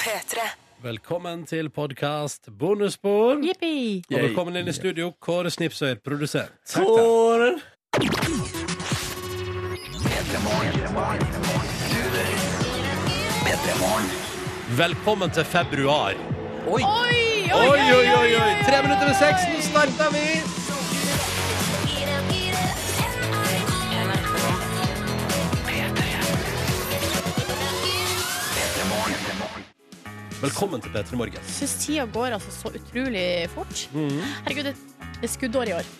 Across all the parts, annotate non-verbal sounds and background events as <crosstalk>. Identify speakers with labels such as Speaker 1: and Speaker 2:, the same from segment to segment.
Speaker 1: P3.
Speaker 2: Velkommen til podkast Bonusspor.
Speaker 3: Jippi!
Speaker 2: Og velkommen inn i studio, Kåre Snipsøyer, produsent.
Speaker 4: Kåre.
Speaker 2: Velkommen til februar.
Speaker 3: Oi, oi,
Speaker 2: Oi, oi, oi! oi. Tre minutter med seks, nå starter vi! Velkommen til P3 Morgen.
Speaker 3: Syns tida går altså så utrolig fort.
Speaker 2: Mm.
Speaker 3: Herregud, det, det er skuddår i år.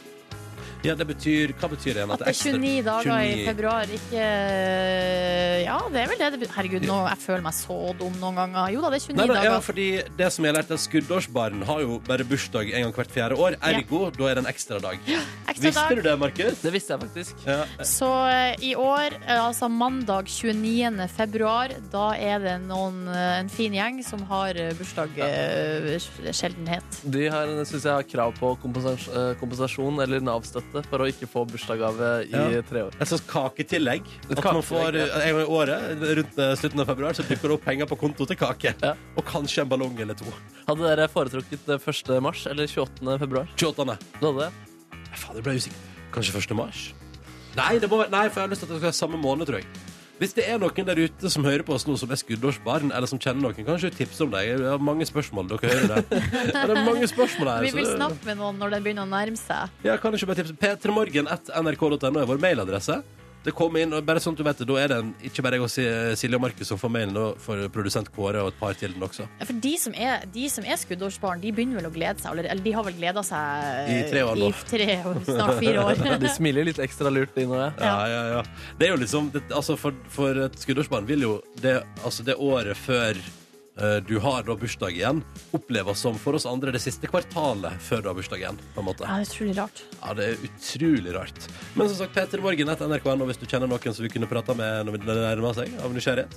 Speaker 2: Ja, det betyr, Hva betyr det igjen?
Speaker 3: At det er 29 dager i februar. Ikke Ja, det er vel det det betyr. Herregud, nå, jeg føler meg så dum noen ganger. Jo da, det er 29
Speaker 2: Nei, ja,
Speaker 3: dager.
Speaker 2: fordi det som jeg har lært er Skuddårsbarn har jo bare bursdag en gang hvert fjerde år. Ergo, da er det en ekstra dag.
Speaker 3: Ekstra
Speaker 2: Visste
Speaker 3: dag.
Speaker 2: du det, Markus?
Speaker 4: Det visste jeg faktisk.
Speaker 2: Ja.
Speaker 3: Så eh, i år, eh, altså mandag 29. februar, da er det noen, eh, en fin gjeng som har bursdag sjeldenhet.
Speaker 4: De har, synes jeg, har krav på kompensasjon, kompensasjon eller Nav-støtte for å ikke få bursdagsgave i
Speaker 2: Ja.
Speaker 4: tre år.
Speaker 2: Et slags kaketillegg.
Speaker 4: Et
Speaker 2: At man får eh, en gang i året, rundt eh, slutten av februar, så dukker det opp penger på konto til kake.
Speaker 4: Ja.
Speaker 2: Og kanskje en ballong eller to.
Speaker 4: Hadde dere foretrukket eh, 1. mars eller 28. februar?
Speaker 2: 28.
Speaker 4: Du hadde det?
Speaker 2: Fader, jeg ble usikker. Kanskje 1. mars? Nei, det må, nei, for jeg har lyst til at det skal være samme måned, tror jeg. Hvis det er noen der ute som hører på oss nå som er skuddårsbarn, eller som kjenner noen, kanskje tipse om deg? Jeg har mange spørsmål. Dere hører det. Ja, det er mange spørsmål her. <laughs>
Speaker 3: Vi
Speaker 2: så
Speaker 3: vil
Speaker 2: det-
Speaker 3: snakke med noen når det begynner å nærme seg.
Speaker 2: Ja, kan du ikke bare tipse P3morgen at nrk.no er vår mailadresse. Det kom inn, og bare sånn at du vet det, Da er det en, ikke bare jeg og Si- Silje og Markus som får mailen, og for produsent Kåre og et par til den også.
Speaker 3: Ja, For de som er, de som er skuddårsbarn, de begynner vel å glede seg. Eller, eller de har vel gleda seg
Speaker 2: I tre år nå.
Speaker 3: i tre, snart fire år. <laughs>
Speaker 4: De smiler litt ekstra lurt, de nå, ja.
Speaker 2: Ja, ja, ja. Det er jo liksom det, altså for, for et skuddårsbarn vil jo det, altså det året før du har da bursdag igjen, oppleves som for oss andre det siste kvartalet før du har bursdag igjen. på en måte.
Speaker 3: Ja, det er utrolig rart.
Speaker 2: Ja, det er utrolig rart. Men som sagt, Peter Morgen etter NRK.no hvis du kjenner noen som vi kunne prata med når det nærmer seg, av nysgjerrighet.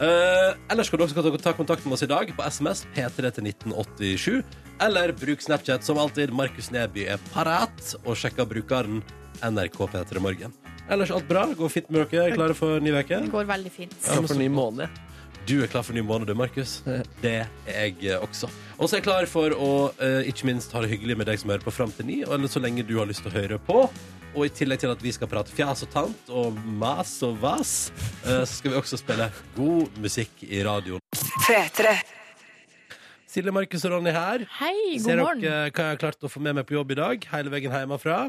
Speaker 2: Uh, ellers kan du også ta kontakt med oss i dag på SMS P3 til 1987. Eller bruk Snapchat som alltid. Markus Neby er parat og sjekker brukeren NRK P3 Morgen. Ellers alt bra. Går fint med dere? Er klare for ny uke?
Speaker 3: Det går veldig fint.
Speaker 4: Ja, for ny måned.
Speaker 2: Du er klar for ny måned, du, Markus. Det er jeg eh, også. Og så er jeg klar for å eh, ikke minst ha det hyggelig med deg som hører på fram til ni, eller så lenge du har lyst til å høre på. Og i tillegg til at vi skal prate fjas og tant og mas og vas, eh, så skal vi også spille god musikk i radioen.
Speaker 1: 3-3.
Speaker 2: Silje, Markus og Ronny her.
Speaker 3: Hei, god
Speaker 2: Ser
Speaker 3: morgen.
Speaker 2: dere hva jeg har klart å få med meg på jobb i dag? Hele veien hjemmefra.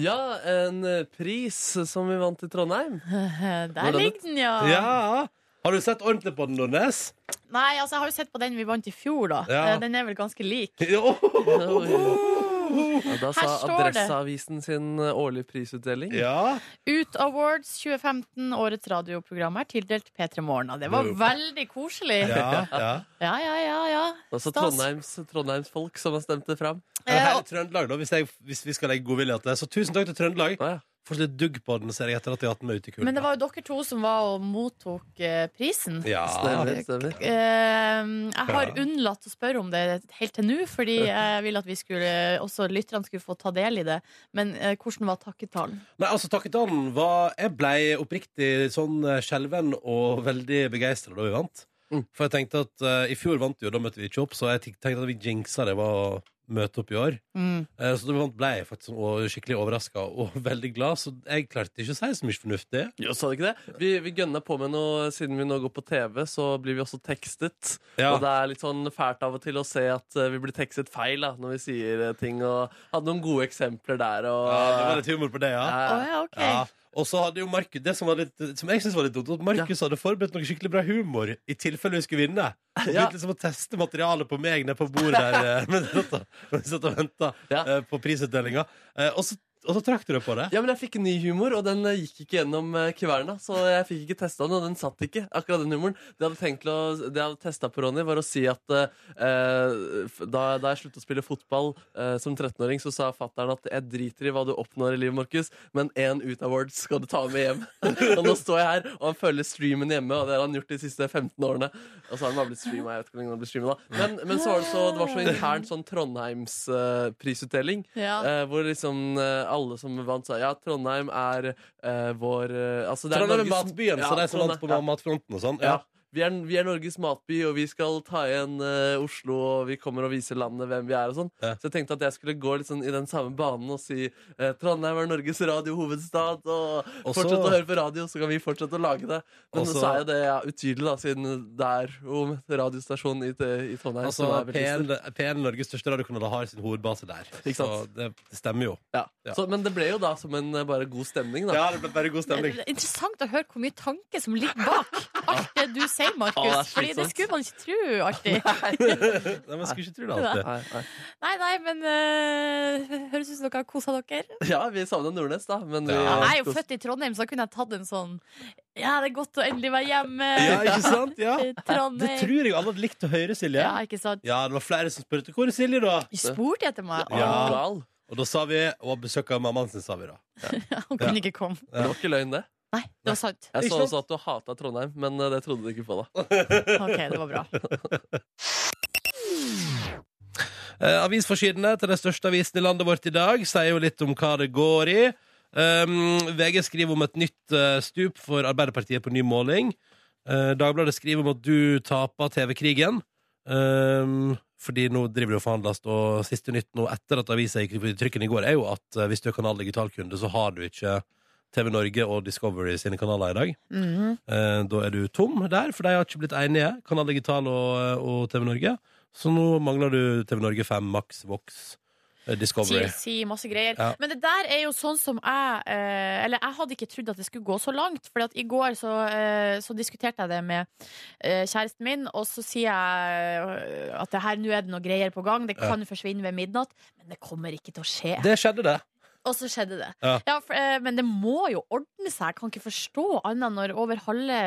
Speaker 4: Ja, en pris som vi vant i Trondheim. <laughs>
Speaker 3: Der ligger den, ja.
Speaker 2: Ja! Har du sett ordentlig på den, Nordnes?
Speaker 3: Nei, altså, jeg har jo sett på den vi vant i fjor, da.
Speaker 2: Ja.
Speaker 3: Eh, Den er vel ganske lik. <laughs>
Speaker 4: Ja, da sa
Speaker 3: Her står det.
Speaker 4: Adresseavisen sin årlig årlige prisutdeling.
Speaker 2: Ja.
Speaker 3: Ut Awards 2015, årets radioprogram er tildelt P3 Morgen. Det var veldig koselig.
Speaker 2: ja, ja. <laughs>
Speaker 3: Ja, ja, ja. ja.
Speaker 4: Altså
Speaker 3: Stas.
Speaker 4: Trondheims, folk som har stemt det fram.
Speaker 2: Hele Trøndelag, da, hvis, jeg, hvis vi skal legge godvilje til det. Så tusen takk til Trøndelag. Får litt dugg på den, ser jeg, etter at jeg har hatt den med ut i kulda.
Speaker 3: Men det var jo dere to som var og mottok eh, prisen.
Speaker 2: Ja.
Speaker 4: Stemmer, stemmer.
Speaker 3: Eh, jeg har unnlatt å spørre om det helt til nå, fordi <laughs> jeg vil at vi skulle, også lytterne skulle få ta del i det. Men eh, hvordan var takketalen?
Speaker 2: Nei, altså Takketalen var Jeg ble oppriktig sånn skjelven og veldig begeistra da vi vant.
Speaker 4: Mm.
Speaker 2: For jeg tenkte at uh, i fjor vant vi, og da møtte vi ikke opp, så jeg tenkte at vi jinxa det var møte opp i år.
Speaker 3: Mm.
Speaker 2: Eh, så da ble jeg faktisk sånn, og skikkelig overraska og veldig glad, så jeg klarte ikke å si så mye fornuftig.
Speaker 4: Ja, sa du ikke det? Vi, vi gønner på med noe Siden vi nå går på TV, så blir vi også tekstet.
Speaker 2: Ja.
Speaker 4: Og det er litt sånn fælt av og til å se at eh, vi blir tekstet feil da, når vi sier eh, ting. Og hadde noen gode eksempler der. Og,
Speaker 2: Ja, det var litt humor på det, ja.
Speaker 3: Å
Speaker 4: oh,
Speaker 3: ja, OK.
Speaker 2: Ja. Og så hadde jo Markus Det som, var litt, som jeg synes var litt dumt, at Markus hadde forberedt noe skikkelig bra humor i tilfelle vi skulle vinne. <laughs> Og begynte liksom å teste materialet på meg nede på bordet der eh, <laughs> mens jeg satt og- venta eh, på prisutdelinga. Eh, Og så og så trakk du deg på det.
Speaker 4: Ja, men jeg fikk ny humor, og den eh, gikk ikke gjennom eh, kverna. Så jeg fikk ikke testa den, og den satt ikke. Akkurat den humoren. Det jeg hadde tenkt å Det jeg hadde testa på Ronny, var å si at eh, da, da jeg sluttet å spille fotball eh, som 13-åring, så sa fatter'n at jeg driter i hva du oppnår i livet, Markus, men én Ut Awards skal du ta med hjem. <laughs> og nå står jeg her, og han følger streamen hjemme, og det har han gjort de siste 15 årene. Og så har han bare blitt streama. Jeg vet ikke hvor lenge han blir streama da. Men, men så var det så, det var så <laughs> intern sånn Trondheims-prisutdeling.
Speaker 3: Ja.
Speaker 4: Eh, hvor liksom eh, alle som vant, sa ja, Trondheim er eh, vår eh, altså, det er
Speaker 2: Trondheim er
Speaker 4: Norges-
Speaker 2: matbyen, så de som vant på
Speaker 4: Trondheim-
Speaker 2: matfronten og sånn.
Speaker 4: ja.
Speaker 2: Ja.
Speaker 4: Vi er, vi er Norges matby, og vi skal ta igjen uh, Oslo, og vi kommer og viser landet hvem vi er og sånn.
Speaker 2: Ja.
Speaker 4: Så jeg tenkte at jeg skulle gå litt sånn i den samme banen og si uh, Trondheim er Norges radiohovedstad, og
Speaker 2: også,
Speaker 4: fortsett å høre på radio, så kan vi fortsette å lage det. Men
Speaker 2: også,
Speaker 4: så, er jo det ja, utydelig, da, siden det er om radiostasjonen i, i Trondheim.
Speaker 2: Altså,
Speaker 4: PN, veldig stor.
Speaker 2: P1, P1 Norges største radiokanal har sin hovedbase der.
Speaker 4: Ikke sant?
Speaker 2: Så det, det stemmer jo.
Speaker 4: Ja.
Speaker 2: Ja.
Speaker 4: Så, men det ble jo da som en eh, bare god stemning, da.
Speaker 2: Ja, det ble bare god
Speaker 3: Det
Speaker 2: stemning.
Speaker 3: er interessant å høre hvor mye tanke som ligger bak alt det du sier,
Speaker 4: Det
Speaker 3: Markus.
Speaker 4: Ah,
Speaker 3: Fordi det skulle man ikke tro alltid. <laughs> <laughs>
Speaker 2: Nei, man skulle ikke tro det alltid.
Speaker 4: Nei, nei.
Speaker 3: Nei, nei, men uh, høres ut som dere har kosa dere.
Speaker 4: Ja, vi savner Nordnes, da. Men vi,
Speaker 2: Ja.
Speaker 3: Jeg er jo født i Trondheim, så da kunne jeg tatt en sånn Ja, det er godt å endelig være hjemme.
Speaker 2: Ja, ikke sant? Ja. Det tror jeg alle hadde likt å høre, Silje.
Speaker 3: Ja, ikke sant?
Speaker 2: Ja, det var flere som spurte hvor er Silje, da?
Speaker 3: Spurte etter meg.
Speaker 2: Ja.
Speaker 3: og
Speaker 2: Og da sa vi Og besøk av mammaen sin, sa vi da. <laughs>
Speaker 3: Han kunne ikke komme.
Speaker 4: Det var ikke løgn, det.
Speaker 3: Nei, det var sant.
Speaker 4: Jeg så også at du hata Trondheim, men eh, det trodde du ikke på. da <laughs>
Speaker 3: Ok, det var bra. <laughs>
Speaker 2: Eh, avisforsidene til den største avisen i landet vårt i dag sier jo litt om hva det går i. Um, VG skriver om et nytt eh, stup for Arbeiderpartiet på ny måling. Eh, Dagbladet skriver om at du taper TV-krigen. Um, fordi nå driver det og forhandles, og siste nytt nå etter at avisa gikk i trykken i går, er jo at eh, hvis du er Kanal Digitalkunde, så har du ikke TV Norge og Discovery sine kanaler i dag.
Speaker 3: Mhm.
Speaker 2: Eh, da er du tom der, for de har ikke blitt enige, Kanal Digital og, og TV Norge. Så nå mangler du TV Norge 5, Max, Vox, eh, Discovery.
Speaker 3: TLC, masse greier.
Speaker 2: Ja.
Speaker 3: Men det der er jo sånn som jeg eh, Eller jeg hadde ikke trodd at det skulle gå så langt. For i går så, eh, så diskuterte jeg det med eh, kjæresten min, og så sier jeg eh, at det her nå er det noe greier på gang. Det
Speaker 2: Ja.
Speaker 3: kan forsvinne ved midnatt, men det kommer ikke til å skje.
Speaker 2: Det skjedde, det.
Speaker 3: Og så skjedde det.
Speaker 2: Ja.
Speaker 3: for, eh, men det må jo ordne seg. Jeg kan ikke forstå annet når over halve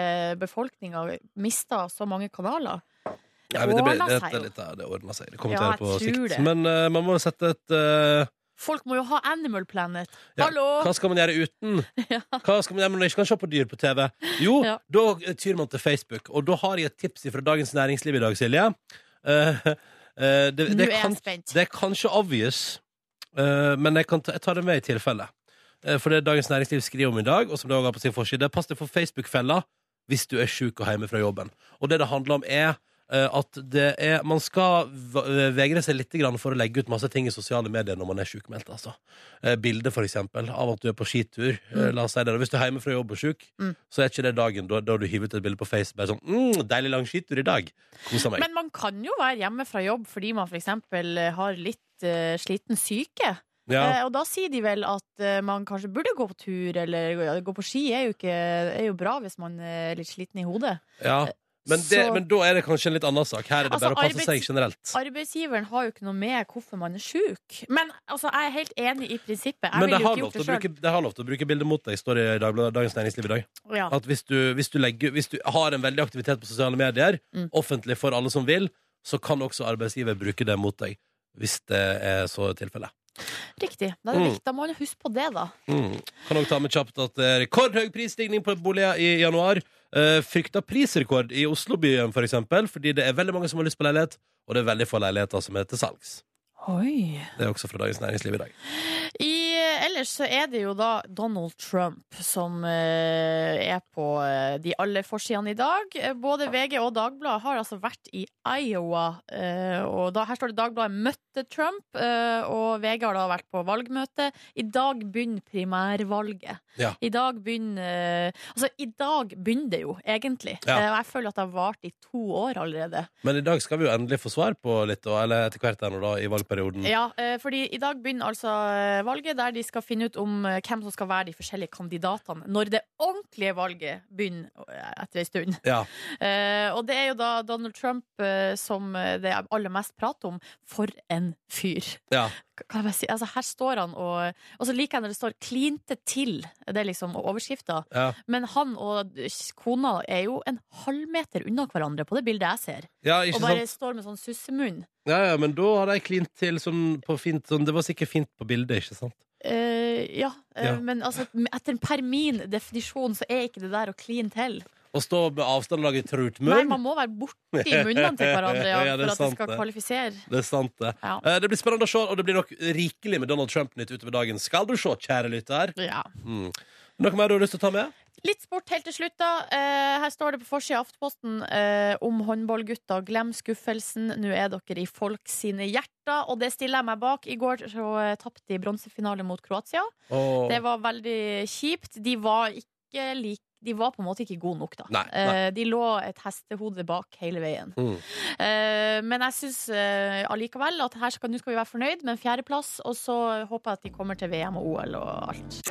Speaker 3: befolkninga mister så mange kanaler. Det
Speaker 2: Nei, men det, ble,
Speaker 3: ordner
Speaker 2: det,
Speaker 3: seg
Speaker 2: det,
Speaker 3: jo.
Speaker 2: det, det ordner seg. Det kommer
Speaker 3: Ja,
Speaker 2: til å
Speaker 3: jeg
Speaker 2: på
Speaker 3: tror
Speaker 2: sikt.
Speaker 3: det.
Speaker 2: Men eh, man må sette et eh,
Speaker 3: Folk må jo ha Animal Planet.
Speaker 2: Ja,
Speaker 3: Hallo!
Speaker 2: Hva skal man gjøre uten? <laughs>
Speaker 3: Ja.
Speaker 2: Hva skal man gjøre når man ikke kan se på dyr på TV? Jo, <laughs>
Speaker 3: Ja.
Speaker 2: da tyr man til Facebook. Og da har jeg et tips fra Dagens Næringsliv i dag, Silje. Eh, <laughs> eh, det,
Speaker 3: Nå
Speaker 2: det,
Speaker 3: er jeg
Speaker 2: kan,
Speaker 3: spent.
Speaker 2: det er kanskje obvious, men jeg, kan ta, jeg tar det med i tilfelle. Eh, for det Dagens Næringsliv skriver om i dag, og som det også har på sin forside, pass deg for Facebook-fella hvis du er sjuk og hjemme fra jobben. Og det det handler om, er eh, at det er, man skal eh, vegre seg litt for å legge ut masse ting i sosiale medier når man er sjukmeldt. Altså. Bilde, for eksempel, av at du er på skitur. Mm. la oss si det. Hvis du er hjemme fra jobb og sjuk,
Speaker 3: Mm.
Speaker 2: så er ikke det dagen da, da du hiver ut et bilde på Facebook. Bare sånn, mm, 'Deilig lang skitur i dag'. Kosa meg.
Speaker 3: Men man kan jo være hjemme fra jobb fordi man f.eks. har litt uh, sliten syke.
Speaker 2: ja.
Speaker 3: Eh, og da sier de vel at eh, man kanskje burde gå på tur, eller ja, gå på ski er jo, ikke, er jo bra hvis man er litt sliten i hodet.
Speaker 2: ja. Men, det,
Speaker 3: Så-
Speaker 2: men da er det kanskje en litt annen sak. Her er det
Speaker 3: Altså,
Speaker 2: bare å passe
Speaker 3: arbeids-
Speaker 2: seg generelt.
Speaker 3: Arbeidsgiveren har jo ikke noe med hvorfor man er sjuk. Men altså, jeg er helt enig i prinsippet. Jeg
Speaker 2: Men
Speaker 3: jo
Speaker 2: har, lov til
Speaker 3: det
Speaker 2: å bruke, det har lov til å bruke bildet mot deg, står det i Dagbladet- Dagens Næringsliv i dag.
Speaker 3: Ja.
Speaker 2: At hvis du, hvis, du legger, hvis du har en veldig aktivitet på sosiale medier,
Speaker 3: Mm.
Speaker 2: offentlig for alle som vil, så kan også arbeidsgiver bruke det mot deg. Hvis det er så tilfelle.
Speaker 3: Riktig. Da, det
Speaker 2: Mm.
Speaker 3: da må man huske på det, da.
Speaker 2: Mm. Kan også ta med kjapt at det er rekordhøy prisstigning på boliger i januar. Uh, prisrekord i Oslobyen, for eksempel, fordi det er veldig mange som har lyst på leilighet, og det er veldig få leiligheter som er til salgs.
Speaker 3: Oi.
Speaker 2: Det er også fra Dagens Næringsliv i dag.
Speaker 3: I, ellers så er det jo da Donald Trump som eh, er på eh, de alle forsidene i dag. Både VG og Dagbladet har altså vært i Iowa. eh, og da, her står det Dagbladet møtte Trump, eh, og VG har da vært på valgmøte. I dag begynner primærvalget.
Speaker 2: Ja.
Speaker 3: I dag begynner eh, Altså, i dag begynner det jo, egentlig.
Speaker 2: Ja.
Speaker 3: Eh, og jeg føler at det har vart i to år allerede.
Speaker 2: Men i dag skal vi jo endelig få svar på litt, eller etter hvert her nå da, i valgperioden.
Speaker 3: Ja, eh, fordi i dag begynner altså eh, valget der de skal finne ut om eh, hvem som skal være de forskjellige kandidatene når det ordentlige valget begynner etter en stund.
Speaker 2: Ja. <laughs>
Speaker 3: Og det er jo da Donald Trump som det er aller mest prat om. For en fyr.
Speaker 2: Ja.
Speaker 3: Kan jeg si? Altså, her står han og Og så liker jeg når det står 'klinte til'. Det er liksom overskrifta.
Speaker 2: Ja.
Speaker 3: Men han og kona er jo en halvmeter unna hverandre på det bildet jeg ser.
Speaker 2: Ja,
Speaker 3: Og bare
Speaker 2: sant?
Speaker 3: står med sånn sussemunn.
Speaker 2: Ja, ja, men da har de klint til sånn på fint sånn, Det var sikkert fint på bildet, ikke sant?
Speaker 3: Uh, ja, uh,
Speaker 2: Ja.
Speaker 3: men altså, etter per min definisjon så er ikke det der å kline til.
Speaker 2: Å stå med avstand og lage trutmunn.
Speaker 3: Nei, man må være borti munnene til hverandre ja, <laughs>
Speaker 2: Ja,
Speaker 3: for at det skal
Speaker 2: det.
Speaker 3: kvalifisere.
Speaker 2: Det er sant, det.
Speaker 3: Ja.
Speaker 2: Eh, Det blir spennende å se, og det blir nok rikelig med Donald Trump-nytt utover dagen. Skal du se, kjære lytter?
Speaker 3: Ja.
Speaker 2: Mm. Noe mer du har lyst til å ta med?
Speaker 3: Litt sport helt til slutt, da. Eh, her står det på forsida av Aftenposten eh, om håndballgutta. Glem skuffelsen, nå er dere i folk sine hjerter. Og det stiller jeg meg bak. I går så eh, tapte de bronsefinale mot Kroatia.
Speaker 2: Oh.
Speaker 3: Det var veldig kjipt. De var ikke like de var på en måte ikke gode nok, da.
Speaker 2: Nei, nei.
Speaker 3: Eh, de lå et hestehode bak hele veien.
Speaker 2: Mm.
Speaker 3: Eh, men jeg syns eh, allikevel at her skal, nå skal vi være fornøyd med en fjerdeplass, og så håper jeg at de kommer til VM og OL og alt.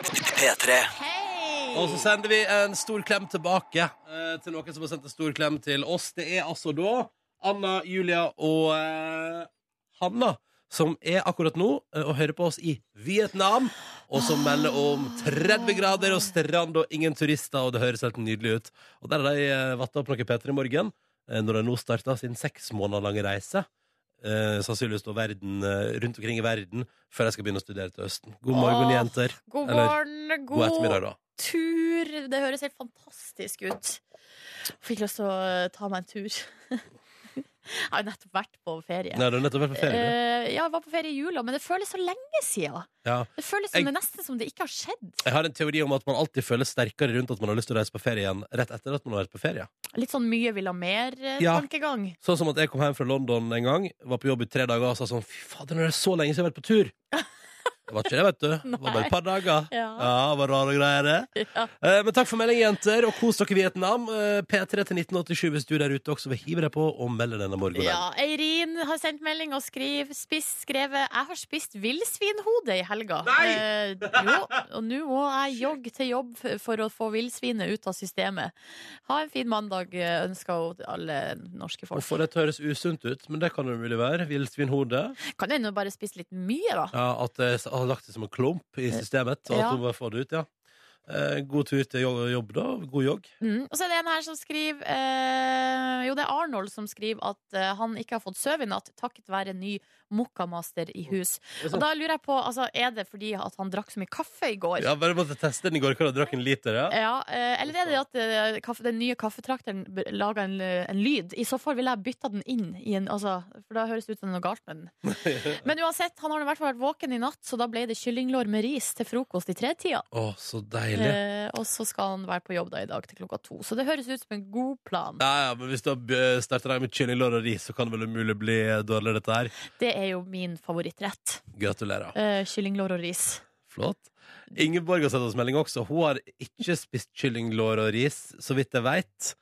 Speaker 3: Hei!
Speaker 2: Og så sender vi en stor klem tilbake eh, til noen som har sendt en stor klem til oss. Det er altså da Anna, Julia og eh, Hanna som er akkurat nå eh, og hører på oss i Vietnam, og som melder om 30 grader og strand og ingen turister, og det høres helt nydelig ut. Og der har de eh, vatta opp noe Peter i morgen, eh, når de nå starter sin seks måneder lange reise. Eh, sannsynligvis da verden, rundt omkring i verden før jeg skal begynne å studere til høsten. God morgen,
Speaker 3: Åh,
Speaker 2: jenter.
Speaker 3: God
Speaker 2: Eller,
Speaker 3: morgen,
Speaker 2: God ettermiddag, da.
Speaker 3: tur. Det høres helt fantastisk ut. Fikk lyst til å ta meg en tur. <laughs> Jeg har jo nettopp vært på ferie.
Speaker 2: Nei, du har nettopp vært på ferie.
Speaker 3: Eh, ja, jeg var på ferie i jula, men det føles så lenge siden.
Speaker 2: Ja.
Speaker 3: Det føles som
Speaker 2: Jeg-
Speaker 3: det nesten som det ikke har skjedd.
Speaker 2: Jeg har en teori om at man alltid føler sterkere rundt at man har lyst til å reise på ferie igjen rett etter at man har vært på ferie.
Speaker 3: Litt sånn mye vil ha
Speaker 2: Ja.
Speaker 3: mer-tankegang.
Speaker 2: Sånn som at jeg kom hjem fra London en gang, var på jobb i tre dager og sa sånn Fy fader, nå er det så lenge siden jeg har vært på tur. <laughs> Det var ikke det, vet du. Det var bare et par dager. <laughs>
Speaker 3: Ja.
Speaker 2: Ja, det var rare greier, det. <laughs>
Speaker 3: Ja.
Speaker 2: Eh, Men takk for melding, jenter, og kos dere i Vietnam. Eh, P3 til 1987 hvis du der ute også vil hive deg på og melde denne morgenen.
Speaker 3: Ja, Eirin har sendt melding og skriv, spiss, skrevet Jeg har spist villsvinhode i helga.
Speaker 2: Nei!
Speaker 3: Eh, jo, og nå må jeg jogge til jobb for å få villsvinet ut av systemet. Ha en fin mandag, eh, ønsker hun alle norske folk.
Speaker 2: Hvorfor det høres usunt ut, men det kan det mulig være. Villsvinhode.
Speaker 3: Kan hende hun bare spise litt mye, da?
Speaker 2: Ja, at det har lagt det som en klump i systemet, og at hun bare får det ut, ja. Eh, God tur til jo- jobb, da. God jogg.
Speaker 3: Mm. Og så er det en her som skriver eh, Jo, det er Arnold som skriver at eh, han ikke har fått sove i natt takket være ny mokkamaster i hus. Og da lurer jeg på, altså, er det fordi at han drakk så mye kaffe i går?
Speaker 2: Ja, bare måtte teste den i går. Du drakk en liter, ja?
Speaker 3: Ja, eh, eller er det at eh, kaffe, den nye kaffetrakteren laga en, eh, en lyd? I så fall ville jeg bytta den inn, i en, altså, for da høres det ut som det er noe galt med den. <laughs> Men uansett, han har i hvert fall vært våken i natt, så da ble det kyllinglår med ris til frokost i tretida.
Speaker 2: Å, så deilig.
Speaker 3: Eh, og så skal han være på jobb da i dag til klokka to. Så det høres ut som en god plan.
Speaker 2: Ja, ja, men Hvis du har starta deg med kyllinglår og ris, så kan det vel umulig bli dårlig, dette her.
Speaker 3: Det er jo min favorittrett.
Speaker 2: Gratulerer.
Speaker 3: Uh, kyllinglår og ris.
Speaker 2: Flott. Ingeborg har sendt oss melding også. Hun har ikke spist kyllinglår og ris, så vidt jeg veit.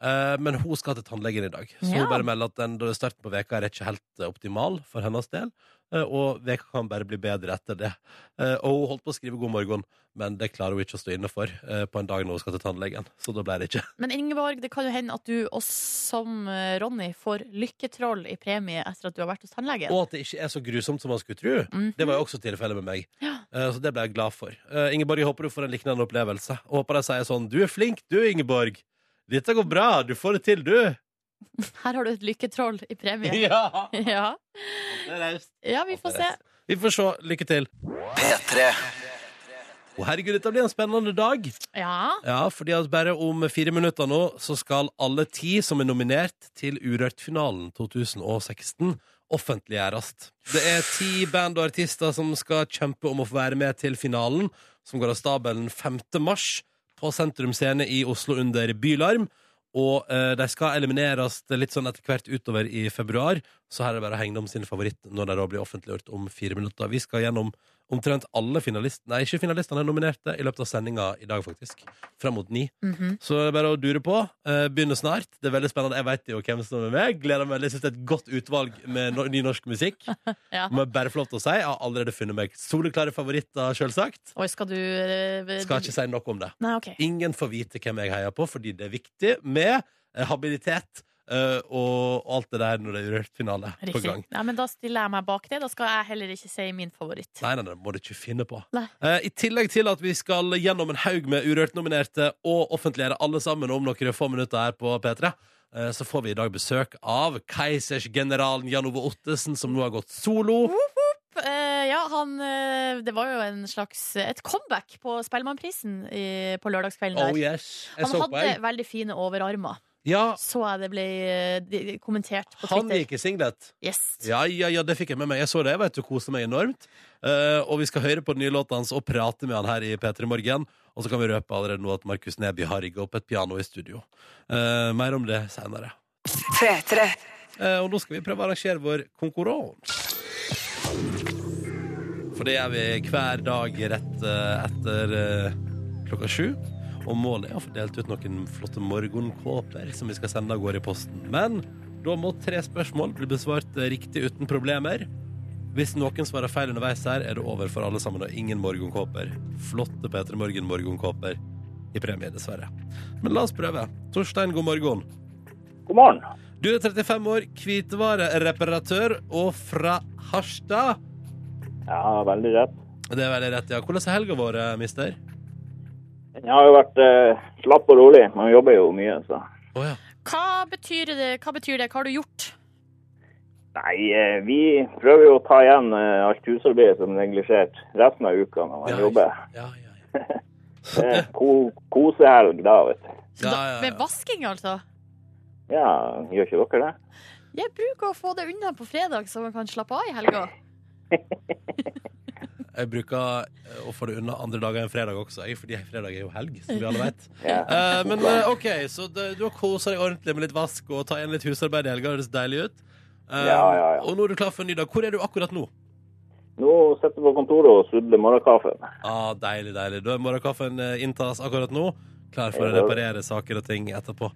Speaker 2: Men hun skal til tannlegen i dag. Så
Speaker 3: Ja.
Speaker 2: hun bare melder at den starten på veka er ikke helt eh, optimal for hennes del. Eh, Og veka kan bare bli bedre etter det. Eh, Og hun holdt på å skrive god morgen, men det klarer hun ikke å stå inne for eh, på en dag når hun skal til tannlegen. Så da ble det ikke.
Speaker 3: Men Ingeborg, det kan jo hende at du også som eh, Ronny får lykketroll i premie etter at du har vært hos tannlegen.
Speaker 2: Og at det ikke er så grusomt som man skulle tro.
Speaker 3: Mhm.
Speaker 2: Det var jo også tilfellet med meg.
Speaker 3: Ja.
Speaker 2: Eh, Så det ble jeg glad for. Eh, Ingeborg, jeg håper du får en lignende opplevelse. Og håper de sier sånn Du er flink, du, Ingeborg. Dette går bra. Du får det til, du. <laughs>
Speaker 3: Her har du et lykketroll i premie.
Speaker 2: Ja, <laughs>
Speaker 3: Ja,
Speaker 2: det er
Speaker 3: ja vi får se.
Speaker 2: Vi får se. Lykke til. Å, herregud, dette blir en spennende dag.
Speaker 3: Ja.
Speaker 2: Ja, fordi at bare om fire minutter nå så skal alle ti som er nominert til Urørt-finalen 2016 offentliggjøres. Det er ti band og artister som skal kjempe om å få være med til finalen, som går av stabelen 5. mars på Sentrum Scene i Oslo under Bylarm. Og eh, de skal elimineres litt sånn etter hvert utover i februar. Så her er det bare å henge om sin favoritt når de da blir offentliggjort om fire minutter. Vi skal gjennom omtrent alle finalistene Nei, ikke finalistene er nominerte i løpet av sendinga i dag, faktisk. Fram mot ni.
Speaker 3: Mhm.
Speaker 2: Så det er bare å dure på. Eh, begynner snart. Det er veldig spennende. Jeg vet jo hvem som er med. Gleder meg. Jeg synes det er et godt utvalg med no ny norsk musikk. <laughs>
Speaker 3: Ja.
Speaker 2: Må jeg bare få lov til å si. Jeg har allerede funnet meg soleklare favoritter, selvsagt.
Speaker 3: Oi, skal du eh,
Speaker 2: Skal ikke si noe om det.
Speaker 3: Nei, okay.
Speaker 2: Ingen får vite hvem jeg heier på, fordi det er viktig med eh, habilitet eh, og alt det der når det er Urørt-finale på gang.
Speaker 3: Ja, men da stiller jeg meg bak det. Da skal jeg heller ikke si min favoritt.
Speaker 2: Nei, nei, det må du ikke finne på. Eh, I tillegg til at vi skal gjennom en haug med Urørt-nominerte og offentliggjøre alle sammen om noen få minutter her på P3, eh, så får vi i dag besøk av Keisersgeneralen Jan Ove Ottesen, som nå har gått solo.
Speaker 3: Eh, ja, han Det var jo en slags et comeback på Spellemannprisen på lørdagskvelden
Speaker 2: Oh yes.
Speaker 3: Han hadde veldig fine overarmer.
Speaker 2: Ja,
Speaker 3: så jeg det ble eh, de- kommentert på
Speaker 2: han
Speaker 3: Twitter.
Speaker 2: gikk i singlet.
Speaker 3: Yes.
Speaker 2: Ja, ja, ja, det fikk jeg med meg. Jeg så det, jeg vet du, koste meg enormt. Uh, og vi skal høre på den nye låta hans og prate med han her i P3 Morgen. Og så kan vi røpe allerede nå at Markus Neby har rigga opp et piano i studio. Uh, mer om det seinere.
Speaker 1: P3.
Speaker 2: Eh, og nå skal vi prøve å arrangere vår konkurranse. For det gjør vi hver dag rett uh, etter klokka sju. Og målet er å få delt ut noen flotte morgenkåper som vi skal sende av gårde i posten. Men da må tre spørsmål bli besvart riktig uten problemer. Hvis noen svarer feil underveis her, er det over for alle sammen og ingen morgenkåper. Flotte P3 Morgen-morgenkåper i premie, dessverre. Men la oss prøve. Torstein, god morgen.
Speaker 5: God morgen.
Speaker 2: Du er 35 år, hvitvarereparatør og fra Harstad.
Speaker 5: Ja, veldig rett.
Speaker 2: Det er veldig rett, ja. Hvordan er helga eh, mister?
Speaker 5: Den har jo vært eh, slapp og rolig. Man jobber jo mye, så.
Speaker 2: Oh, ja.
Speaker 3: Hva betyr det? Hva betyr det? Hva har du gjort?
Speaker 5: Nei, eh, vi prøver jo å ta igjen eh, alt husarbeidet som er neglisjert resten av uka når man
Speaker 2: Ja,
Speaker 5: jobber.
Speaker 2: Ja, ja, ja. <laughs>
Speaker 5: Er ko kosehelg da, vet du.
Speaker 2: Ja, ja, ja.
Speaker 3: Med vasking, altså?
Speaker 5: Ja, gjør ikke dere det?
Speaker 3: Jeg bruker å få det unna på fredag, så man kan slappe av i helga. <laughs>
Speaker 2: Jeg bruker eh, å få det unna andre dager enn fredag også, jeg, fordi fredag er jo helg, som vi alle vet. <laughs>
Speaker 5: Ja.
Speaker 2: Uh, men uh, OK, så det, du har kosa deg ordentlig med litt vask og ta igjen litt husarbeid i helga. Det høres deilig ut. Uh,
Speaker 5: Ja, ja, ja.
Speaker 2: Og nå er du klar for en ny dag. Hvor er du akkurat nå?
Speaker 5: Nå sitter jeg på kontoret og sudler morgenkaffen.
Speaker 2: Ah, deilig, deilig. Da er morgenkaffen inntas akkurat nå. Klar for å reparere saker og ting etterpå.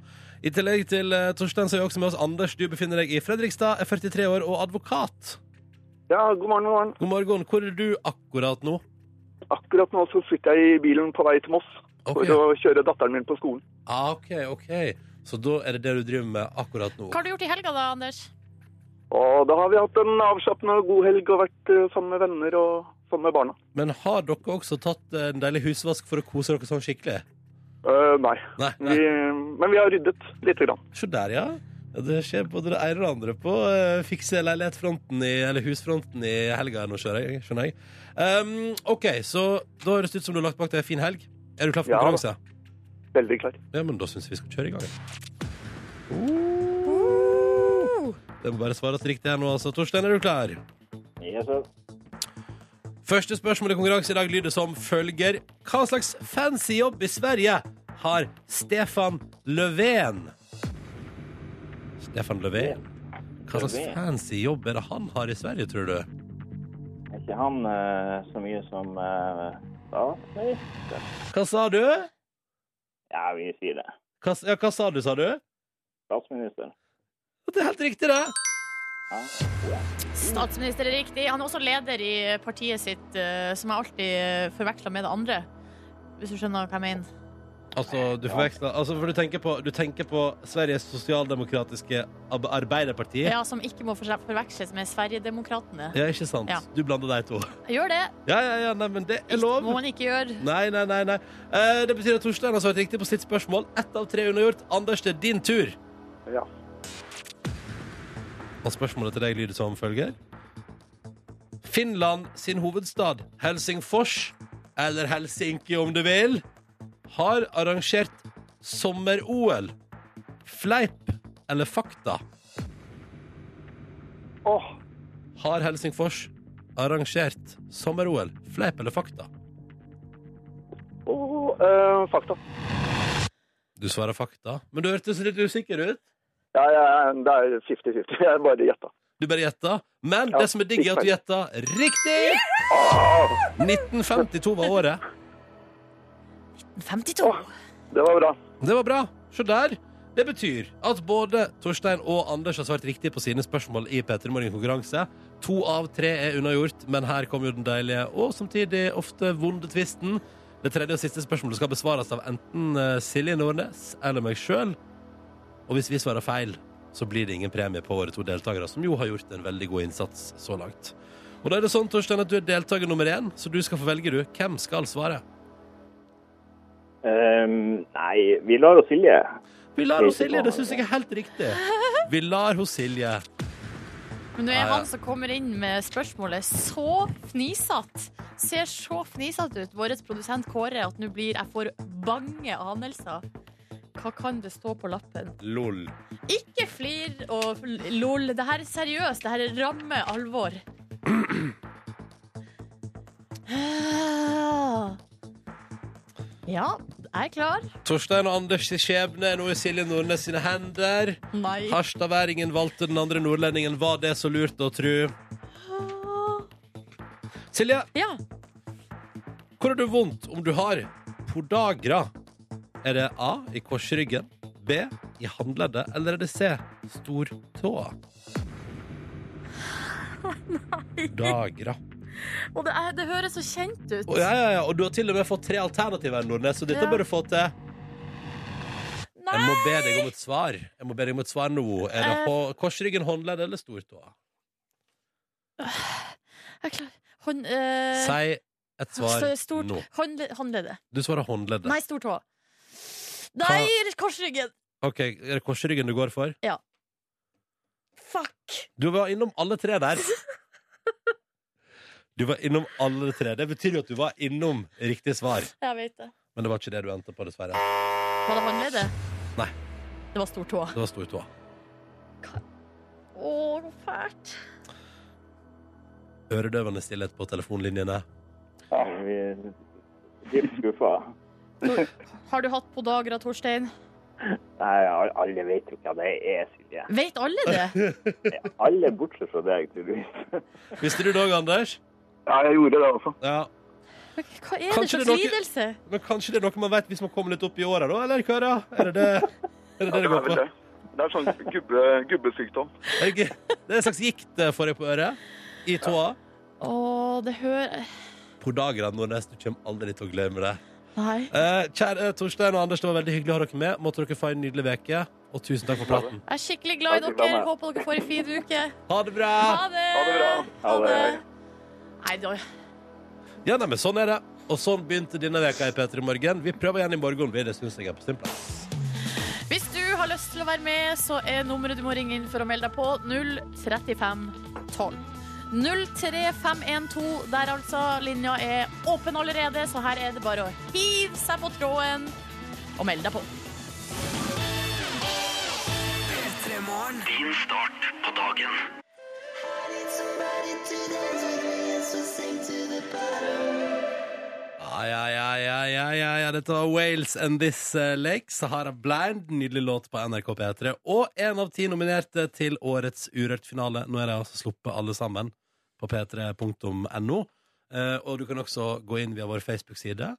Speaker 2: I tillegg til Torstein så er vi også med oss Anders. Du befinner deg i Fredrikstad, er 43 år og advokat.
Speaker 6: Ja, god morgen, god morgen.
Speaker 2: God morgen. Hvor er du akkurat nå?
Speaker 6: Akkurat nå så sitter jeg i bilen på vei til Moss
Speaker 2: okay.
Speaker 6: for å kjøre datteren min på skolen.
Speaker 2: Ah, OK, OK. Så da er det det du driver med akkurat nå?
Speaker 3: Hva har du gjort i helga da, Anders?
Speaker 6: Og da har vi hatt en avslappende og god helg og vært eh, sammen med venner og sammen med barna.
Speaker 2: Men har dere også tatt en deilig husvask for å kose dere sånn skikkelig?
Speaker 6: Uh, nei,
Speaker 2: Nei. nei.
Speaker 6: vi, men vi har ryddet lite grann.
Speaker 2: Se der, ja. Det skjer både det ene og det andre på uh, fikse leilighetfronten i, eller husfronten i helga nå, skjønner jeg. Skjønner jeg. Um, OK, så da høres det ut som du har lagt bak deg en fin helg. Er du klar for
Speaker 6: Ja
Speaker 2: konkurranse?
Speaker 6: Veldig klar.
Speaker 2: Ja, men da syns jeg vi skal kjøre i gang. Det må bare svares riktig her nå, altså. Torstein, er du klar?
Speaker 5: Yes, sir.
Speaker 2: Første spørsmål i konkurranse i dag lyder som følger. Hva slags fancy jobb i Sverige har Stefan Löfven? Stefan Löfven. Hva slags fancy jobb er det han har i Sverige, tror du?
Speaker 5: Er ikke han uh, så mye som uh, statsminister?
Speaker 2: Hva sa du?
Speaker 5: Ja, vi sier det.
Speaker 2: Hva, ja, hva sa du, sa du?
Speaker 5: Statsminister.
Speaker 2: Det er helt riktig, det.
Speaker 5: Ja.
Speaker 3: Statsminister er riktig. Han er også leder i partiet sitt, uh, som jeg alltid forveksler med det andre. Hvis du skjønner hva jeg mener.
Speaker 2: Altså, du forveksler altså, For du tenker på, du tenker på Sveriges sosialdemokratiske Ab- Arbeiderparti?
Speaker 3: Ja, Som ikke må for- forveksles med Sverigedemokraterne.
Speaker 2: Ja, ikke sant?
Speaker 3: Ja.
Speaker 2: Du blander de to.
Speaker 3: Gjør det.
Speaker 2: Ja, ja, ja, nei, men det er
Speaker 3: Ikke-
Speaker 2: lov.
Speaker 3: Må man ikke gjøre.
Speaker 2: Nei, nei, nei. nei. Eh, det betyr at Torstein har svart riktig på sitt spørsmål. Ett av tre unnagjort. Anders, det er din tur.
Speaker 6: Ja.
Speaker 2: Og spørsmålet til deg lyder som følger. Finland sin hovedstad, Helsingfors, eller Helsinki om du vil, har arrangert sommer-OL. Fleip eller fakta?
Speaker 6: Åh,
Speaker 2: Har Helsingfors arrangert sommer-OL? Fleip eller fakta?
Speaker 6: Oh, eh, fakta.
Speaker 2: Du svarer fakta, men du hørtes litt usikker ut.
Speaker 6: Ja, ja, det er 50-50. <laughs> Jeg bare gjetta.
Speaker 2: Du bare gjetta. Men
Speaker 6: Ja,
Speaker 2: det som er digg, er at du gjetta riktig! 1952 var året.
Speaker 3: 52.
Speaker 6: Åh. Det var bra.
Speaker 2: Det var bra. Se der. Det betyr at både Torstein og Anders har svart riktig på sine spørsmål i P3 Morgen konkurranse. To av tre er unnagjort, men her kommer jo den deilige og samtidig ofte vonde tvisten. Det tredje og siste spørsmålet skal besvares av enten eh, Silje Nordnes eller meg sjøl. Og hvis vi svarer feil, så blir det ingen premie på våre to deltakere, som jo har gjort en veldig god innsats så langt. Og da er det sånn, Torstein, at du er deltaker nummer én, så du skal få velge, du. Hvem skal svare?
Speaker 5: Ehm, nei, vi lar hos Silje.
Speaker 2: Vi lar hos Silje, det syns jeg er helt riktig. Vi lar hos Silje.
Speaker 3: Men nå er han som kommer inn med spørsmålet, så fnisete. Ser så fnisete ut, vår produsent Kåre, at nå blir jeg får bange anelser. Hva kan det stå på lappen?
Speaker 2: Lol.
Speaker 3: Ikke flir og lol. Det her er seriøst. Det her er ramme alvor. <clears throat> Ja, jeg er klar.
Speaker 2: Torstein og Anders' skjebne er nå i Silje Nordnes sine hender.
Speaker 3: Nei.
Speaker 2: Harstadværingen valgte den andre nordlendingen. Var det så lurt å tru? Silje,
Speaker 3: Ja.
Speaker 2: hvor har du vondt om du har podagra? Er det A i korsryggen, B i håndleddet, eller er det C stortåa? <laughs> Podagra. <laughs>
Speaker 3: Og det, er, det høres så kjent ut.
Speaker 2: Å, ja, ja, ja. Og du har til og med fått tre alternativer, Nordnes, så dette
Speaker 3: Ja.
Speaker 2: bør du få til.
Speaker 3: Nei!
Speaker 2: Jeg må be deg om et svar. Jeg må be deg om et svar nå. Er det
Speaker 3: Eh.
Speaker 2: på korsryggen, håndledd eller stortåa?
Speaker 3: Jeg er klar. Hånd... eh,
Speaker 2: Si et svar
Speaker 3: stort.
Speaker 2: nå.
Speaker 3: Håndle, håndleddet.
Speaker 2: Du svarer håndleddet.
Speaker 3: Nei, stortå. Nei, korsryggen!
Speaker 2: Ok, Er det korsryggen du går for? Ja.
Speaker 3: Fuck!
Speaker 2: Du var innom alle tre der. <laughs> Du var innom alle tre. Det betyr jo at du var innom riktig svar.
Speaker 3: Jeg vet det.
Speaker 2: Men det var ikke det du endte på, dessverre.
Speaker 3: Var det håndleddet?
Speaker 2: Nei.
Speaker 3: Det var stortå.
Speaker 2: Det var stortåa.
Speaker 3: Å, så fælt.
Speaker 2: Øredøvende stillhet på telefonlinjene.
Speaker 5: Ja, vi er dypt skuffa.
Speaker 3: Har du hatt podagra, Torstein?
Speaker 5: Nei, alle vet jo hva det er, Silje.
Speaker 3: Vet alle det?
Speaker 5: Alle bortsett fra deg, tydeligvis.
Speaker 2: Visste du det òg, Anders?
Speaker 6: Ja, jeg gjorde det også.
Speaker 2: Ja.
Speaker 3: Men Hva er det
Speaker 2: Kanskje
Speaker 3: slags
Speaker 2: det er noe-
Speaker 3: lidelse?
Speaker 2: Men kanskje det er noe man vet hvis man kommer litt opp i åra, da? Eller hva da? Er det det er det, det, det går på?
Speaker 6: det. Det er sånn gubbe, gubbesykdom.
Speaker 2: Er det er en slags gikt for får jeg på øret. I tåa.
Speaker 3: Å, det hører
Speaker 2: Podagra Nordnes, du kommer aldri til å glemme det.
Speaker 3: Nei.
Speaker 2: Eh, kjære Torstein og Anders, det var veldig hyggelig å ha dere med. Måtte dere få en nydelig uke, og tusen takk for praten.
Speaker 3: Jeg er skikkelig glad i dere. Håper dere får en fin uke.
Speaker 2: Ha det bra!
Speaker 3: Ha det!
Speaker 6: Ha det bra.
Speaker 5: Ha det.
Speaker 3: Nei, da
Speaker 2: Ja, nei, men sånn er det. Og sånn begynte denne veka i P3 Morgen. Vi prøver igjen i morgen. Vi, det syns jeg er på sin plass.
Speaker 3: Hvis du har lyst til å være med, så er nummeret du må ringe inn for å melde deg på 03512. 03512 der altså. Linja er åpen allerede, så her er det bare å hive seg på tråden og melde deg på.
Speaker 1: Din start på dagen.
Speaker 2: Ja, ja, ja, ja, ja, ja. Dette var Wales and This eh, Lake. Sahara Blind, nydelig låt på NRK P3. Og én av ti nominerte til årets Urørt-finale. Nå er de altså sluppet alle sammen på p3.no. Eh, og du kan også gå inn via vår Facebook-side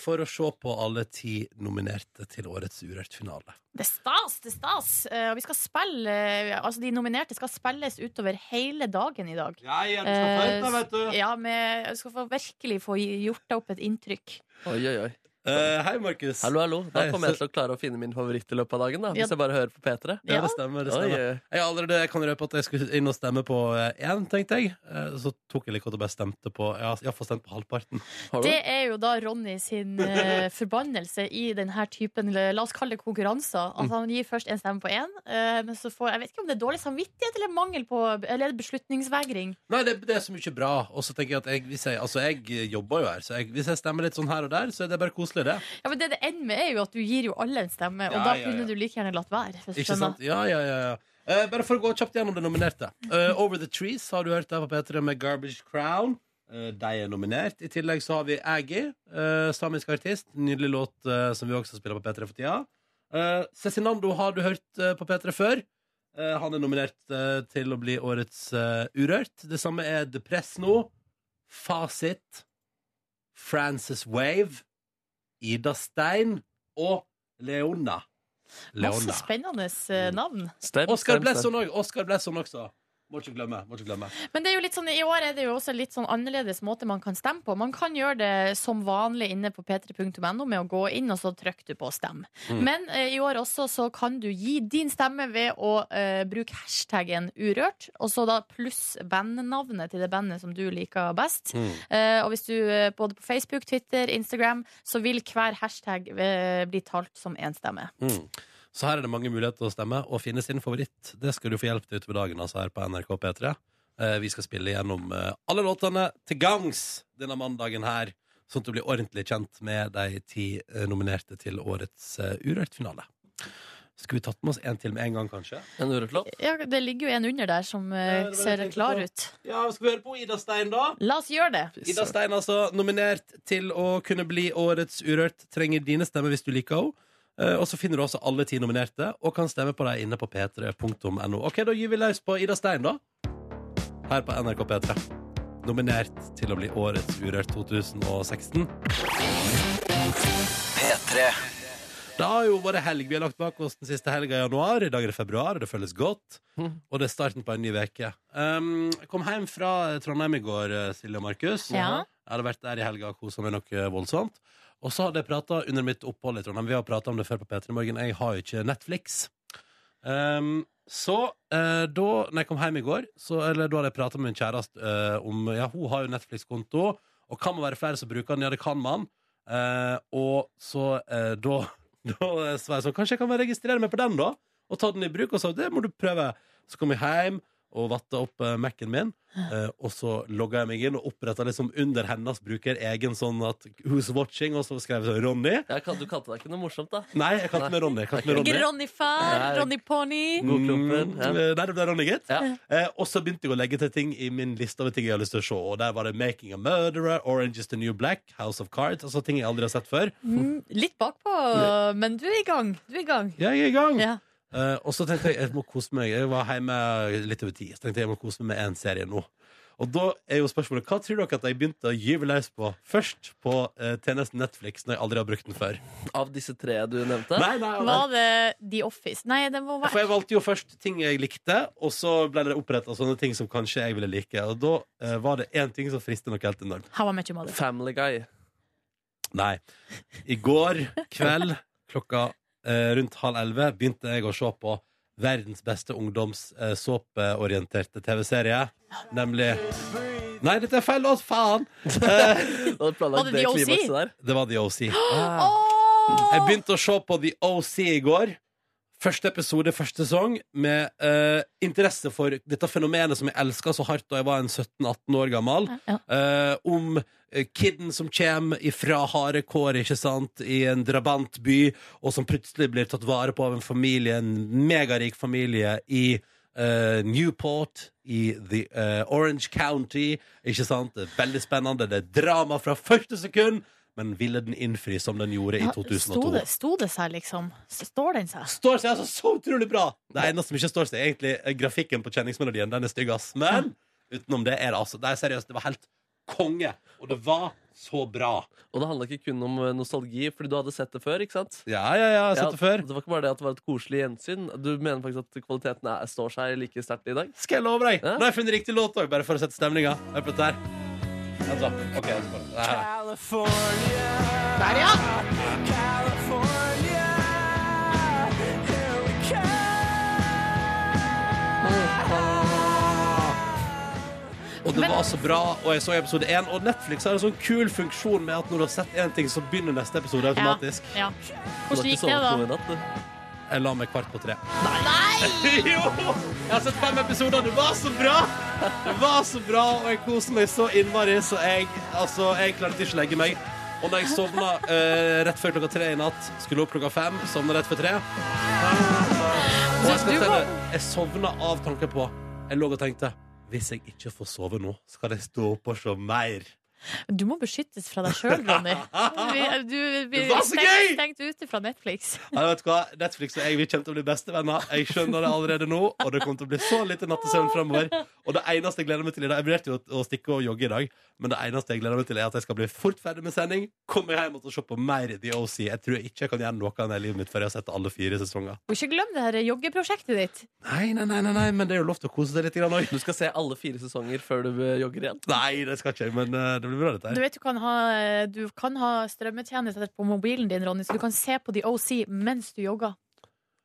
Speaker 2: for å se på alle ti nominerte til årets Urørt-finale.
Speaker 3: Det er stas, det er stas. Eh, og vi skal spille eh, Altså, de nominerte skal spilles utover hele dagen i dag.
Speaker 2: Ja, jeg
Speaker 3: skal, feite, vet du. Ja, med, jeg skal få virkelig få gjort deg opp et inntrykk.
Speaker 4: Oi, oi, oi.
Speaker 2: Eh, hei, Markus.
Speaker 4: Hallo, hallo. Da
Speaker 2: Hei,
Speaker 4: kommer jeg til å klare å finne min favoritt i løpet av dagen. da
Speaker 3: Ja.
Speaker 4: Hvis jeg bare hører på P3.
Speaker 2: Ja, det stemmer. det stemmer.
Speaker 4: oi.
Speaker 2: Jeg, allerede, kan røpe at jeg skulle inn og stemme på én, tenkte jeg. Eh, Så tok jeg like godt og bare stemte på Jeg har iallfall stemt på halvparten.
Speaker 4: Har du?
Speaker 3: Det er jo da Ronny sin eh, <laughs> forbannelse i denne typen la oss kalle det konkurranser.
Speaker 2: Altså
Speaker 3: At han gir først en stemme på én, eh, men så får Jeg vet ikke om det er dårlig samvittighet eller mangel på Eller er beslutningsvegring.
Speaker 2: Nei, det, det er så mye bra. Og så tenker jeg at jeg, hvis jeg, altså jeg jobber jo her, så jeg, hvis jeg stemmer litt sånn her og der, så er det bare koselig, det.
Speaker 3: Ja, men det det ender med, er jo at du gir jo alle en stemme, og
Speaker 2: Ja,
Speaker 3: da
Speaker 2: ja, ja.
Speaker 3: kunne du like gjerne latt være. Hvis du
Speaker 2: Ikke
Speaker 3: skjønner.
Speaker 2: sant? Ja, ja, ja, ja. Eh, bare for å gå kjapt gjennom det nominerte. Eh, Over the Trees har du hørt der på P3 med Garbage Crown. Eh, de er nominert. I tillegg så har vi Aggie, eh, samisk artist. Nydelig låt eh, som vi også spiller på P3 for tida. Uh, Cezinando har du hørt eh, på P3 før. Eh, han er nominert eh, til å bli årets eh, Urørt. Det samme er Depresno, Fasit, Frances Wave, Ida Stein og Leona.
Speaker 3: Masse spennende eh, navn.
Speaker 4: Stem, stem.
Speaker 2: Blesson òg. Blesson også. Må ikke glemme. Må ikke glemme.
Speaker 3: Men det er jo litt sånn, i år er det jo også litt sånn annerledes måte man kan stemme på. Man kan gjøre det som vanlig inne på p3.no med å gå inn, og så trykker du på stem.
Speaker 2: Mm.
Speaker 3: Men eh, i år også så kan du gi din stemme ved å eh, bruke hashtaggen urørt, og så da pluss bandnavnet til det bandet som du liker best.
Speaker 2: Mm.
Speaker 3: Eh, og hvis du eh, både på Facebook, Twitter, Instagram, så vil hver hashtag eh, bli talt som én stemme.
Speaker 2: Mm. Så her er det mange muligheter til å stemme og finne sin favoritt. Det skal du få hjelp til utover dagen altså her på NRK P3. Eh, vi skal spille gjennom eh, alle låtene til gangs denne mandagen her. sånn at du blir ordentlig kjent med de ti eh, nominerte til årets Urørt-finale. Skulle vi tatt med oss en til med en gang, kanskje?
Speaker 4: En urørt-låt?
Speaker 3: Ja, det ligger jo en under der som
Speaker 2: Ja,
Speaker 3: ser klar
Speaker 2: på.
Speaker 3: ut.
Speaker 2: Ja, Skal vi høre på Ida Stein, da?
Speaker 3: La oss gjøre det.
Speaker 2: Ida Stein altså nominert til å kunne bli årets Urørt. Trenger dine stemmer hvis du liker henne. Eh, og så finner du også alle ti nominerte og kan stemme på dem inne på p3.no. Ok, Da gir vi løs på Ida Stein, da. Her på NRK P3. Nominert til å bli årets Urørt 2016.
Speaker 1: P3.
Speaker 2: Det har jo vært helg. Vi har lagt bak oss den siste helga i januar. I dag er det februar, og det føles godt. Og det er starten på en ny uke. Um, jeg kom hjem fra Trondheim i går, eh, Silje og Markus.
Speaker 3: Ja.
Speaker 2: Jeg hadde vært der i helga og kosa meg noe voldsomt. Og så hadde jeg prata under mitt opphold i Trondheim. Vi har prata om det før på P3 Morgen. Jeg har jo ikke Netflix. Um, så uh, da når jeg kom hjem i går, så, eller da hadde jeg prata med min kjæreste uh, om Ja, hun har jo Netflix-konto, og kan man være flere som bruker den? Ja, det kan man. Uh, og så da, <laughs> da sa jeg sånn Kanskje jeg kan registrere meg på den, da? Og ta den i bruk. Og så det må du prøve. Så kom jeg hjem og vatta opp Mac-en min. Eh, og så logga jeg meg inn og oppretta liksom under hennes bruker egen sånn at Who's watching? Og så skrev jeg sånn Ronny.
Speaker 4: Ja, kan, du kalte deg ikke noe morsomt, da.
Speaker 2: Nei, jeg kalte meg Ronny. Kalte meg
Speaker 3: Ikke
Speaker 2: Ronny.
Speaker 3: Ronny Far,
Speaker 4: Nei.
Speaker 3: Ronny Pony.
Speaker 4: Godklumpen.
Speaker 2: Mm,
Speaker 4: Ja.
Speaker 2: Nei, det ble Ronny, gitt.
Speaker 4: Ja.
Speaker 2: Uh, og så begynte jeg å legge til ting i min liste over ting jeg har lyst til å se. Og der var det Making a Murderer, Orange is the New Black, House of Cards. Altså ting jeg aldri har sett før.
Speaker 3: Mm, litt bakpå, men du er i gang. Du er i gang.
Speaker 2: Jeg er i gang.
Speaker 3: Ja.
Speaker 2: Eh, og så tenkte jeg jeg må kose meg. Jeg var hjemme litt over ti. Så tenkte jeg jeg må kose meg med én serie nå. Og da er jo spørsmålet hva tror dere at jeg begynte å gyve løs på først på uh, tjenesten Netflix når jeg aldri har brukt den før?
Speaker 4: Av disse tre du nevnte.
Speaker 2: Nei, nei, nei.
Speaker 3: Var det The Office? Nei, det må
Speaker 2: For jeg valgte jo først ting jeg likte, og så ble det oppretta sånne ting som kanskje jeg ville like. Og da uh, var det én ting som frister noe helt enormt.
Speaker 3: How I Met Your Mother.
Speaker 4: Family Guy.
Speaker 2: Nei. I går kveld klokka eh, rundt halv elleve begynte jeg å se på verdens beste ungdomssåpeorienterte TV-serie, nemlig Nei, dette er feil låt! Faen! <laughs> Eh,
Speaker 3: Var det The OC?
Speaker 2: det var The OC.
Speaker 4: Ah. <gasps>
Speaker 2: Jeg begynte å se på The OC i går. Første episode, første sesong, med eh, interesse for dette fenomenet som jeg elska så hardt da jeg var en 17-18 år gammel.
Speaker 3: Ja.
Speaker 2: Eh, om eh, kidden som kommer ifra harde kår ikke sant, i en drabantby, og som plutselig blir tatt vare på av en familie, en megarik familie i eh, Newport, i the, eh, Orange County. Ikke sant? Det er veldig spennende. Det er drama fra første sekund. Men ville den innfri som den gjorde i 2002?
Speaker 3: Sto det, sto det seg, liksom? Står den seg?
Speaker 2: Står seg altså så utrolig bra! Det eneste som ikke står seg, egentlig er grafikken på kjenningsmelodien. Den er stygg, ass. Men utenom det er det altså Det er seriøst, det var helt konge. Og det var så bra.
Speaker 4: Og det handla ikke kun om eh, nostalgi, fordi du hadde sett det før. ikke sant?
Speaker 2: Ja, ja, ja, jeg har sett det før.
Speaker 4: Det var ikke bare det at det var et koselig gjensyn. Du mener faktisk at kvaliteten er, står seg like sterkt i dag?
Speaker 2: Skal jeg love deg.
Speaker 4: Ja.
Speaker 2: Nå har jeg funnet riktig låt òg, bare for å sette stemninga. Hør på dette her. Ok.
Speaker 3: Der, ja!
Speaker 2: Og det var så bra, og jeg så episode én. Og Netflix har en sånn kul funksjon med at når du har sett én ting, så begynner neste episode automatisk.
Speaker 3: Ja.
Speaker 4: Ja.
Speaker 3: Hvordan gikk det, da?
Speaker 2: Jeg la meg kvart på tre.
Speaker 3: Nei! <laughs>
Speaker 2: jo! Jeg har sett fem episoder. Det var så bra! Det var så bra, og jeg koser meg så innmari, så jeg, altså, jeg klarte ikke å legge meg. Og når jeg sovna eh, rett før klokka tre i natt, skulle opp klokka fem, sovna rett før tre Og jeg skal fortelle, jeg sovna av tanke på Jeg lå og tenkte hvis jeg ikke får sove nå, skal jeg stå opp og se mer.
Speaker 3: Du må beskyttes fra deg sjøl, Ronny. Du
Speaker 2: så
Speaker 3: stengt, stengt ute fra Netflix.
Speaker 2: Ja, vet du hva? Netflix og jeg vi kommer til å bli bestevenner. Jeg skjønner det allerede nå, og det kommer til å bli så lite nattesøvn fremover. Og det eneste jeg gleder meg til i dag Jeg vurderte jo å- stikke og jogge i dag, men det eneste jeg gleder meg til, er at jeg skal bli fort ferdig med sending, komme hjem og se på mer The OC. Jeg tror ikke jeg kan gjøre noe Det i livet mitt før jeg har sett alle fire sesonger.
Speaker 3: Og ikke glem det her joggeprosjektet ditt.
Speaker 2: Nei, nei, nei, nei, nei men det er jo lov til å kose seg litt òg.
Speaker 4: Du skal se alle fire sesonger før du eh, jogger igjen.
Speaker 2: Nei, det skal ikke jeg, men eh, det blir bra, dette
Speaker 3: Du vet du kan ha, du kan ha strømmetjenester på mobilen din, Ronny, så du kan se på The OC mens du jogger.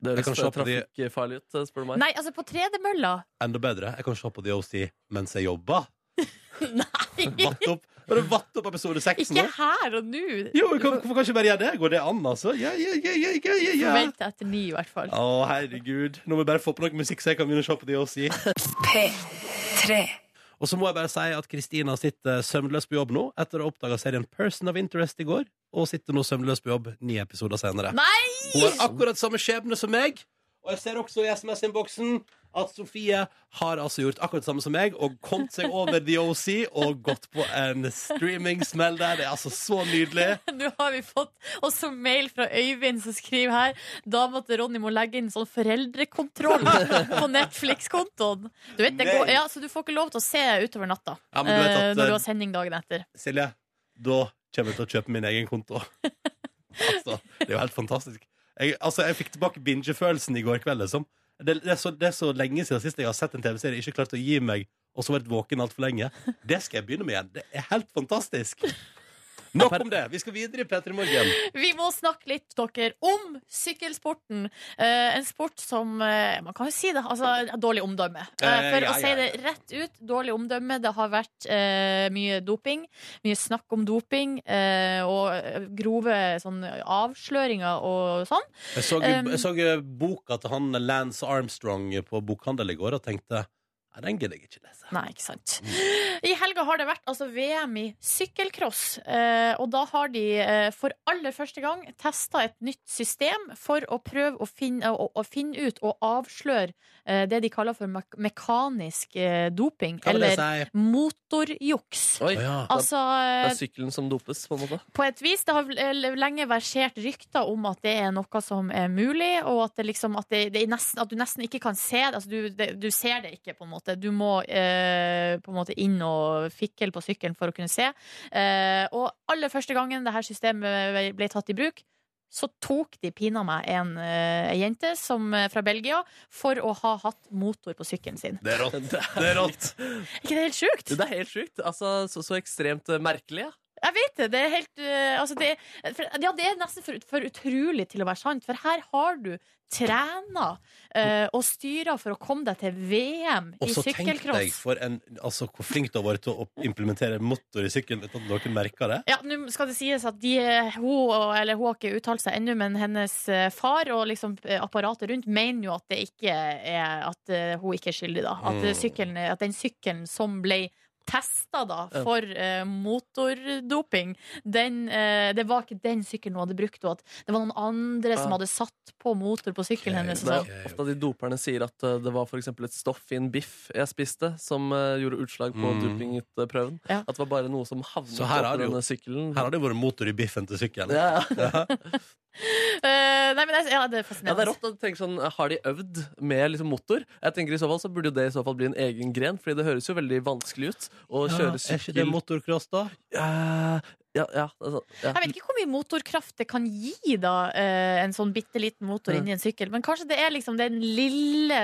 Speaker 4: Det
Speaker 2: Jeg kan
Speaker 4: høres
Speaker 2: se på de-
Speaker 4: trafikkfarlig ut, spør du meg.
Speaker 3: Nei, altså på tredemølla.
Speaker 2: Enda bedre. Jeg kan se på The OC mens jeg jobber. <laughs>
Speaker 3: Nei!
Speaker 2: Vatt opp, bare vatt opp episode seks nå.
Speaker 3: Ikke her og nå.
Speaker 2: Jo, kan- hvorfor kan ikke bare gjøre det? Går det an, altså? Ja, ja, ja, ja, ja, ja,
Speaker 3: deg etter ni, i hvert fall.
Speaker 2: Å, herregud. Nå må vi bare få på noe musikk, så jeg kan begynne å se på The OC.
Speaker 7: P3.
Speaker 2: Og så må jeg bare si at Kristina sitter søvnløs på jobb nå, etter å ha oppdaga serien Person of Interest i går, og sitter nå søvnløs på jobb ni episoder senere.
Speaker 3: Nei!
Speaker 2: Hun har akkurat samme skjebne som meg. Og jeg ser også i SMS-innboksen at Sofie har altså gjort akkurat det samme som meg og kommet seg over The OC og gått på en streamingsmell der. Det er altså så nydelig. <laughs>
Speaker 3: Nå har vi fått også mail fra Øyvind som skriver her da måtte Ronny må legge inn sånn foreldrekontroll <laughs> på Netflix-kontoen. Du vet, det går, ja, så du får ikke lov til å se utover natta
Speaker 2: Ja, men du vet
Speaker 3: eh,
Speaker 2: at,
Speaker 3: når du
Speaker 2: eh,
Speaker 3: har sending dagen etter.
Speaker 2: Silje, da kommer jeg til å kjøpe min egen konto. <laughs> altså, det er jo helt fantastisk. Jeg, altså, jeg fikk tilbake bingefølelsen i går kveld. Liksom. Det, det, er så, det er så lenge siden sist jeg har sett en TV-serie ikke klart å gi meg, og så vært våken altfor lenge. Det skal jeg begynne med igjen. Det er helt fantastisk. Nok om det. Vi skal videre i P3 Morgen.
Speaker 3: Vi må snakke litt dere, om sykkelsporten. Eh, en sport som eh, Man kan jo si det. Altså, dårlig omdømme. Eh,
Speaker 2: Eh,
Speaker 3: for
Speaker 2: ja,
Speaker 3: å si
Speaker 2: ja,
Speaker 3: det rett ut, dårlig omdømme. Det har vært eh, mye doping. Mye snakk om doping. Eh, og grove sånn, avsløringer og sånn.
Speaker 2: Jeg så, jeg så boka til han Lance Armstrong på bokhandel i går og tenkte Nei, den gidder jeg ikke lese.
Speaker 3: Nei, ikke sant. I helga har det vært altså, VM i sykkelcross. Eh, og da har de eh, for aller første gang testa et nytt system for å prøve å finne, å, å finne ut og avsløre eh, det de kaller for me mekanisk eh, doping.
Speaker 2: Hva
Speaker 3: Eller
Speaker 2: si?
Speaker 3: motorjuks.
Speaker 4: Oi,
Speaker 2: ja.
Speaker 3: Altså
Speaker 4: det
Speaker 3: eh,
Speaker 4: er sykkelen som dopes, på en måte.
Speaker 3: på et vis. Det har l- lenge versert rykter om at det er noe som er mulig, og at, det liksom, at, det, det er nesten, at du nesten ikke kan se det. Altså, du, det. du ser det ikke, på en måte. Du må eh, på en måte inn og fikle på sykkelen for å kunne se. Eh, og aller første gangen det her systemet ble tatt i bruk, så tok de pinadø meg en en jente som, eh, fra Belgia for å ha hatt motor på sykkelen sin.
Speaker 2: Det er rått. Det er rått.
Speaker 3: Ikke det helt sjukt?
Speaker 4: Det er helt sjukt. Altså, så, så ekstremt eh, merkelig. Ja.
Speaker 3: Jeg vet det. Det er helt uh, altså det, for, Ja, det er nesten for, for utrolig til å være sant. For her har du trena uh, og styra for å komme deg til VM
Speaker 2: Og
Speaker 3: i
Speaker 2: så tenk deg
Speaker 3: sykkelcross.
Speaker 2: for en, altså, hvor flink du har vært til å implementere motor i sykkelen uten at noen merker det.
Speaker 3: Ja, nå skal det sies at de, hun, eller hun har ikke uttalt seg ennå, men hennes eh, far og liksom eh, apparatet rundt mener jo at det ikke er At eh, hun ikke er skyldig, da. At,
Speaker 2: Mm.
Speaker 3: eh, sykkelen, at den sykkelen som ble testa da for eh, motordoping, den, eh, det var ikke den sykkelen hun hadde brukt, og at det var noen andre som hadde satt på motor på sykkelen hennes.
Speaker 4: Det
Speaker 3: og
Speaker 4: er
Speaker 3: sånn.
Speaker 4: ofte at de doperne sier at eh, det var for eksempel et stoff i en biff jeg spiste, som eh, gjorde utslag på
Speaker 2: Mm.
Speaker 4: dopingprøven.
Speaker 3: Ja.
Speaker 4: At det var bare noe som havnet
Speaker 2: Så her har
Speaker 4: oppå
Speaker 2: det jo-
Speaker 4: denne sykkelen.
Speaker 2: Her har det vært motor i biffen til sykkelen.
Speaker 4: Ja, ja. <laughs>
Speaker 3: Eh, nei, men jeg, ja, det er
Speaker 4: ja, det
Speaker 3: fascinerende.
Speaker 4: er rått. å tenke sånn, Har de øvd med liksom motor? Jeg tenker i så fall så burde jo det i så fall bli en egen gren, Fordi det høres jo veldig vanskelig ut
Speaker 2: Ja,
Speaker 4: kjøre
Speaker 2: er ikke det
Speaker 4: sykkel.
Speaker 2: motocross, da?
Speaker 4: Ja, ja, ja, altså, ja.
Speaker 3: Jeg vet ikke hvor mye motorkraft det kan gi da, eh, en sånn bitte liten motor
Speaker 4: Ja.
Speaker 3: inni en sykkel. Men kanskje det er liksom den lille,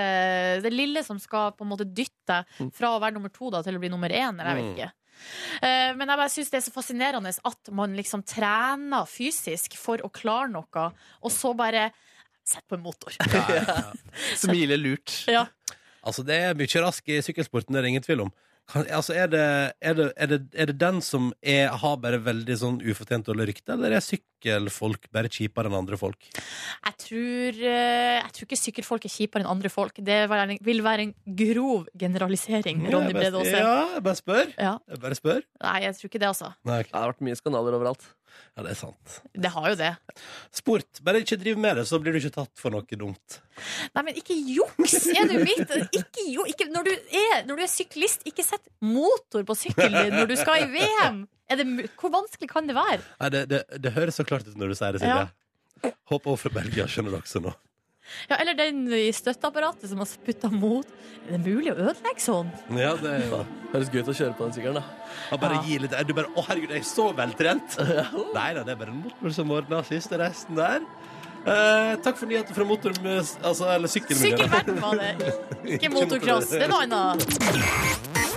Speaker 3: det lille som skal på en måte dytte
Speaker 4: Mm.
Speaker 3: fra å være nummer to da, til å bli nummer én. Eller jeg vet
Speaker 2: Mm.
Speaker 3: ikke. Eh, men jeg bare syns det er så fascinerende at man liksom trener fysisk for å klare noe, og så bare Sett på en motor. <laughs>
Speaker 2: Ja, ja, ja.
Speaker 4: Smile lurt.
Speaker 3: Ja.
Speaker 2: Altså, det er mye rask i sykkelsporten, det er det ingen tvil om. Kan, altså, er, det, er, det, er, det, er det den som er, har bare veldig sånn ufortjent dårlig rykte, eller er sykkelfolk bare kjipere enn andre folk?
Speaker 3: Jeg tror, eh, jeg tror ikke sykkelfolk er kjipere enn andre folk. Det vil være en- vil være en grov generalisering. Ronny Brede Aase.
Speaker 2: ja, jeg bare spør.
Speaker 3: Ja.
Speaker 2: Jeg bare spør.
Speaker 3: Nei, jeg tror ikke det, altså.
Speaker 2: Nei,
Speaker 4: Det har vært mye skandaler overalt.
Speaker 2: Ja, det er sant.
Speaker 3: Det har jo det.
Speaker 2: Sport. Bare ikke driv med det, så blir du ikke tatt for noe dumt.
Speaker 3: Nei, men ikke juks, er du mitt? Ikke, jo, ikke, når, du er, når du er syklist, ikke sett motor på sykkelen din når du skal i VM! Er det, hvor vanskelig kan det være?
Speaker 2: Nei, det, det, det høres så klart ut når du sier det, Silje. Håper hun fra Belgia skjønner også nå.
Speaker 3: Ja, eller den i støtteapparatet som har putta mot. Er det mulig å ødelegge sånn?
Speaker 2: Ja, det er jo
Speaker 4: Høres gøy ut å kjøre på den sykkelen, da.
Speaker 2: Ja, bare gi litt Du bare Å, herregud, jeg er så veltrent! Nei da, det er bare en motor som ordner siste resten der. Eh, takk for nyheter fra motor... Altså, eller sykkelmiljøet.
Speaker 3: Sykkelverden var det. Ikke <laughs> motocross. Det er noe annet.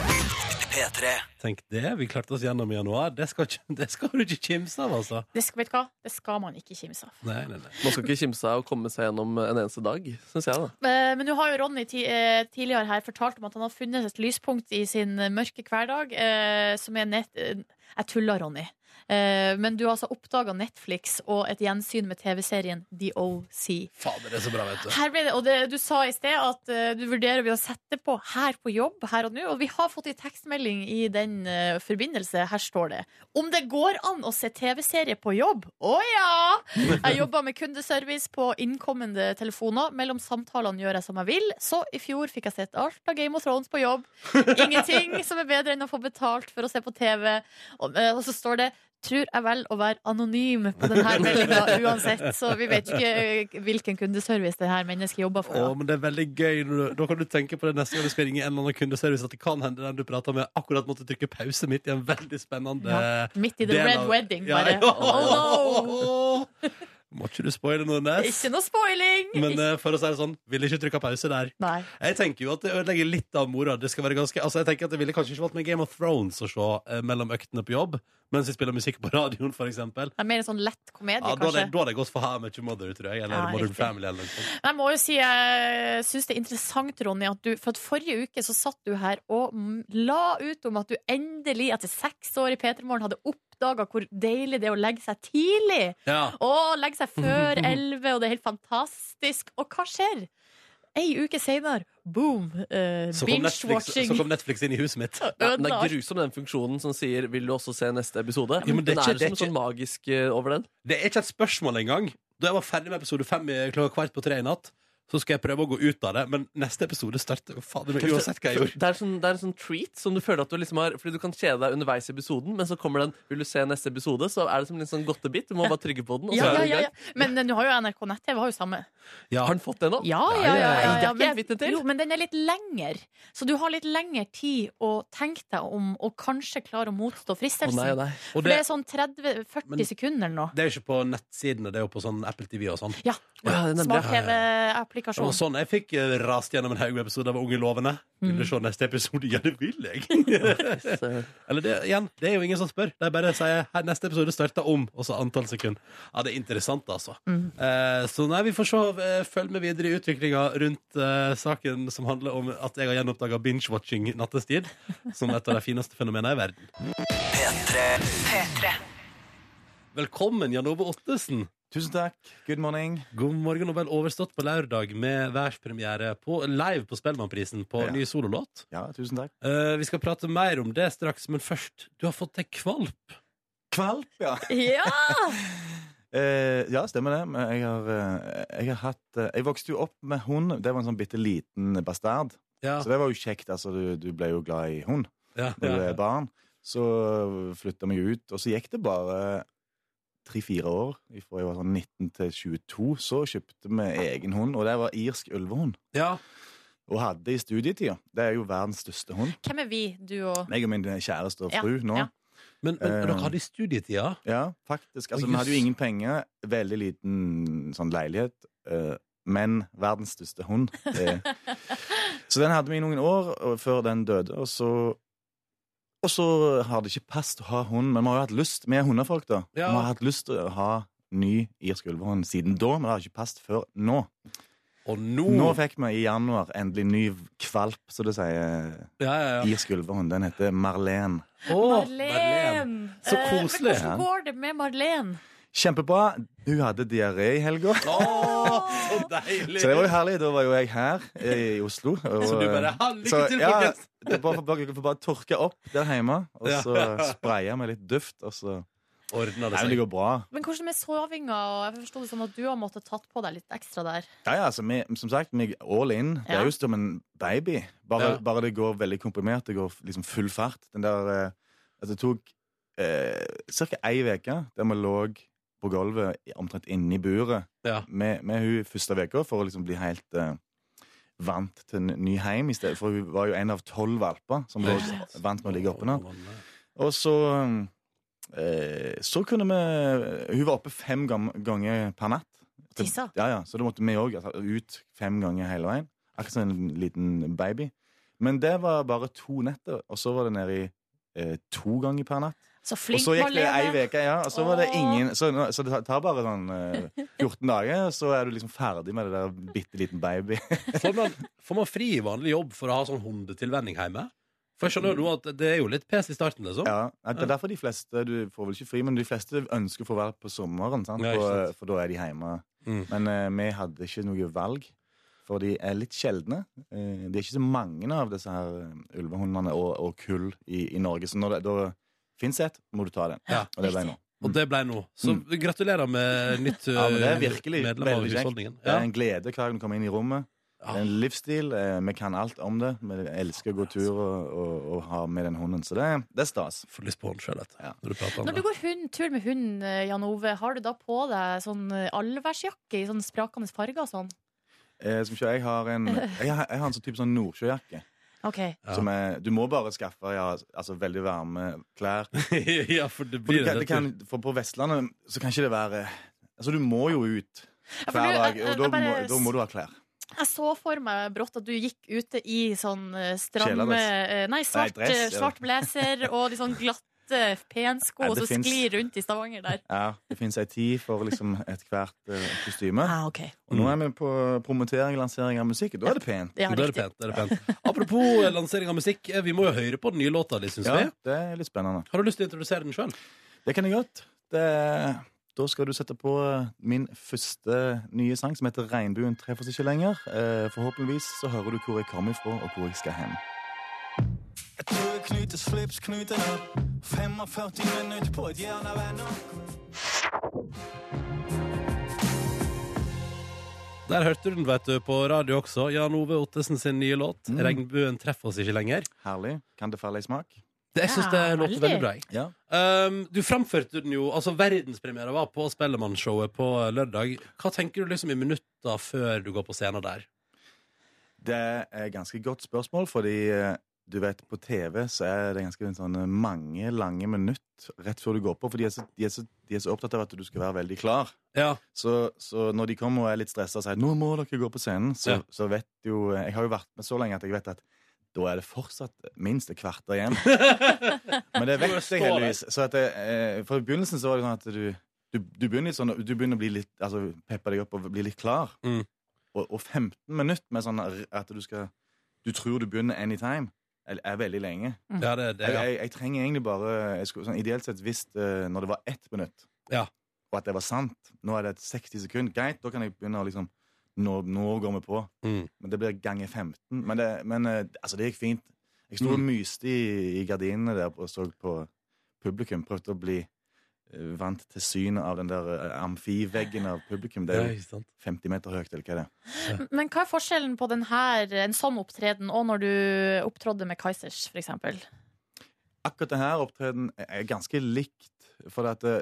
Speaker 1: P3.
Speaker 2: Tenk det, vi klarte oss gjennom i januar. Det skal, det skal du ikke kimse av, altså.
Speaker 3: Det skal, vet du hva? Det skal man ikke kimse av.
Speaker 2: Nei, nei, nei.
Speaker 4: Man skal ikke kimse av å komme seg gjennom en eneste dag, syns jeg. da
Speaker 3: Eh, Men nå har jo Ronny eh, tidligere her fortalt om at han har funnet et lyspunkt i sin mørke hverdag, eh, som er nett... Jeg tuller, Ronny. Eh, men du har altså oppdaga Netflix og et gjensyn med TV-serien The OC.
Speaker 2: Fader, det er så bra, vet du.
Speaker 3: Her ble det, og det, Du sa i sted at eh, du vurderer vi å sette på her på jobb her og nå. Og vi har fått en tekstmelding i den eh, forbindelse. Her står det Om det går an å se TV-serie på jobb? Å ja! Jeg jobber med kundeservice på innkommende telefoner. Mellom samtalene gjør jeg som jeg vil. Så i fjor fikk jeg sett alt av Game of Thrones på jobb. Ingenting som er bedre enn å få betalt for å se på TV. Og, og så står det Tror jeg vel å være anonym på denne meldinga uansett, så vi vet ikke eh, hvilken kundeservice det her mennesket jobber for.
Speaker 2: Å, men det er veldig gøy Da kan du tenke på det neste gang du skal ringe en eller annen kundeservice, at det kan hende den du prater med, akkurat måtte trykke pause midt i en veldig spennende
Speaker 3: Ja, midt i the red
Speaker 2: av-
Speaker 3: wedding,
Speaker 2: Ja,
Speaker 3: bare.
Speaker 2: ja.
Speaker 3: Oh, no! <laughs>
Speaker 2: Må ikke du spoile noe, Nes?
Speaker 3: Ikke noe spoiling!
Speaker 2: Men uh, for å si det sånn, ville ikke trykka pause der.
Speaker 3: Nei.
Speaker 2: Jeg tenker jo at det ødelegger litt av mora. Det skal være ganske Altså, jeg tenker at det ville kanskje ikke valgt med Game of Thrones å se uh, mellom øktene på jobb, mens jeg spiller musikk på radioen,
Speaker 3: er mer en sånn lett komedie,
Speaker 2: Ja, da hadde
Speaker 3: kanskje.
Speaker 2: jeg- da hadde jeg gått for How Much Mother, tror jeg. Eller
Speaker 3: Ja,
Speaker 2: Modern
Speaker 3: riktig.
Speaker 2: Family, eller noe sånt.
Speaker 3: Jeg må jo si jeg syns det er interessant, Ronny, at du For at forrige uke så satt du her og la ut om at du endelig, etter seks år i P3 Morgen, hadde oppdaga hvor deilig det er å legge seg tidlig.
Speaker 2: Ja.
Speaker 3: Og legge seg før elleve, og det er helt fantastisk. Og hva skjer? Ei uke seinere, boom! Uh,
Speaker 2: Så kom, Netflix,
Speaker 3: Binge-watching.
Speaker 2: så kom Netflix inn i huset mitt.
Speaker 4: Ja, den er grusom, den funksjonen som sier 'vil du også se neste episode'?
Speaker 2: Ja, men det er
Speaker 4: den
Speaker 2: ikke-
Speaker 4: er
Speaker 2: det er
Speaker 4: som sånn magisk uh, over den.
Speaker 2: Det er ikke et spørsmål engang. Da jeg var ferdig med episode fem i- klokka kvart på tre i natt, så skal jeg prøve å gå ut av det. Men neste episode starter jo fader meg uansett hva jeg gjorde.
Speaker 4: Det er, sånn, det er en sånn treat som du føler at du liksom har Fordi du kan kjede deg underveis i episoden, men så kommer den 'vil du se neste episode', så er det som en sånn godtebit. Du må bare trygge på den, og så
Speaker 3: Ja,
Speaker 4: er
Speaker 3: ja, ja, ja. Men eh, nå har jo NRK nett-TV har jo samme.
Speaker 2: Ja.
Speaker 4: Har den fått det nå?
Speaker 3: Ja,
Speaker 2: Ja,
Speaker 3: ja, ja.
Speaker 2: ja,
Speaker 3: ja,
Speaker 2: ja.
Speaker 3: ja,
Speaker 4: Det ikke jeg
Speaker 3: men- Jo, men den er litt lenger. Så du har litt lengre tid å tenke deg om, og kanskje klare å motstå
Speaker 4: fristelsen.
Speaker 3: fristelsen.
Speaker 4: nei, nei.
Speaker 2: Og
Speaker 3: For
Speaker 2: det,
Speaker 3: det er sånn 30-40 sekunder nå.
Speaker 2: det er jo ikke på nettsidene, det er jo på sånn Apple TV og sånn.
Speaker 3: Ja.
Speaker 4: Ja, det er nemlig.
Speaker 2: Det var sånn jeg fikk eh, rast gjennom en haug med episoder av Unge lovende. Vil du se neste episode? <laughs> Ja, det vil jeg. <laughs> Eller det, igjen, det er jo ingen som spør. De bare sier her, neste episode starter om, og så antall sekunder. Ja, det er interessant, altså. Eh, så nei, vi får se. eh, følg med videre i utviklinga rundt eh, saken som handler om at jeg har gjenoppdaga binge-watching nattestid som et av de fineste fenomenene i verden. Velkommen, Jan Ove Ottesen.
Speaker 7: Tusen takk. Good morning.
Speaker 2: God morgen og vel overstått på lørdag med verdenspremiere på, live på Spellemannprisen på
Speaker 7: Ja.
Speaker 2: ny sololåt.
Speaker 7: Ja, tusen takk.
Speaker 2: Uh, vi skal prate mer om det straks, men først, du har fått deg kvalp.
Speaker 7: Kvalp, ja.
Speaker 3: Ja!
Speaker 7: uh, <laughs> ja, stemmer det. Men jeg har, eh, jeg har hatt Jeg vokste jo opp med hund. Det var en sånn bitte liten bastard.
Speaker 2: Ja,
Speaker 7: Så det var jo kjekt. Altså, du, du ble jo glad i hund
Speaker 2: ja,
Speaker 7: når du er barn. Så flytta vi ut, og så gikk det bare tre-fire år. Fra jeg var sånn 19 til 22, så kjøpte vi egen hund, og det var irsk ulvehund.
Speaker 2: ja.
Speaker 7: Og hadde i studietida. Det er jo verdens største hund.
Speaker 3: Hvem er vi, du og
Speaker 7: Jeg og min kjæreste og
Speaker 3: Ja,
Speaker 7: fru nå.
Speaker 3: ja.
Speaker 2: Men, men
Speaker 7: Eh.
Speaker 2: dere hadde i studietida?
Speaker 7: Ja, faktisk. Altså, Vi hadde jo ingen penger, veldig liten sånn leilighet, eh, men verdens største hund. Eh, <laughs> så den hadde vi i noen år før den døde, og så og så har det ikke passet å ha hund, men vi har jo hatt lyst. Er hundefolk, da.
Speaker 2: Ja.
Speaker 7: Vi har hatt lyst til å ha ny irsk ulvehund siden da, men det har ikke passet før nå.
Speaker 2: Og nå
Speaker 7: Nå fikk vi i januar endelig ny kvalp, som det sier.
Speaker 2: Ja, ja, ja.
Speaker 7: Irsk ulvehund. Den heter Marlene.
Speaker 2: Oh,
Speaker 3: Marlene. Marlene.
Speaker 2: Så
Speaker 3: Eh,
Speaker 2: koselig.
Speaker 3: Men hvordan går det med Marlen?
Speaker 7: Kjempebra. Hun hadde diaré i helga.
Speaker 2: Oh, så deilig!
Speaker 7: Så det var jo herlig. Da var jo jeg her i Oslo. Og, <laughs>
Speaker 2: Så du bare «Ha, Lykke
Speaker 7: så,
Speaker 2: til,
Speaker 7: ja,
Speaker 2: folkens!
Speaker 7: det er bare, tørke opp der hjemme, og så spraye med litt duft. Og så
Speaker 2: Ordna det
Speaker 7: Nei, det går bra.
Speaker 3: Men hvordan med sovinga? Jeg forstod det sånn at du har måttet tatt på deg litt ekstra der.
Speaker 7: Ja, ja, altså, vi, som sagt, vi all in. Det er jo som en baby. Bare,
Speaker 2: Ja.
Speaker 7: bare det går veldig komprimert. Det går liksom full fart. Den der eh, altså, Det tok eh, ca. ei uke der vi lå på gulvet omtrent inni buret
Speaker 2: Ja.
Speaker 7: med, med hun første uka for å liksom bli helt eh, vant til en ny heim i stedet. For hun var jo en av tolv valper som var vant med å ligge oppe nå. Og så eh, Så kunne vi Hun var oppe fem ganger per natt.
Speaker 3: Tissa?
Speaker 7: Ja, ja, Så da måtte vi òg ut fem ganger hele veien. Akkurat som en liten baby. Men det var bare to netter, og så var det nede i eh, to ganger per natt.
Speaker 3: Så
Speaker 7: Og så gikk det ei uke, ja, og så var det ingen Så, så det tar bare sånn eh, 14 dager, og så er du liksom ferdig med det der bitte liten baby. <laughs>
Speaker 2: Får man, får man fri i vanlig jobb for å ha sånn hundetilvenning hjemme? For jeg skjønner jo at det er jo litt pes i starten, liksom.
Speaker 7: Ja, Det er derfor de fleste Du får vel ikke fri, men de fleste ønsker å få være på sommeren. Sant?
Speaker 2: Ja,
Speaker 7: For, for da er de hjemme.
Speaker 2: Mm.
Speaker 7: Men eh, vi hadde ikke noe valg, for de er litt sjeldne. Eh, det er ikke så mange av disse her eh, ulvehundene og, og kull i, i Norge. Så når det da fins et, må du ta den.
Speaker 2: Ja,
Speaker 7: Og det ble nå.
Speaker 2: Og det ble nå. Så gratulerer med nytt
Speaker 7: Mm. <laughs> Ja, men det er
Speaker 2: eh,
Speaker 7: virkelig
Speaker 2: medlem av husholdningen.
Speaker 7: Det er en glede hver gang du kommer inn i rommet. Det er en livsstil. eh, Vi kan alt om det. Vi elsker å gå tur og, og, og ha med den hunden. Så det, det er stas.
Speaker 2: Får lyst på hund sjøl,
Speaker 7: Ja.
Speaker 2: når du prater om
Speaker 3: Når du går hund, tur med hund, eh, Jan Ove, har du da på deg sånn allværsjakke i sånn sprakende farger og sånn?
Speaker 7: Eh, som ikke jeg har en, <laughs> jeg har, jeg har en sånn type sånn Nordsjøjakke.
Speaker 3: OK.
Speaker 2: Ja.
Speaker 7: Som er, du må bare skaffe ja, altså veldig varme klær. <laughs>
Speaker 2: ja, for det
Speaker 7: For,
Speaker 2: blir
Speaker 7: kan,
Speaker 2: det.
Speaker 7: det kan, for på Vestlandet så kan ikke det være Altså, du må jo ut hver dag, og da må, da må du ha klær.
Speaker 3: Jeg så for meg brått at du gikk ute i sånn eh, stramme
Speaker 7: Kjeledress.
Speaker 3: eh, Nei, svart,
Speaker 7: dress,
Speaker 3: eh, svart blazer og de sånn glatte pensko,
Speaker 7: Nei,
Speaker 3: og så
Speaker 7: finnes-
Speaker 3: sklir rundt i Stavanger der.
Speaker 7: Ja, Det fins ei tid for liksom ethvert uh, kostyme.
Speaker 3: Ah, okay.
Speaker 7: Og nå er vi på promotering og lansering av musikk. Da er det pent.
Speaker 3: Ja,
Speaker 2: det er det pent. det er det pent. Apropos eh, lansering av musikk, eh, vi må jo høre på den nye låta di, syns
Speaker 7: Ja,
Speaker 2: vi.
Speaker 7: det er litt spennende.
Speaker 2: Har du lyst til å introdusere den sjøl?
Speaker 7: Det kan jeg godt. Det, da skal du sette på min første nye sang, som heter 'Regnbuen treffer oss ikke lenger'. Eh, forhåpentligvis så hører du hvor jeg kommer ifra, og hvor jeg skal hen.
Speaker 8: Jeg tror jeg knyter slips, knyter opp 45 minutter på et jern av.
Speaker 2: Der hørte du den, vet du, på radio også. Jan Ove Ottesen sin nye låt.
Speaker 7: Mm.
Speaker 2: 'Regnbuen treffer oss ikke lenger'.
Speaker 7: Herlig. Kan det falle i smak?
Speaker 2: Det, jeg syns det
Speaker 3: Ja,
Speaker 2: låter
Speaker 3: veldig.
Speaker 2: bra.
Speaker 7: Ja.
Speaker 2: Um, du framførte den jo, altså Verdenspremiere var på Spellemannshowet på lørdag. Hva tenker du liksom i minutter før du går på scenen der?
Speaker 7: Det er et ganske godt spørsmål, fordi eh, du vet, på TV så er det ganske sånn eh, mange lange minutt rett før du går på, for de er, så, de, er så, de er så opptatt av at du skal være veldig klar.
Speaker 2: Ja,
Speaker 7: Så, så når de kommer og er litt stressa og sier 'nå må dere gå på scenen', så,
Speaker 2: Ja.
Speaker 7: så vet jo Jeg har jo vært med så lenge at jeg vet at da er det fortsatt minst et kvarter igjen. <laughs> Men det vet jeg heldigvis. Så at det, eh, for I begynnelsen så var det sånn at du, du, du begynner sånn Du begynner å bli litt Altså peppe deg opp og bli litt klar.
Speaker 2: Mm.
Speaker 7: Og, og 15 minutter med sånn at du skal Du tror du begynner anytime, er, er veldig lenge.
Speaker 2: ja det det.
Speaker 7: Jeg,
Speaker 2: Ja.
Speaker 7: jeg, jeg trenger egentlig bare jeg skulle, sånn, Ideelt sett visst uh, når det var ett minutt,
Speaker 2: Ja.
Speaker 7: og at det var sant. Nå er det et 60 sekunder. Greit, da kan jeg begynne å liksom Nå, nå går vi på.
Speaker 2: Mm.
Speaker 7: Men det blir ganger 15. Men det, men, uh, altså, det gikk fint. Jeg sto og
Speaker 2: Mm.
Speaker 7: myste i, i gardinene der og så på publikum. Prøvde å bli eh, vant til synet av den der eh, amfiveggen av publikum. Det er jo 50 meter høyt, eller hva er det
Speaker 3: Men hva er forskjellen på den her, en sånn opptreden og når du opptrådde med Kaizers, eksempel?
Speaker 7: Akkurat denne opptreden er ganske likt. For at eh,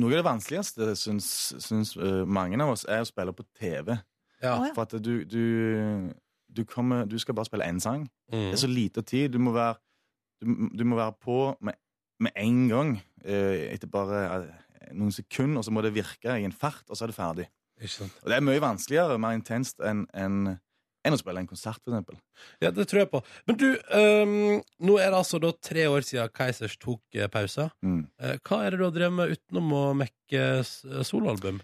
Speaker 7: noe av det vanskeligste, syns, syns eh, mange av oss, er å spille på TV.
Speaker 2: Ja.
Speaker 7: For at du, du, du, kommer, du skal bare spille én sang.
Speaker 2: Mm.
Speaker 7: Det er så lite tid. Du må være, du, du må være på med, med en gang eh, etter bare eh, noen sekunder, og så må det virke i en fart, og så er det ferdig.
Speaker 2: Ikke sant?
Speaker 7: Og det er mye vanskeligere, og mer intenst enn en, enn å spille en konsert, eksempel.
Speaker 2: Ja, det tror jeg på. Men du, um, nå er det altså da tre år siden Keisers tok eh, pause.
Speaker 7: Mm.
Speaker 2: Eh, hva er det du har drevet med utenom å mekke soloalbum?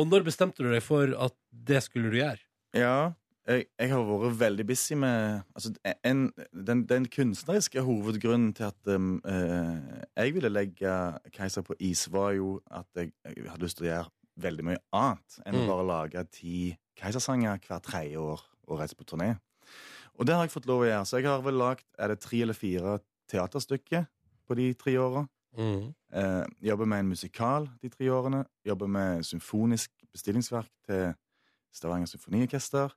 Speaker 2: Og når bestemte du deg for at det skulle du gjøre?
Speaker 7: Ja, jeg, jeg har vært veldig busy med altså, en, den, den kunstneriske hovedgrunnen til at um, eh, jeg ville legge Keiser på is, var jo at jeg, jeg hadde lyst til å gjøre veldig mye annet enn
Speaker 2: Mm.
Speaker 7: å bare lage ti Keisersanger hvert tredje år og reise på turné. Og det har jeg fått lov å gjøre. Så jeg har vel lagd er det tre eller fire teaterstykker på de tre åra.
Speaker 2: Mm.
Speaker 7: Eh, jobber med en musikal de tre årene. Jobber med symfonisk bestillingsverk til Stavanger Symfoniorkester.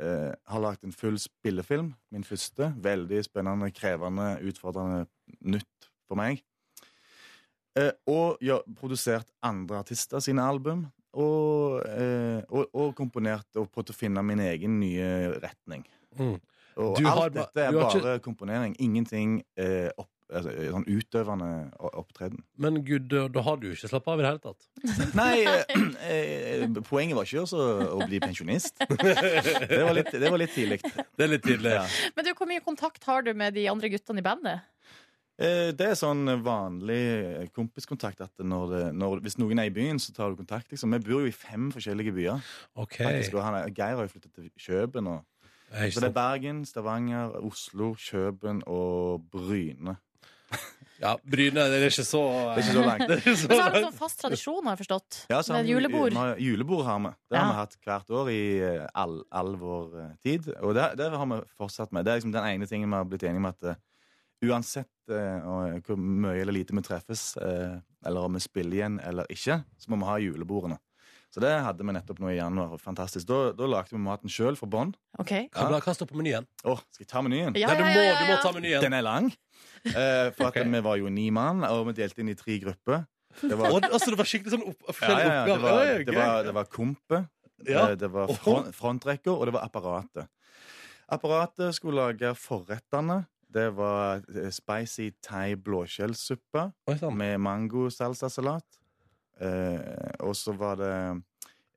Speaker 7: Eh, har lagd en full spillefilm, min første. Veldig spennende, krevende, utfordrende nytt for meg. Eh, og ja, produsert andre artister sine album. Og, eh, og, og komponert og prøvd å finne min egen nye retning.
Speaker 2: Mm.
Speaker 7: Og
Speaker 2: Du
Speaker 7: alt
Speaker 2: har,
Speaker 7: dette er bare ikke... komponering. Ingenting eh, opp, sånn utøvende opptreden.
Speaker 2: Men gud, da, har du ikke slappa av i det hele tatt. <laughs>
Speaker 7: Nei, eh, eh, poenget var ikke også å bli pensjonist. <laughs> Det var litt, det var litt tidlig.
Speaker 2: Det er litt tidlig.
Speaker 7: Ja.
Speaker 3: Men du, hvor mye kontakt har du med de andre guttene i bandet?
Speaker 7: Eh, Det er sånn vanlig kompiskontakt at når det, når, hvis noen er i byen, så tar du kontakt. Liksom. Vi bor jo i fem forskjellige byer.
Speaker 2: Okay.
Speaker 7: Faktisk, og han er, Geir har jo flyttet til Kjøben. Og, Så det er. Bergen, Stavanger, Oslo, Kjøben og Bryne.
Speaker 2: Ja, Bryne, det er ikke så
Speaker 7: Det er ikke så langt.
Speaker 2: Det er ikke så
Speaker 3: Men så har dere sånn fast tradisjon, har jeg forstått.
Speaker 7: Ja, så har
Speaker 3: Med
Speaker 7: vi-
Speaker 3: julebord.
Speaker 7: vi har- Julebord har vi. Det
Speaker 3: Ja.
Speaker 7: har vi hatt hvert år i eh, all, all vår eh, tid. Og det, det har vi fortsatt med. Det er liksom den ene tingen vi har blitt enige om at eh, uansett eh, og hvor mye eller lite vi treffes, eh, eller om vi spiller igjen eller ikke, så må vi ha julebordene. Så det hadde vi nettopp nå i januar. Fantastisk. Da, da lagde vi maten sjøl for bånd.
Speaker 3: Ok.
Speaker 2: Hva hva står på menyen?
Speaker 7: Å, skal jeg ta menyen?
Speaker 3: Ja,
Speaker 2: Nei, du
Speaker 3: ja,
Speaker 2: må,
Speaker 3: ja, ja,
Speaker 2: du må
Speaker 3: ja.
Speaker 2: ta menyen.
Speaker 7: Den er lang. Eh, for at vi var jo ni mann, og vi delte inn i tre grupper. Det var,
Speaker 2: altså, det var skikkelig sånn opp,
Speaker 7: ja,
Speaker 2: forskjellige
Speaker 7: ja, ja, det,
Speaker 2: oppgaver.
Speaker 7: var, det, var, det var kompe,
Speaker 2: Ja.
Speaker 7: eh, det var front, frontrekker, og det var apparatet. Apparatet skulle lage forrettene. Det var eh, spicy thai blåskjellsuppe
Speaker 2: Oi, sann.
Speaker 7: med mango-salsasalat. Eh, og så var det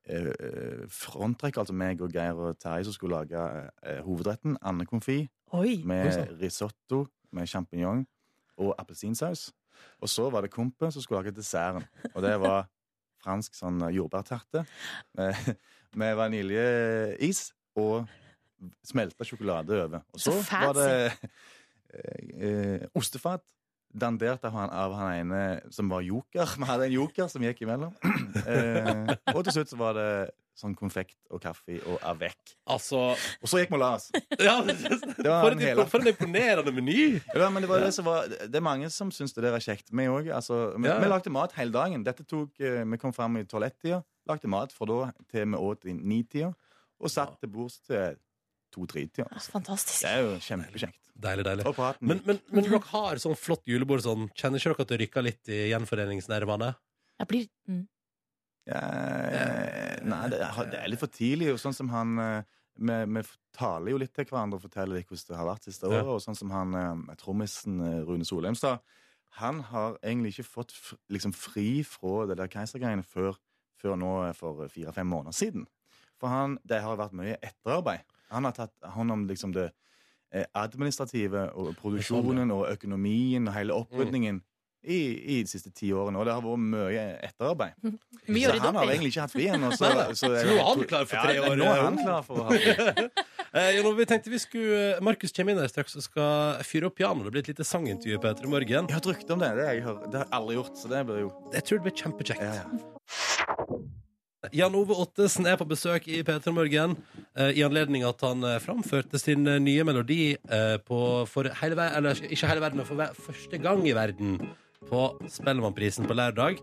Speaker 7: eh, fronttrekk, altså meg og Geir og Terje, som skulle lage eh, hovedretten. Andekonfi
Speaker 3: Oi.
Speaker 2: Oi,
Speaker 7: med risotto med sjampinjong og appelsinsaus. Og så var det kompe som skulle lage desserten. Og det var fransk sånn jordbærterte med, med vaniljeis og smelta sjokolade over. Og så,
Speaker 3: Så
Speaker 7: var det eh, eh, ostefat. Dandert av han, av han ene som var joker. Vi hadde en joker som gikk imellom. <clears throat> Eh, og til slutt så var det sånn konfekt og kaffe og avec.
Speaker 2: Altså
Speaker 7: Og så gikk vi og la oss.
Speaker 2: ja,
Speaker 7: var
Speaker 2: for,
Speaker 7: en hele...
Speaker 2: for en imponerende meny!
Speaker 7: Ja, men det, var det, som var, det er mange som syns det der er kjekt. Vi òg. Altså, vi,
Speaker 2: Ja, ja.
Speaker 7: vi lagde mat hele dagen. Dette tok, eh, Vi kom fram i toalettida, lagde mat fra da til vi åt i nitida, og satt til bords til to-tre-tida.
Speaker 3: Ah, Fantastisk.
Speaker 7: Det er jo kjempekjekt.
Speaker 2: Deilig, deilig. Men, men, men dere har sånn flott julebord sånn. Kjenner ikke dere at det rykker litt i gjenforeningsnervene?
Speaker 3: Jeg blir mm.
Speaker 7: ja, eh, Nei, det er, det er litt for tidlig. Og sånn som han eh, vi, vi taler jo litt til hverandre og forteller litt hvordan det har vært siste
Speaker 2: Ja.
Speaker 7: året. Og sånn som han eh, trommisen eh, Rune Solheimstad han har egentlig ikke fått liksom fri fra det der keisergreiene før, før nå for fire-fem måneder siden. For han, det har vært mye etterarbeid. Han har tatt hånd om liksom det eh, administrative og produksjonen og økonomien og hele opprydningen i, i de siste ti årene. Og det har vært mye etterarbeid. <laughs>
Speaker 3: Mye
Speaker 7: Så han har egentlig ikke hatt fri ennå. Så, så,
Speaker 2: Så nå er han klar for tre
Speaker 7: ja,
Speaker 2: år,
Speaker 7: Nå er han klar for å ha fri. <laughs>
Speaker 2: Eh, vi tenkte vi skulle Markus kommer inn her straks og skal fyre opp pianoet. Det blir et lite sangintervju på Etter i morgen.
Speaker 7: Jeg har rykte om det. Det har jeg, hørt. det har jeg aldri gjort. Så det blir jo
Speaker 2: Jeg tror det blir kjempekjekt.
Speaker 7: ja, ja.
Speaker 2: Jan Ove Ottesen er på besøk i P3 Morgen eh, i anledning at han eh, framførte sin eh, nye melodi eh, på, for hele, verden eller, ikke hele verden, men for ver- første gang i verden på Spellemannprisen på lørdag.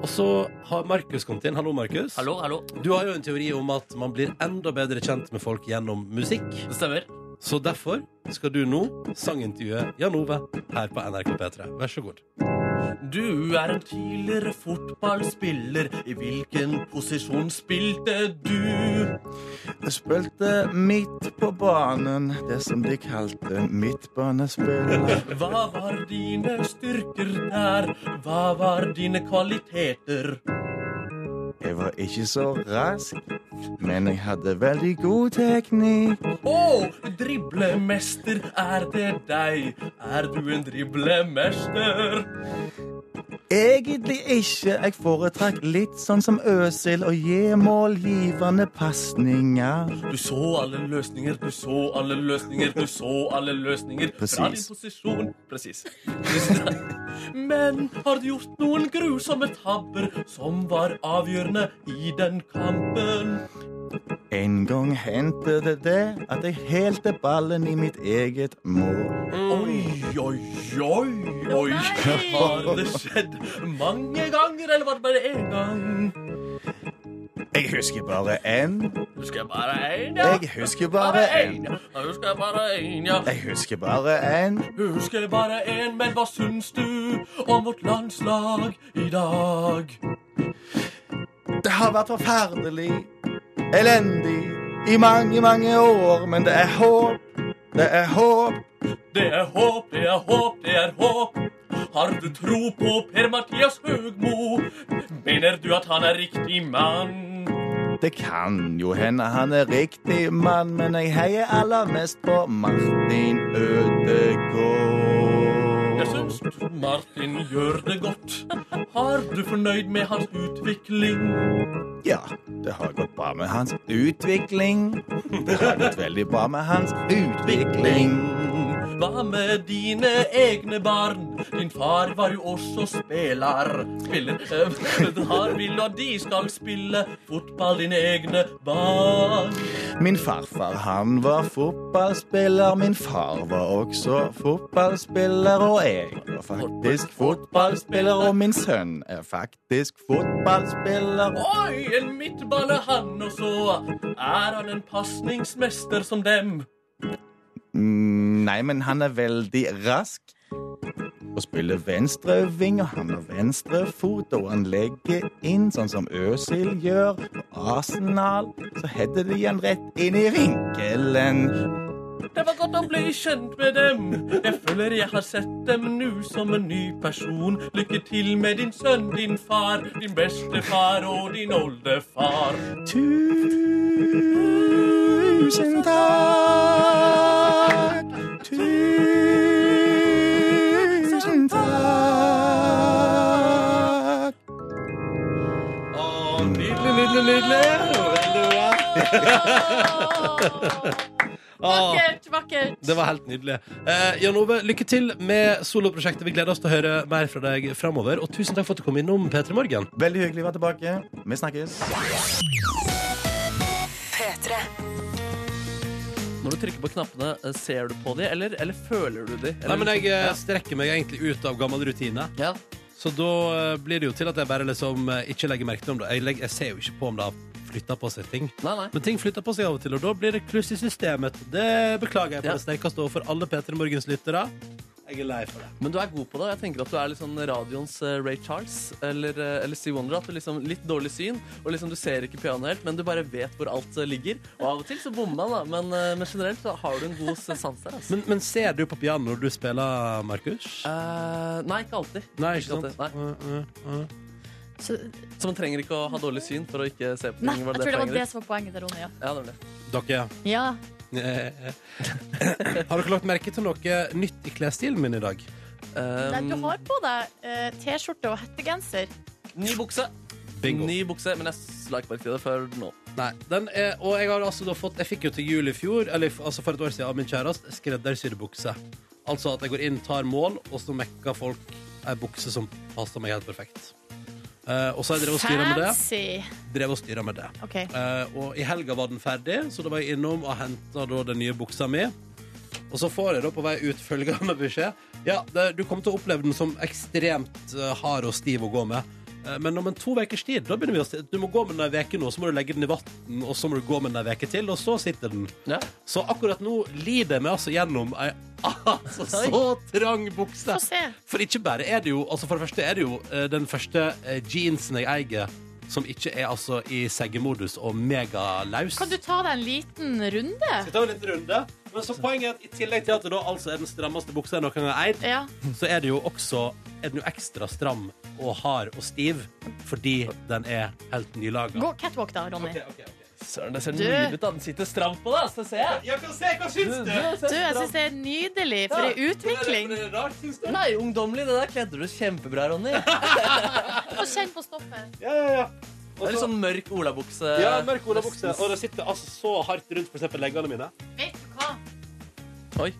Speaker 2: Og så har Markus kommet inn. Hallo, Markus.
Speaker 4: Hallo, hallo.
Speaker 2: Du har jo en teori om at man blir enda bedre kjent med folk gjennom musikk.
Speaker 4: Det stemmer.
Speaker 2: Så derfor skal du nå sangintervjue Jan Ove her på NRK P3. Vær så god.
Speaker 4: Du er en tidligere fotballspiller. I hvilken posisjon spilte du?
Speaker 7: Jeg spilte midt på banen, det som de kalte midtbanespill.
Speaker 4: Hva var dine styrker der? Hva var dine kvaliteter?
Speaker 7: Jeg var ikke så rask, men jeg hadde veldig god teknikk.
Speaker 4: Å, driblemester, er det deg? Er du en driblemester?
Speaker 7: Egentlig ikke. Jeg foretrakk litt sånn som Øsil og gi målgivende pasninger.
Speaker 4: Du så alle løsninger, du så alle løsninger, du så alle løsninger. Fra din posisjon. Presis. <laughs> Men har du gjort noen grusomme tabber som var avgjørende i den kampen?
Speaker 7: En gang hendte det det at jeg helte ballen i mitt eget mål.
Speaker 4: Oi, oi, oi, oi. <laughs> Har det skjedd mange ganger, eller var det bare én gang?
Speaker 7: Jeg husker bare én.
Speaker 4: Husker jeg bare én, ja.
Speaker 7: Jeg husker bare én.
Speaker 4: ja. Jeg husker bare én, ja.
Speaker 7: Jeg husker bare én.
Speaker 4: Husker bare én, men hva syns du om vårt landslag i dag?
Speaker 7: Det har vært forferdelig, elendig, i mange, mange år, men det er håp. Det er håp.
Speaker 4: Det er håp, det er håp, det er håp. Har du tro på Per-Mathias Høgmo? Mener du at han er riktig mann?
Speaker 7: Det kan jo hende han er riktig mann, men jeg heier aller mest på Martin Ødegaard.
Speaker 4: Jeg Martin gjør det godt. Har du fornøyd med hans utvikling?
Speaker 7: Ja, Det har gått bra med hans utvikling. Det har gått veldig bra med hans utvikling.
Speaker 4: Hva med dine egne barn? Din far var jo også spiller. Spiller. Eh, <laughs> Har vil at de skal spille fotball, dine egne barn.
Speaker 7: Min farfar, han var fotballspiller. Min far var også fotballspiller. Og jeg var faktisk fotballspiller. Og min sønn er faktisk fotballspiller.
Speaker 4: Oi, en midtbane han, og så er han en pasningsmester som dem.
Speaker 7: Mm, Nei, men han er veldig rask. Og spiller venstreving, og han har venstre fot, og han legger inn sånn som Øsil gjør på Arsenal. Så header de han rett inn i vinkelen.
Speaker 4: Det var godt å bli kjent med dem. Jeg føler jeg har sett dem nå som en ny person. Lykke til med din sønn, din far, din bestefar og din oldefar.
Speaker 7: Tusen takk. Tusen takk.
Speaker 2: Å, nydelig, nydelig, nydelig. Veldig bra. <laughs> <laughs>
Speaker 3: Vakkert, vakkert.
Speaker 2: det var helt nydelig. Eh, Jan Ove, lykke til med soloprosjektet. Vi gleder oss til å høre mer fra deg framover. Og tusen takk for at du kom innom P3 Morgen.
Speaker 7: Veldig hyggelig å være tilbake. Vi snakkes.
Speaker 1: P3.
Speaker 4: Når du trykker på knappene, eh, ser du på dem, eller, eller føler du dem?
Speaker 2: Nei, men jeg eh, strekker meg egentlig ut av gammel rutine.
Speaker 4: Ja.
Speaker 2: Så da eh, blir det jo til at jeg bare liksom eh, ikke legger merke til om det. Jeg, legger, jeg ser jo ikke på om det har flytta på seg ting.
Speaker 4: Nei, nei.
Speaker 2: Men ting flytter på seg av og til, og da blir det kluss i systemet. Det beklager jeg på
Speaker 4: Ja.
Speaker 2: det sterkeste overfor alle P3 Morgens lyttere. Jeg er lei for det.
Speaker 4: Men du er god på det. Jeg tenker at du er litt sånn radioens eh, Ray Charles eller, eh, eller Steve Wonder. At du liksom Litt dårlig syn, og liksom du ser ikke pianoet helt, men du bare vet hvor alt eh, ligger. Og av og til så bommer man, da, men, men generelt så har du en god sans der. Altså.
Speaker 2: Men, men ser du på piano når du spiller, Markus?
Speaker 4: Uh, nei, ikke alltid.
Speaker 2: Nei, ikke
Speaker 4: alltid.
Speaker 2: sant?
Speaker 4: Nei.
Speaker 2: Uh, uh.
Speaker 3: Så,
Speaker 4: Så man trenger ikke å ha dårlig syn for å ikke se på ting.
Speaker 3: nei, jeg tror det var det som var poenget til Ronny. Ja.
Speaker 4: Ja, det det.
Speaker 2: Dere,
Speaker 3: ja.
Speaker 2: har dere lagt merke til noe nytt i klesstilen min i dag?
Speaker 3: Nei, du
Speaker 4: Um,
Speaker 3: har på deg uh, T-skjorte og hettegenser.
Speaker 4: Ny bukse.
Speaker 2: Bingo.
Speaker 4: Ny bukse, men jeg la ikke merke til det før nå.
Speaker 2: Nei, den er, og jeg har altså da fått Jeg fikk jo til jul i fjor, eller altså for et år siden, av min kjæreste skreddersydd bukse. Altså at jeg går inn, tar mål, og så mekker folk ei bukse som passer meg helt perfekt. Eh, og så har jeg drevet og styra med det. Drevet og styret med det.
Speaker 3: Okay.
Speaker 2: Uh, og i helga var den ferdig, så da var jeg innom og henta den nye buksa mi. Og så får jeg da på vei ut følgende beskjed. Ja, det, du kommer til å oppleve den som ekstremt eh, hard og stiv å gå med. Eh, Men om en to ukers tid, da begynner vi å si Du må gå med den ei uke nå, så må du legge den i vann, og så må du gå med den ei uke til, og så sitter den.
Speaker 4: Ja.
Speaker 2: Så akkurat nå lider jeg meg altså gjennom ei <laughs> altså, så trang bukse. For ikke bare er det jo Altså for det første er det jo eh, den første eh, jeansen jeg eier som ikke er altså i seggemodus og megalaus.
Speaker 3: Kan du ta deg en liten runde?
Speaker 2: Skal vi ta en liten runde? Men så poenget er at i tillegg til at det da altså er den strammeste buksa jeg noen gang har eid,
Speaker 3: Ja.
Speaker 2: så er det jo også er den jo ekstra stram og hard og stiv fordi den er helt nylaga.
Speaker 3: Gå catwalk, da, Ronny.
Speaker 4: Søren, det ser
Speaker 3: Du-
Speaker 4: nydelig ut. da Den sitter stramt på deg, så ser jeg.
Speaker 2: Jeg kan se, hva syns du?
Speaker 3: Du, jeg syns det er nydelig. For en utvikling.
Speaker 2: Er det rart, syns du?
Speaker 4: Nei, ungdommelig. Det der kledde du kjempebra, Ronny. <laughs>
Speaker 3: Få kjenne på stoffet.
Speaker 2: Ja, ja, ja.
Speaker 4: Det er litt sånn mørk olabukse.
Speaker 2: ja, mørk olabukse. Og det sitter altså så hardt rundt for eksempel leggene mine.
Speaker 3: Vet du?
Speaker 4: Oi.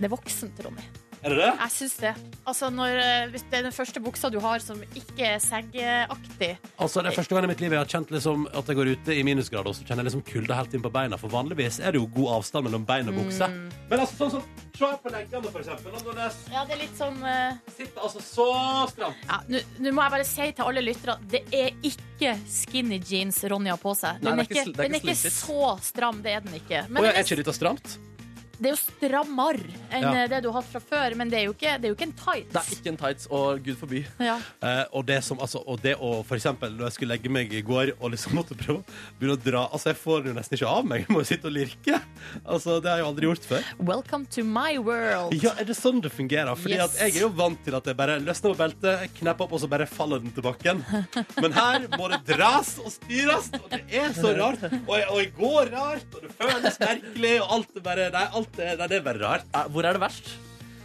Speaker 3: Det er voksent, Ronny.
Speaker 2: Er det det?
Speaker 3: Jeg syns det. Altså, når, eh, hvis det er den første buksa du har som ikke er seggeaktig
Speaker 2: Altså, Det er første gang i mitt liv jeg har kjent liksom at jeg går ute i minusgrader, og så kjenner jeg liksom kulde helt inn på beina. For vanligvis er det jo god avstand mellom bein og bukse. Men altså, sånn som Se på leggene, for eksempel. Når det
Speaker 3: Ja, det er litt sånn uh...
Speaker 2: sitter altså så stramt.
Speaker 3: ja, Nå må jeg bare si til alle lyttere det er ikke skinny jeans Ronny har på seg. Den
Speaker 4: det
Speaker 3: er
Speaker 4: ikke
Speaker 3: den er
Speaker 4: ikke
Speaker 3: så stram, det er den ikke. Men
Speaker 2: Å,
Speaker 3: ja,
Speaker 2: er ikke dette stramt?
Speaker 3: Det er jo strammere enn
Speaker 2: Ja.
Speaker 3: eh, det du har hatt fra før, men det er jo ikke, det er jo ikke en tights.
Speaker 4: Det er ikke en tights, og gud forby.
Speaker 3: Ja.
Speaker 2: Eh, og det som, altså, og det å for eksempel når jeg skulle legge meg i går og liksom måtte prøve begynne å dra Altså, jeg får den jo nesten ikke av meg. Jeg må jo sitte og lirke. Altså, det har jeg jo aldri gjort før.
Speaker 3: Welcome to my world.
Speaker 2: Ja, er det sånn det fungerer? Fordi
Speaker 3: Yes.
Speaker 2: at jeg er jo vant til at jeg bare løsner på beltet, knepper opp, og så bare faller den til bakken. Men her må det dras og styres, og det er så rart. Og jeg, og jeg går rart, og det føles merkelig, og alt er bare Nei, alt er, nei, det er bare rart.
Speaker 4: Eh, Hvor er det verst?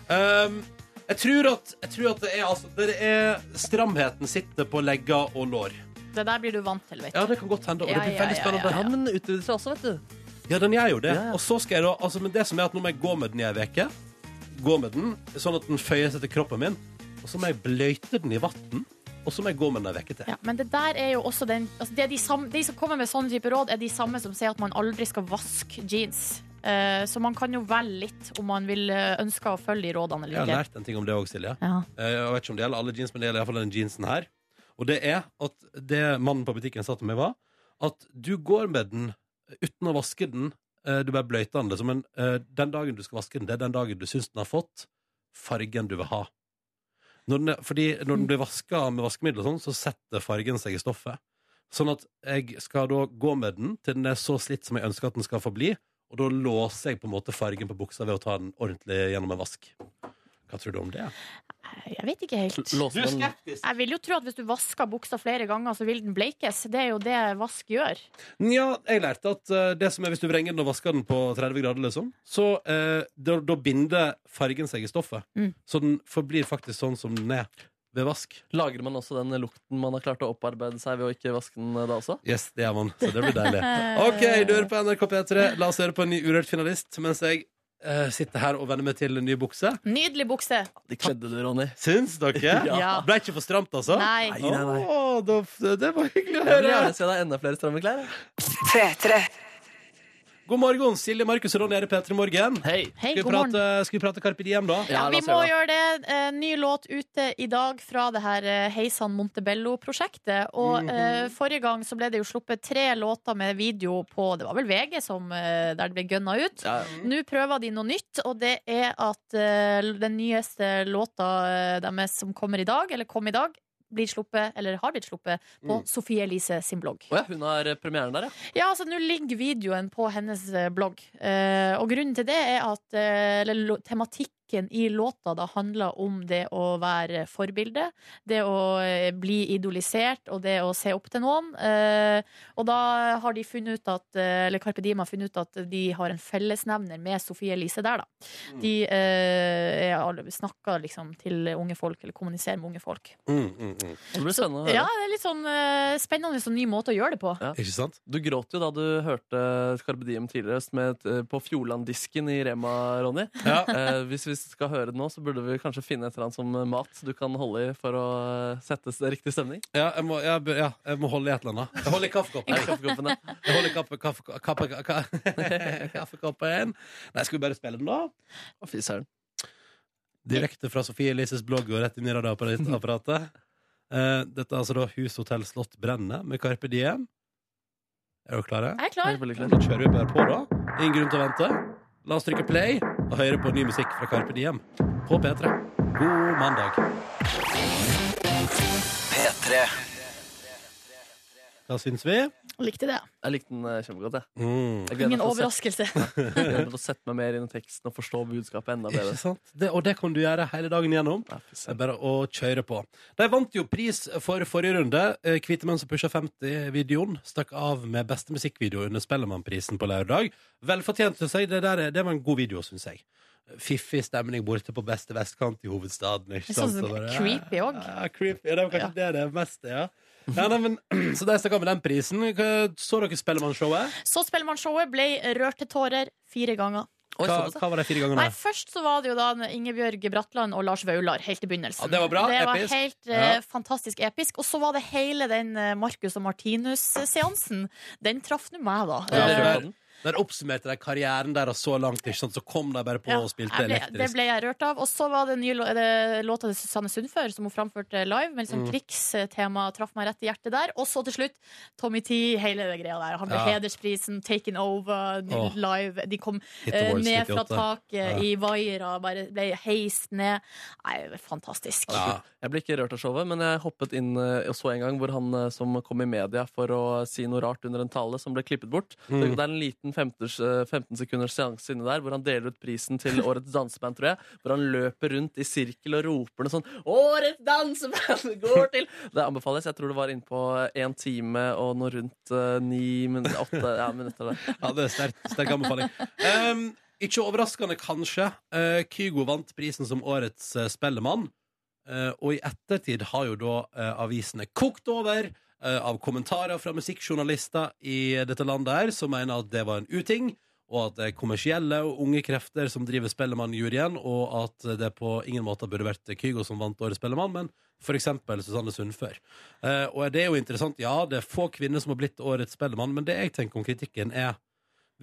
Speaker 2: Um, jeg, tror at, jeg tror at det er altså Det er Stramheten sitter på legger og lår.
Speaker 3: Det der blir du vant til, vet du.
Speaker 2: Ja, det kan godt hende. Og det blir
Speaker 3: ja,
Speaker 2: veldig spennende.
Speaker 3: ja,
Speaker 4: Ja, men den utvider seg også, vet du.
Speaker 2: Ja, den gjør jo det.
Speaker 4: Ja, ja.
Speaker 2: Og så skal jeg da, altså, men det som er at nå må jeg gå med den i ei uke. Gå med den, sånn at den føyer seg til kroppen min. Og så må jeg bløyte den i vann. Og så må jeg gå med den ei uke til.
Speaker 3: Ja, men det der er jo også den altså det er de, samme, de som kommer med sånne type råd, er de samme som sier at man aldri skal vaske jeans. Eh, så man kan jo velge litt om man vil ønske ønsker å følge de rådene
Speaker 2: Jeg har lært en ting om det òg, Silje.
Speaker 3: Ja.
Speaker 2: Eh, Jeg vet ikke om det gjelder alle jeans, men det gjelder iallfall den jeansen her. Og det er at det mannen på butikken sa til meg, var at du går med den uten å vaske den. Eh, Du bare bløyter den, liksom. Men eh, den dagen du skal vaske den, det er den dagen du syns den har fått fargen du vil ha. Når den fordi når den blir vaska med vaskemiddel, og sånn, så setter fargen seg i stoffet. Sånn at jeg skal da gå med den til den er så slitt som jeg ønsker at den skal forbli. Og da låser jeg på en måte fargen på buksa ved å ta den ordentlig gjennom en vask. Hva tror du om det?
Speaker 3: Jeg vet ikke helt.
Speaker 4: Låse den
Speaker 3: Jeg vil jo tro at hvis du vasker buksa flere ganger, så vil den bleikes. Det er jo det vask gjør.
Speaker 2: Ja, jeg lærte at uh, det som er hvis du vrenger den og vasker den på 30 grader, liksom, så uh, da, da binder fargen seg i stoffet.
Speaker 3: Mm.
Speaker 2: Så den forblir faktisk sånn som den er ved vask.
Speaker 4: Lager man også den lukten man har klart å opparbeide seg ved å ikke vaske den da også?
Speaker 2: Yes, det gjør man. Så det blir deilig. <laughs> OK, du hører på NRK P3. La oss høre på en ny Urørt finalist mens jeg uh, sitter her og venner meg til en ny bukse.
Speaker 3: Nydelig bukse.
Speaker 4: De kledde du, Ronny.
Speaker 2: Syns dere? <laughs>
Speaker 3: Ja.
Speaker 2: Ble ikke for stramt, altså?
Speaker 3: Nei.
Speaker 4: Nei, nei, nei.
Speaker 2: Å, det var hyggelig å
Speaker 4: Jeg vil
Speaker 2: høre.
Speaker 4: gjerne se deg enda flere stramme klær. jeg.
Speaker 1: P3.
Speaker 2: God morgen, Silje, Markus og Ronny er i P3 Morgen.
Speaker 4: Hei.
Speaker 3: Hei,
Speaker 2: Skal vi
Speaker 3: god morgen.
Speaker 2: prate, skal vi prate Carpe Diem, da?
Speaker 3: Ja,
Speaker 4: Ja,
Speaker 3: vi må
Speaker 4: gjøre det.
Speaker 3: gjøre det. Eh, ny låt ute i dag fra det her eh, Heisan Montebello-prosjektet. Og
Speaker 2: Mhm.
Speaker 3: eh, forrige gang så ble det jo sluppet tre låter med video på Det var vel VG som, eh, der det ble gønna ut.
Speaker 4: Ja,
Speaker 3: Nå prøver de noe nytt, og det er at eh, den nyeste låta eh, deres som kommer i dag, eller kom i dag, blir sluppet, eller har blitt sluppet, på
Speaker 2: Mm.
Speaker 3: Sofie Elise sin blogg.
Speaker 4: Oh ja, hun har eh, premieren der, ja.
Speaker 3: Ja, altså nå ligger videoen på hennes eh, blogg. Eh, og grunnen til det er at eller, lo- tematikken i låta da handler om det å være forbilde. Det å eh, bli idolisert og det å se opp til noen. Eh, og da har de funnet ut at eh, Eller Carpe Diem har funnet ut at de har en fellesnevner med Sofie Elise der, da. De eh, er snakker liksom til unge folk, eller kommuniserer med unge folk.
Speaker 2: Mm, mm, mm.
Speaker 4: Det blir spennende å høre.
Speaker 3: Ja, det er litt sånn eh, spennende sånn ny måte å gjøre det på.
Speaker 4: Ja.
Speaker 2: Ikke sant?
Speaker 4: Du gråt jo da du hørte Carpe Diem tidligere med, på Fjordland-disken i Rema, Ronny.
Speaker 2: Ja.
Speaker 4: Eh, hvis vi skal høre det nå, så burde vi kanskje finne et eller annet som mat du kan holde i for å eh, sette riktig stemning.
Speaker 2: Ja, jeg må, jeg, ja, jeg må holde i et eller annet. Jeg holder i kaffekoppen.
Speaker 4: kaffekoppen?
Speaker 2: Jeg holder i kaffe, kaffe, kaffe, kaffe, <laughs> kaffekoppen. Nei, skal vi bare spille den, da?
Speaker 4: Å, fy søren.
Speaker 2: Direkte fra Sofie Elises blogg og rett inn i radioapparatet. Eh, dette er altså da Hus, hotell, slott brenne med Carpe Diem. Er dere klare?
Speaker 3: Jeg er klar.
Speaker 4: Jeg er klar.
Speaker 2: Da kjører vi bare på, da. Ingen grunn til å vente. La oss trykke play og høre på ny musikk fra Carpe Diem på P3. God mandag.
Speaker 1: P3.
Speaker 2: Hva syns vi?
Speaker 3: Likte det.
Speaker 4: Jeg likte den eh, kjempegodt. Jeg.
Speaker 2: Mm.
Speaker 4: Jeg gleder
Speaker 3: Ingen
Speaker 4: meg til å
Speaker 3: overraskelse. <laughs>
Speaker 4: jeg gleder meg til å sette meg mer inn i teksten og forstå budskapet enda
Speaker 2: Ikke
Speaker 4: bedre.
Speaker 2: sant? Det, og det kan du gjøre hele dagen gjennom.
Speaker 4: Ja, fy
Speaker 2: Det er
Speaker 4: søren.
Speaker 2: bare å kjøre på. De vant jo pris for forrige runde. Eh, Hvite menn som pusha 50-videoen stakk av med beste musikkvideo under Spellemannprisen på lørdag. Velfortjent, syns jeg. Det, der, er- det var en god video, syns jeg. Fiffig stemning borte på beste vestkant i hovedstaden. Ikke
Speaker 3: Litt sånn
Speaker 2: sant? Og bare,
Speaker 3: creepy òg.
Speaker 2: Ja, creepy. Ja, det var kanskje det det er mest, ja. Ja nei, men, <clears throat> så der stakk av med den prisen. Hva- Så dere Spellemannshowet?
Speaker 3: Så Spellemannshowet ble rørt til tårer fire ganger.
Speaker 4: Oi,
Speaker 2: Hva,
Speaker 4: såpass,
Speaker 2: hva var de fire gangene?
Speaker 3: Nei, Først så var det jo da Ingebjørg Bratland og Lars Vaular helt i begynnelsen.
Speaker 2: Ja, det var bra,
Speaker 3: Det var
Speaker 2: episk.
Speaker 3: helt eh,
Speaker 2: Ja.
Speaker 3: fantastisk episk. Og så var det hele den eh, Marcus og Martinus-seansen. Den traff nå meg, da.
Speaker 2: Ja,
Speaker 3: Eh,
Speaker 2: det var- Der oppsummerte de karrieren deres så langt, ikke sant? så kom de bare på
Speaker 3: Ja,
Speaker 2: og spilte
Speaker 3: ble,
Speaker 2: elektrisk.
Speaker 3: det ble jeg rørt av. Og så var det nye låta til Susanne Sundfør, som hun framførte live. Med liksom
Speaker 2: Mm.
Speaker 3: krigstema traff meg rett i hjertet der. Og så til slutt Tommy T, hele det greia der. Han ble
Speaker 2: Ja.
Speaker 3: hedersprisen, Taken Over,
Speaker 2: oh.
Speaker 3: live. De kom eh, ned fra taket
Speaker 2: Ja.
Speaker 3: i vaiere, bare ble heist ned. Nei, fantastisk.
Speaker 2: Ja.
Speaker 4: Jeg ble ikke rørt av showet, men jeg hoppet inn eh, og så en gang hvor han eh, som kom i media for å si noe rart under en tale som ble klippet bort.
Speaker 2: Mm.
Speaker 4: Det, det er en liten 15, 15 sekunders seanse inni der hvor han deler ut prisen til Årets danseband, tror jeg. Hvor han løper rundt i sirkel og roper noe sånn 'Årets danseband går til!' Det anbefales. Jeg tror det var inne på én time og noe rundt eh, ni minutter, åtte ja, minutter der.
Speaker 2: Ja, det er sterk, sterk anbefaling. Um, ikke overraskende, kanskje. Uh, Kygo vant prisen som årets uh, spellemann. Uh, og i ettertid har jo da avisene kokt over eh, av kommentarer fra musikkjournalister i dette landet her som mener at det var en uting, og at det er kommersielle og unge krefter som driver Spellemannjuryen, og at det på ingen måte burde vært Kygo som vant Årets Spellemann, men eksempel Susanne Sundfør. Eh, og det er jo interessant, ja, det er få kvinner som har blitt Årets Spellemann, men det jeg tenker om kritikken er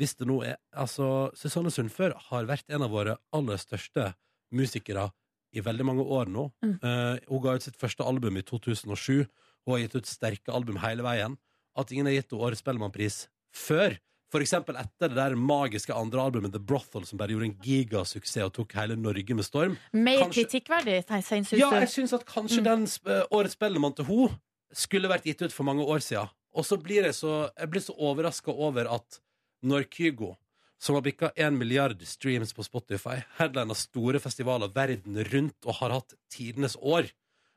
Speaker 2: hvis det nå er Altså, Susanne Sundfør har vært en av våre aller største musikere i veldig mange år nå.
Speaker 3: Mm.
Speaker 2: Uh, hun ga ut sitt første album i 2007. Hun har gitt ut sterke album hele veien. At ingen har gitt henne Årets Spellemannpris før. For eksempel etter det der magiske andre albumet The Brothel, som bare gjorde en gigasuksess og tok hele Norge med storm.
Speaker 3: Mer
Speaker 2: Kanskje-
Speaker 3: kritikkverdig, syns du?
Speaker 2: Ja, jeg syns at kanskje
Speaker 3: Mm.
Speaker 2: den sp- Årets Spellemann til hun skulle vært gitt ut for mange år siden. Og så blir jeg så, jeg blir så overraska over at når Kygo, som har bikka én milliard streams på Spotify, headliner store festivaler verden rundt og har hatt tidenes år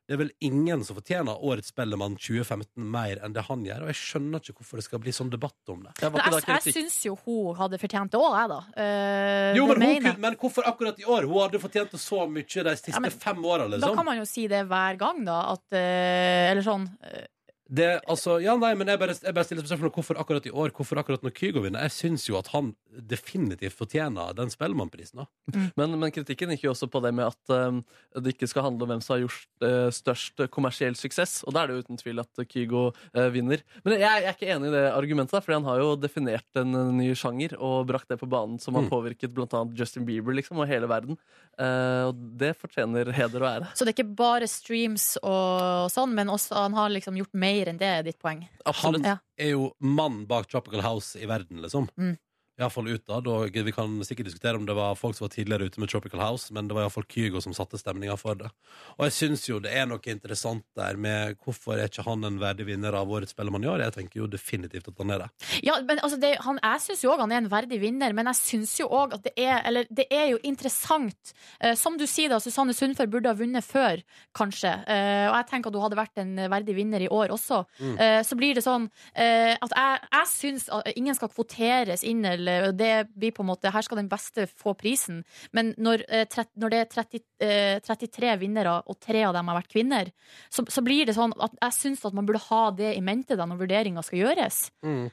Speaker 2: Det er vel ingen som fortjener Årets Spellemann 2015 mer enn det han gjør, og jeg skjønner ikke hvorfor det skal bli sånn debatt om det.
Speaker 4: Ikke
Speaker 3: jeg,
Speaker 4: da
Speaker 3: jeg syns jo hun hadde fortjent det òg, jeg, da. Uh,
Speaker 2: Jo, men, hun, kunne- men hvorfor akkurat i år? Hun hadde fortjent det så mye de siste
Speaker 3: Ja, men
Speaker 2: fem åra,
Speaker 3: Da
Speaker 2: liksom.
Speaker 3: kan man jo si det hver gang, da. At, uh, eller sånn eh,
Speaker 2: Det, altså, ja, nei, men jeg bare, jeg bare stiller spørsmål hvorfor akkurat i år, hvorfor akkurat når Kygo vinner. Jeg syns jo at han definitivt fortjener den Spellemannprisen. Mm.
Speaker 4: Men, men kritikken gikk jo også på det med at um, det ikke skal handle om hvem som har gjort uh, størst kommersiell suksess. Og da er det jo uten tvil at Kygo uh, vinner. Men jeg, jeg er ikke enig i det argumentet, fordi han har jo definert en ny sjanger og brakt det på banen som har
Speaker 2: Mm.
Speaker 4: påvirket bl.a. Justin Bieber liksom, og hele verden. Uh, og det fortjener heder og ære.
Speaker 3: Så det er ikke bare streams og sånn, men også han har liksom gjort mer enn det, er ditt poeng.
Speaker 2: Han
Speaker 3: Ja.
Speaker 2: er jo mannen bak Tropical House i verden, liksom.
Speaker 3: Mm.
Speaker 2: Iallfall utad. Og vi kan sikkert diskutere om det var folk som var tidligere ute med Tropical House, men det var iallfall Kygo som satte stemninga for det. Og jeg syns jo det er noe interessant der med hvorfor er ikke han en verdig vinner av Årets Spellemann i år? Jeg tenker jo definitivt at han er det.
Speaker 3: Ja, men altså det, han, Jeg syns jo òg han er en verdig vinner, men jeg syns jo òg at det er Eller det er jo interessant. Eh, som du sier, da, Susanne Sundfør burde ha vunnet før, kanskje. Eh, og jeg tenker at hun hadde vært en verdig vinner i år også.
Speaker 2: Mm.
Speaker 3: Eh, så blir det sånn eh, at jeg, jeg syns ingen skal kvoteres inn, eller det blir på en måte Her skal den beste få prisen. Men når, eh, når det er 30, eh, 33 vinnere, og tre av dem har vært kvinner, så, så blir det sånn at jeg syns at man burde ha det i mente da når vurderinga skal gjøres. Mm.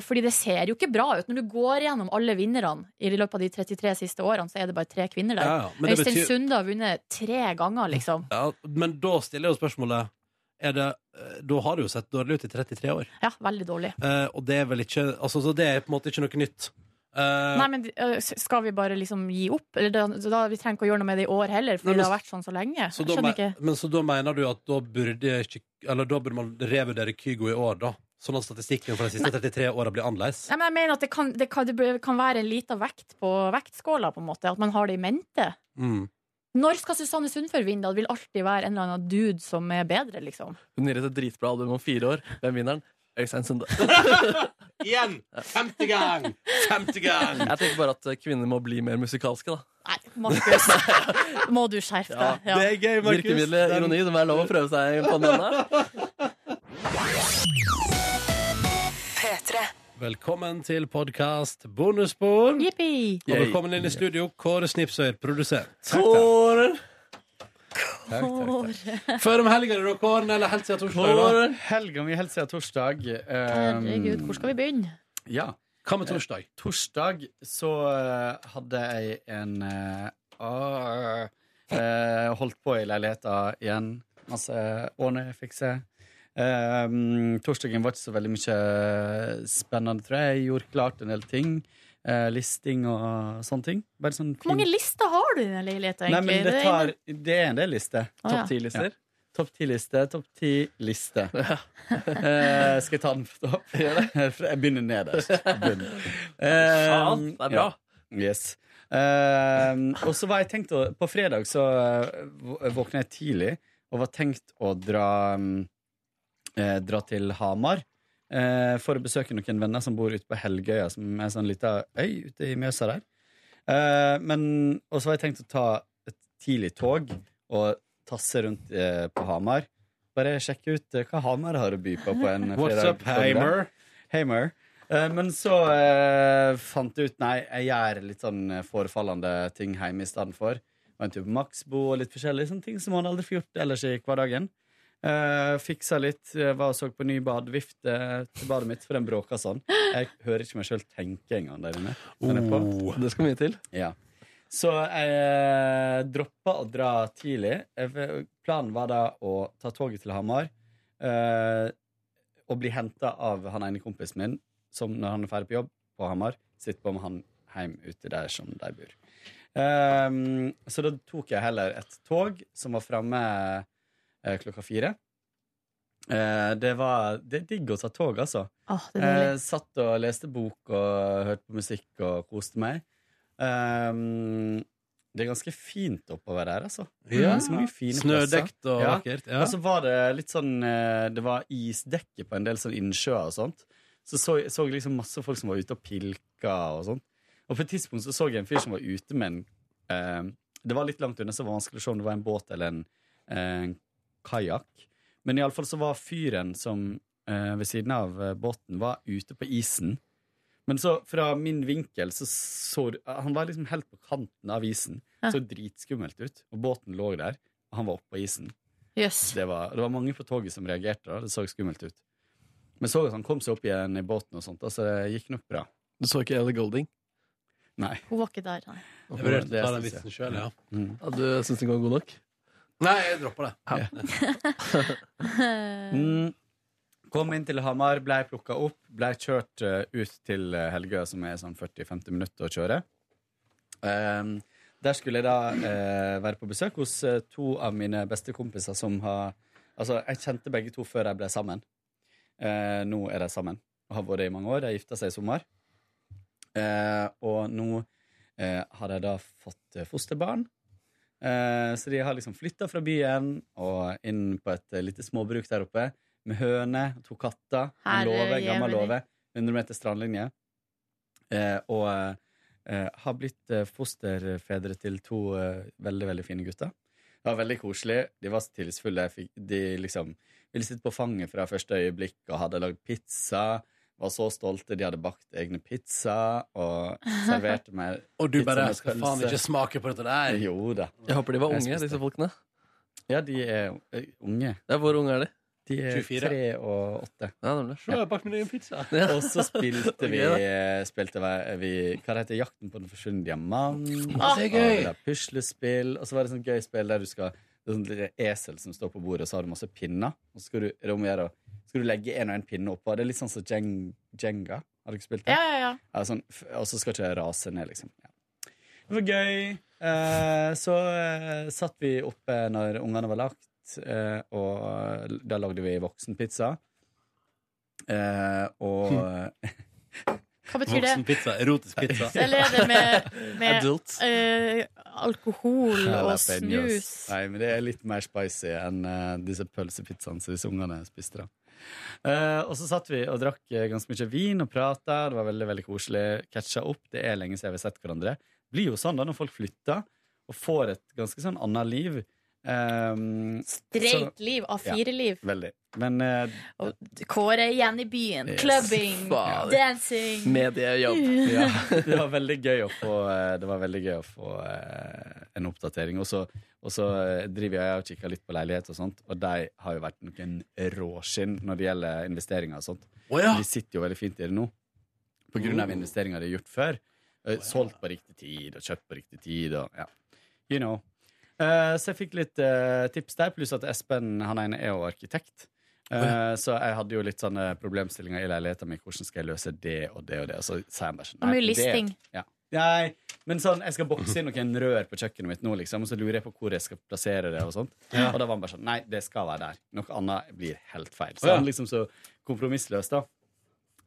Speaker 3: fordi det ser jo ikke bra ut. Når du går gjennom alle vinnerne i løpet av de 33 siste årene, så er det bare tre kvinner der.
Speaker 2: Ja, ja,
Speaker 3: Øystein
Speaker 2: betyr-
Speaker 3: Sunde har vunnet tre ganger, liksom.
Speaker 2: Ja, men da stiller jo spørsmålet er det, eh, Da har det jo sett dårlig ut i 33 år.
Speaker 3: Ja, veldig dårlig.
Speaker 2: Eh, og det er vel ikke altså, Så det er på en måte ikke noe nytt. Eh,
Speaker 3: Nei, men øh, Skal vi bare liksom gi opp? Eller da, da, vi trenger ikke å gjøre noe med det i år heller, fordi
Speaker 2: men-
Speaker 3: det har vært sånn så lenge.
Speaker 2: så da, men så da mener du at da burde, ikke, eller da burde man revurdere Kygo i år, da? Sånn at statistikken for de siste 33 åra blir annerledes?
Speaker 3: Nei, men jeg mener at det kan, det kan, det kan være en liten vekt på vektskåla, på en måte. At man har det i mente.
Speaker 2: Mm.
Speaker 3: Når skal Susanne Sundfør vinne? Det vil alltid være en eller annen dude som er bedre, liksom.
Speaker 4: Hun gir ut et dritbra album om fire år. Hvem vinner den? Øystein Sunde. <laughs>
Speaker 2: Igjen! 50 gang! 50 gang!
Speaker 4: Jeg tenker bare at kvinner må bli mer musikalske, da.
Speaker 3: Nei, Markus. Må du skjerpe
Speaker 4: Ja,
Speaker 3: deg. Ja.
Speaker 2: Det er gøy, Markus.
Speaker 4: Virkemiddelet ironi. Det må være lov å prøve seg på denne.
Speaker 2: Velkommen til podkast Bonusspor. Og velkommen inn i studio, Kåre Snipsøyer, produsent.
Speaker 4: Kåre
Speaker 2: Før om helga, da, Kåren, eller helt siden torsdag? da?
Speaker 4: Kåren.
Speaker 9: Helga mi helt siden torsdag. Um,
Speaker 3: Herregud, hvor skal vi begynne?
Speaker 9: Ja.
Speaker 2: Hva med torsdag?
Speaker 9: Torsdag så uh, hadde jeg en uh, uh, eh, Holdt på i leiligheta igjen. Masse ordne, fikse. Um, torsdagen var ikke så veldig mye spennende, tror jeg. Jeg gjorde klart en del ting. Eh, listing og sånne ting. Bare sånn
Speaker 3: Hvor mange lister har du i den leiligheten,
Speaker 9: Nei,
Speaker 3: egentlig?
Speaker 9: men det, tar, det er en del lister.
Speaker 3: Ja.
Speaker 4: Topp ti-lister.
Speaker 9: Topp ti-liste, topp <laughs> ti-liste. Eh, skal jeg ta den på topp? <laughs> Jeg begynner nederst. <laughs> Bunn. Eh,
Speaker 4: det er bra.
Speaker 9: ja. Yes. Eh, og så var jeg tenkt å På fredag så eh, våkna jeg tidlig og var tenkt å dra mm, eh, Dra til Hamar eh, for å besøke noen venner som bor ute på Helgøya, som er en sånn lita øy ute i Mjøsa der. Eh, men, og så var jeg tenkt å ta et tidlig tog og tasse rundt eh, på Hamar. Bare sjekke ut eh, hva Hamar har å by på på en
Speaker 2: What's up? Heimer.
Speaker 9: Eh, men så eh, fant jeg ut Nei, jeg gjør litt sånn eh, forefallende ting hjemme i stedet for. Var en tur på Maxbo og litt forskjellige sånne ting som man aldri får gjort ellers i hverdagen. Eh, fiksa litt. eh, Var og så på ny badevifte til badet mitt, for den bråka sånn. Jeg hører ikke meg sjøl tenke engang der inne.
Speaker 2: Oh.
Speaker 4: Det skal mye til.
Speaker 9: Ja. Så jeg droppa å dra tidlig. Planen var da å ta toget til Hamar uh, og bli henta av han ene kompisen min, som når han er ferdig på jobb på Hamar, sitter på med han hjem ute der som de bor. Ehm, så da tok jeg heller et tog som var framme klokka fire. Eh, det var Det er digg å ta tog, altså.
Speaker 3: Det er deilig.
Speaker 9: Satt og leste bok og hørte på musikk og koste meg. Ehm, det er ganske fint oppover der, altså.
Speaker 2: Ja.
Speaker 9: Ganske mange fine
Speaker 2: Snødekt og
Speaker 9: Ja.
Speaker 2: vakkert. Ja.
Speaker 9: Og så var det litt sånn eh, Det var isdekke på en del sånn innsjøer og sånt. Så så, så liksom masse folk som var ute og pilka og sånt. Og på et tidspunkt så, så jeg en fyr som var ute med en eh, Det var litt langt unna, så det var vanskelig å se om det var en båt eller en eh, kajakk. Men iallfall så var fyren som eh, ved siden av eh, båten var ute på isen. Men så fra min vinkel så så Han var liksom helt på kanten av isen.
Speaker 3: Ja.
Speaker 9: Så dritskummelt ut. Og båten lå der, og han var oppe på isen.
Speaker 3: Yes.
Speaker 9: Det var, det var mange på toget som reagerte. da Det så skummelt ut. Men så at han kom seg opp igjen i båten, og sånt, så det gikk nok bra.
Speaker 4: Du så ikke Ellie Golding?
Speaker 9: Nei.
Speaker 3: Hun var ikke der, nei.
Speaker 2: Jeg vurderte å ta den vitsen sjøl, ja.
Speaker 9: Mm.
Speaker 4: Ja, du syns den var god nok?
Speaker 2: Nei, jeg dropper det. <laughs>
Speaker 9: Mm. Kom inn til Hamar, blei plukka opp, blei kjørt eh, ut til eh, Helgø, som er sånn 40-50 minutter å kjøre. Ehm, der skulle jeg da eh, være på besøk hos eh, to av mine beste kompiser som har Altså, jeg kjente begge to før de ble sammen. Eh, nå er de sammen og har vært det i mange år. De gifta seg i sommer. Eh, og nå eh, har de da fått eh, fosterbarn. Eh, så de har liksom flytta fra byen og inn på et eh, lite småbruk der oppe med høne, to katter, en låve, gammel låve, 100 meter strandlinje. Eh, og har blitt fosterfedre til to veldig, veldig fine gutter. Det var veldig koselig. De var så tillitsfulle. De liksom ville sitte på fanget fra første øyeblikk og hadde lagd pizza. Var så stolte. De hadde bakt egne pizza og <laughs> serverte meg
Speaker 2: Og du bare skal faen ikke smake på dette der.
Speaker 9: Jo da.
Speaker 4: Jeg håper de var unge, disse folkene.
Speaker 9: Ja, de er unge.
Speaker 4: Ja, hvor unge er de?
Speaker 9: De er
Speaker 2: 24.
Speaker 9: 3 og 8.
Speaker 4: Ja, nemlig.
Speaker 2: Se, jeg har bakt min egen pizza. <laughs>
Speaker 4: Ja.
Speaker 9: Og så spilte vi, spilte vi Hva det heter Jakten på den forsvunne diamant.
Speaker 3: Ah,
Speaker 2: det er gøy.
Speaker 9: Og det er puslespill. Og så var det sånn gøy spill der du skal Det er sånn lille esel som står på bordet, og så har du masse pinner. Og så skal du, er det skal du legge en og en pinne oppå. Det er litt sånn som Jeng, Jenga. Har du ikke spilt det?
Speaker 3: Ja, ja, ja.
Speaker 9: Ja, sånn, og så skal ikke rase ned, liksom. Ja. Det var gøy. Eh, så eh, satt vi oppe når ungene var lagt, eh, og da lagde vi voksenpizza. Eh, og
Speaker 3: Hva betyr det?
Speaker 2: Voksenpizza. Erotisk pizza.
Speaker 3: Eller er det med, med
Speaker 4: uh,
Speaker 3: eh, alkohol og snus?
Speaker 9: Nei, men det er litt mer spicy enn uh, disse pølsepizzaene som disse ungene spiste. da. Eh, og så satt vi og drakk eh, ganske mye vin og prata. Det var veldig veldig koselig. Catcha opp. Det er lenge siden vi har sett hverandre. Det blir jo sånn da når folk flytter og får et ganske sånn annet liv. Um,
Speaker 3: Streit liv, A4-liv.
Speaker 9: Veldig. Men uh,
Speaker 3: Og Kåre er igjen i byen.
Speaker 9: Yes.
Speaker 3: Clubbing,
Speaker 4: Fader.
Speaker 3: dancing.
Speaker 4: Mediejobb.
Speaker 9: ja, <laughs> det var veldig gøy å få, eh, det var gøy å få uh, en oppdatering. Og så, og så driver jeg og kikker litt på leilighet, og sånt Og de har jo vært noen råskinn når det gjelder investeringer og sånt.
Speaker 2: Oh, ja.
Speaker 9: De sitter jo veldig fint i det nå. På grunn av investeringer de har gjort før. Eh, Solgt på riktig tid og kjøpt på riktig tid. Og, ja. You know. Eh, så jeg fikk litt eh, tips der, pluss at Espen han ene er jo arkitekt. Eh, Så jeg hadde jo litt sånne problemstillinger i leiligheten min. Hvordan skal jeg løse det og det og det? Og så sa han bare sånn
Speaker 3: mye
Speaker 9: det-
Speaker 3: listing.
Speaker 9: Ja. Nei, men sånn, jeg skal bokse inn noen rør på kjøkkenet mitt nå, liksom, og så lurer jeg på hvor jeg skal plassere det. Og sånt Og da var han bare sånn Nei, det skal være der. Noe annet blir helt feil. Så han liksom så kompromissløs, da.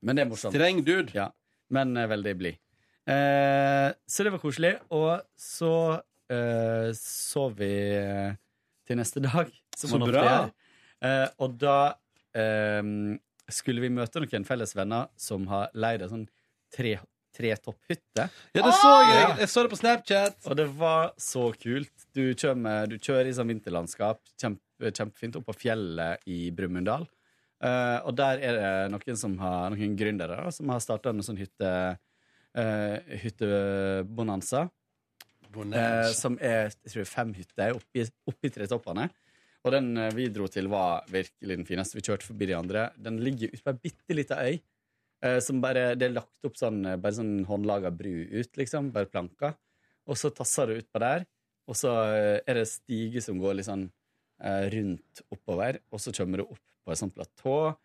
Speaker 9: Men det er morsomt.
Speaker 2: Streng dude.
Speaker 9: Ja, men veldig blid. Eh, så det var koselig. Og så sov vi eh, til neste dag, som
Speaker 2: Så bra.
Speaker 9: Eh, og da um, skulle vi møte noen felles venner som har leid en sånn tre, tretopphytte.
Speaker 2: Ja, det så jeg. Jeg så det på Snapchat.
Speaker 9: Og det var så kult. Du, kjører, du kjører i sånn vinterlandskap, kjempe, kjempefint, opp på fjellet i Brumunddal. Uh, og der er det noen, som har, noen gründere som har starta en sånn hytte uh, hyttebonanza. Eh, som er jeg tror, fem hytter oppi, oppi tretoppene. Og den eh, vi dro til, var virkelig den fineste. Vi kjørte forbi de andre. Den ligger ute på ei bitte lita øy. eh, Som bare, det er lagt opp sånn, eh, bare sånn håndlaga bru ut, liksom. Bare planker. Og så tasser du utpå der, og så eh, er det stige som går litt sånn eh, rundt oppover, og så kommer du opp på et sånt platå.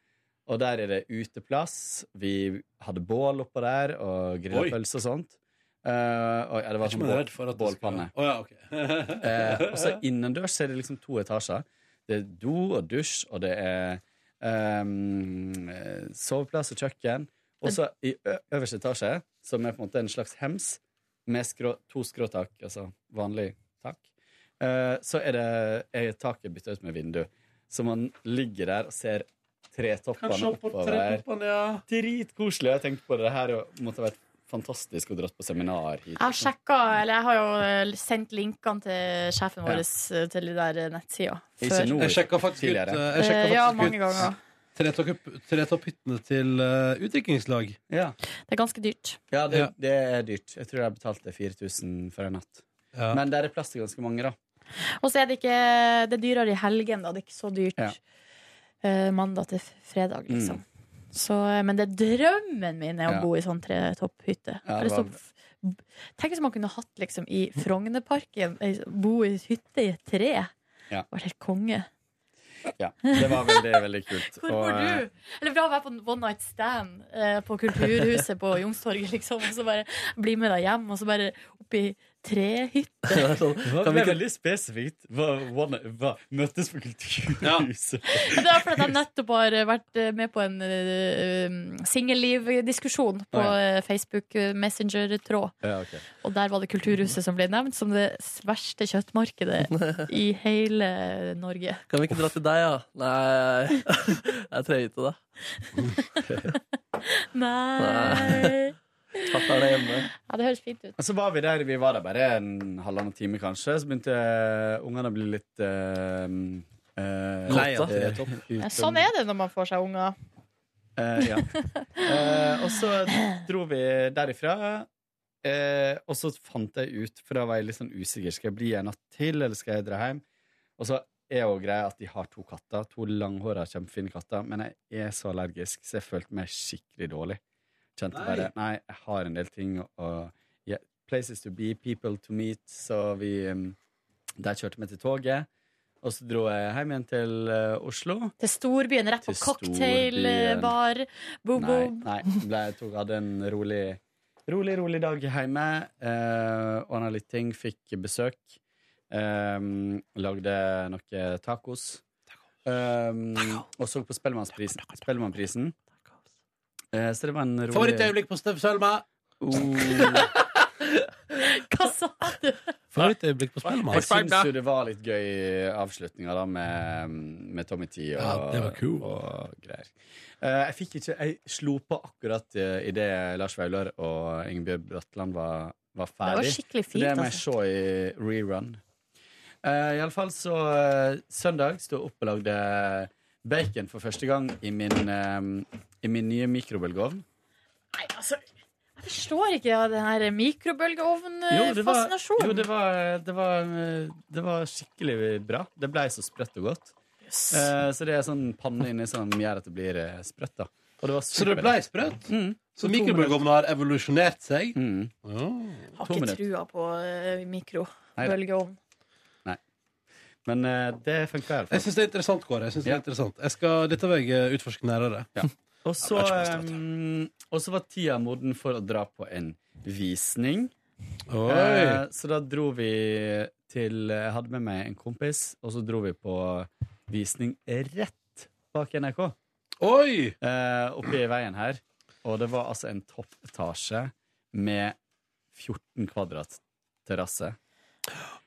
Speaker 9: Og der er det uteplass. Vi hadde bål oppå der, og grillpølse og sånt. Eh, og, ja, det var sånn bål,
Speaker 2: at
Speaker 9: bålpanne.
Speaker 2: skal- Å, ja, okay.
Speaker 9: uh, <laughs> og så innendørs er det liksom to etasjer. Det er do og dusj, og det er eh, soveplass og kjøkken. Og så i øverste etasje, som er på en måte en slags hems, med skrå, to skråtak, altså vanlig tak, uh, så er det er taket bytta ut med vindu. Så man ligger der og ser tretoppene oppover.
Speaker 2: tretoppene, ja.
Speaker 9: Dritkoselig. Jeg tenkte på det her og måtte vært fantastisk å dratt på seminar hit.
Speaker 3: Jeg har sjekka, eller jeg har jo eh, sendt linkene til sjefen vår ja. til de der eh, nettsida.
Speaker 2: Jeg sjekka faktisk ut, eh,
Speaker 3: Eh, ja, mange
Speaker 2: ut
Speaker 3: ganger.
Speaker 2: tretopp- Tretopphyttene til uh, utdrikningslag.
Speaker 9: Ja.
Speaker 3: Det er ganske dyrt.
Speaker 9: Ja, det, det er dyrt. Jeg tror jeg betalte 4000 for en natt.
Speaker 2: Ja.
Speaker 9: Men der er plass til ganske mange, da.
Speaker 3: Og så er det ikke Det er dyrere i helgen, da. Det er ikke så dyrt
Speaker 9: Ja.
Speaker 3: eh, mandag til fredag, liksom.
Speaker 9: Mm.
Speaker 3: Så, eh, men det er drømmen min er å bo i sånn tretopphytte.
Speaker 9: Ja, det var-
Speaker 3: Tenk hvis man kunne hatt liksom i Frognerparken Bo i hytte i et tre.
Speaker 9: Ja.
Speaker 3: Var helt konge.
Speaker 9: Ja, Det var veldig, <laughs> veldig kult.
Speaker 3: Hvor bor
Speaker 9: eh,
Speaker 3: du? Eller bra å være på en one night stand eh, på Kulturhuset på Youngstorget, liksom. Og så bare bli med deg hjem, og så bare opp i trehytte. <laughs>
Speaker 4: Det sånn,
Speaker 9: Det veldig spesifikt. Hva, hva, hva, møttes på Kulturhuset.
Speaker 3: Det er fordi jeg nettopp har vært eh, med på en uh, singellivdiskusjon på
Speaker 9: Å,
Speaker 3: eh, Facebook Messenger-tråd.
Speaker 9: Ja, okay.
Speaker 3: Og der var det Kulturhuset som ble nevnt som det verste kjøttmarkedet <laughs> i hele Norge.
Speaker 4: Kan vi ikke dra til deg, ja? Nei, <laughs> jeg er trehytte, da.
Speaker 3: Nei
Speaker 4: Fatter'n det hjemme.
Speaker 3: Ja, det høres fint ut.
Speaker 9: Og så var vi der, vi var der bare en halvannen time, kanskje. Så begynte eh, ungene å bli litt uh,
Speaker 2: Lei av
Speaker 3: det. Sånn er det når man får seg unger.
Speaker 9: Uh, ja. Eh, og så dro vi derifra. eh, og så fant jeg ut, for da var jeg litt sånn usikker, skal jeg bli en natt til, eller skal jeg dra hjem? Og så er jo greia at de har to katter, to langhåra, kjempefine katter, men jeg er så allergisk, så jeg følte meg skikkelig dårlig. Kjente
Speaker 2: Nei.
Speaker 9: bare Nei, jeg har en del ting og yeah, Places to be, people to meet, så vi um, Der kjørte vi til toget. Og så dro jeg hjem igjen til uh, Oslo.
Speaker 3: Til storbyen, rett på cocktailbar. Boom,
Speaker 9: Nei,
Speaker 3: boom.
Speaker 9: nei ble, jeg tok, hadde en rolig, rolig, rolig dag hjemme. Uh, Ordna litt ting, fikk besøk. Um, lagde noe tacos. Um, og så på Spellemannsprisen. Spellemannprisen. Eh, så det var en rolig
Speaker 2: Favorittøyeblikk på Steff Selma. <laughs>
Speaker 3: Hva sa du?
Speaker 2: Favorittøyeblikk på Spellemann.
Speaker 9: Jeg syns jo det var litt gøy avslutninger da med, med Tommy T og,
Speaker 2: Ja, det var cool.
Speaker 9: og greier. Eh, jeg fikk ikke Jeg slo på akkurat uh, idet Lars Vaular og Ingebjørg Bratland var, var
Speaker 3: Det var skikkelig fint.
Speaker 9: det må jeg
Speaker 3: Altså.
Speaker 9: se i rerun. Uh, Iallfall så uh, Søndag sto jeg opp og lagde bacon for første gang i min, eh, i min nye mikrobølgeovn.
Speaker 3: Nei, altså, jeg forstår ikke ja, den her
Speaker 9: Jo, det var, jo det, var, det, var, eh, det var skikkelig bra. Det ble så sprøtt og godt. Eh, så det er sånn panne inni som gjør at det blir eh, sprøtt. da Og det var
Speaker 2: Så det
Speaker 9: blei
Speaker 2: ble sprøtt?
Speaker 9: Mm.
Speaker 2: Så mikrobølgeovnen har evolusjonert seg?
Speaker 9: Mm.
Speaker 2: Oh.
Speaker 3: Har ikke
Speaker 9: minutter.
Speaker 3: trua på uh, mikrobølgeovn.
Speaker 9: Men det funka i alle
Speaker 2: Jeg syns det er interessant, Kåre. Jeg synes det
Speaker 9: Ja.
Speaker 2: er interessant. Jeg skal, dette vil jeg utforske nærere.
Speaker 9: Og så, eh, og så var tida moden for å dra på en visning. Eh, så da dro vi til Jeg hadde med meg en kompis, og så dro vi på visning rett bak NRK.
Speaker 2: Oi!
Speaker 9: Eh, oppe i veien her. Og det var altså en toppetasje med 14 kvadrat terrasse.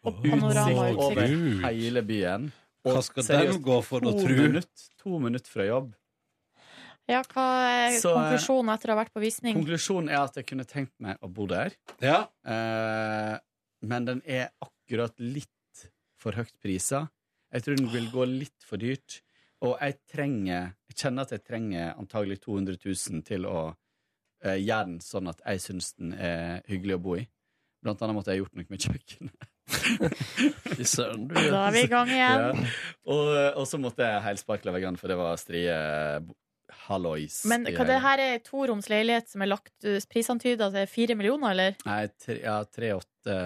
Speaker 3: Og panoramautsikt.
Speaker 9: over hele byen. Og
Speaker 2: Hva skal
Speaker 9: seriøst,
Speaker 2: den gå for å
Speaker 9: to to minutter fra jobb.
Speaker 3: Ja, hva er
Speaker 9: Så, eh,
Speaker 3: konklusjonen etter å ha vært på visning?
Speaker 9: Konklusjonen er at jeg kunne tenkt meg å bo der.
Speaker 2: Ja.
Speaker 9: Eh, men den er akkurat litt for høyt prisa. Jeg tror den vil gå litt for dyrt. Og jeg trenger Jeg kjenner at jeg trenger antagelig 200 000 til å eh, gjøre den sånn at jeg syns den er hyggelig å bo i. Blant annet måtte jeg gjort noe med kjøkkenet. <laughs>
Speaker 4: Fy søren, du.
Speaker 3: Da er vi i gang igjen.
Speaker 9: Ja. Og, og så måtte jeg helsparkle veggene, for det var strie hallois.
Speaker 3: Men hva det her er toroms leilighet som er lagt uh, prisantyda til fire millioner, eller?
Speaker 9: Nei, tre, ja, tre-åtte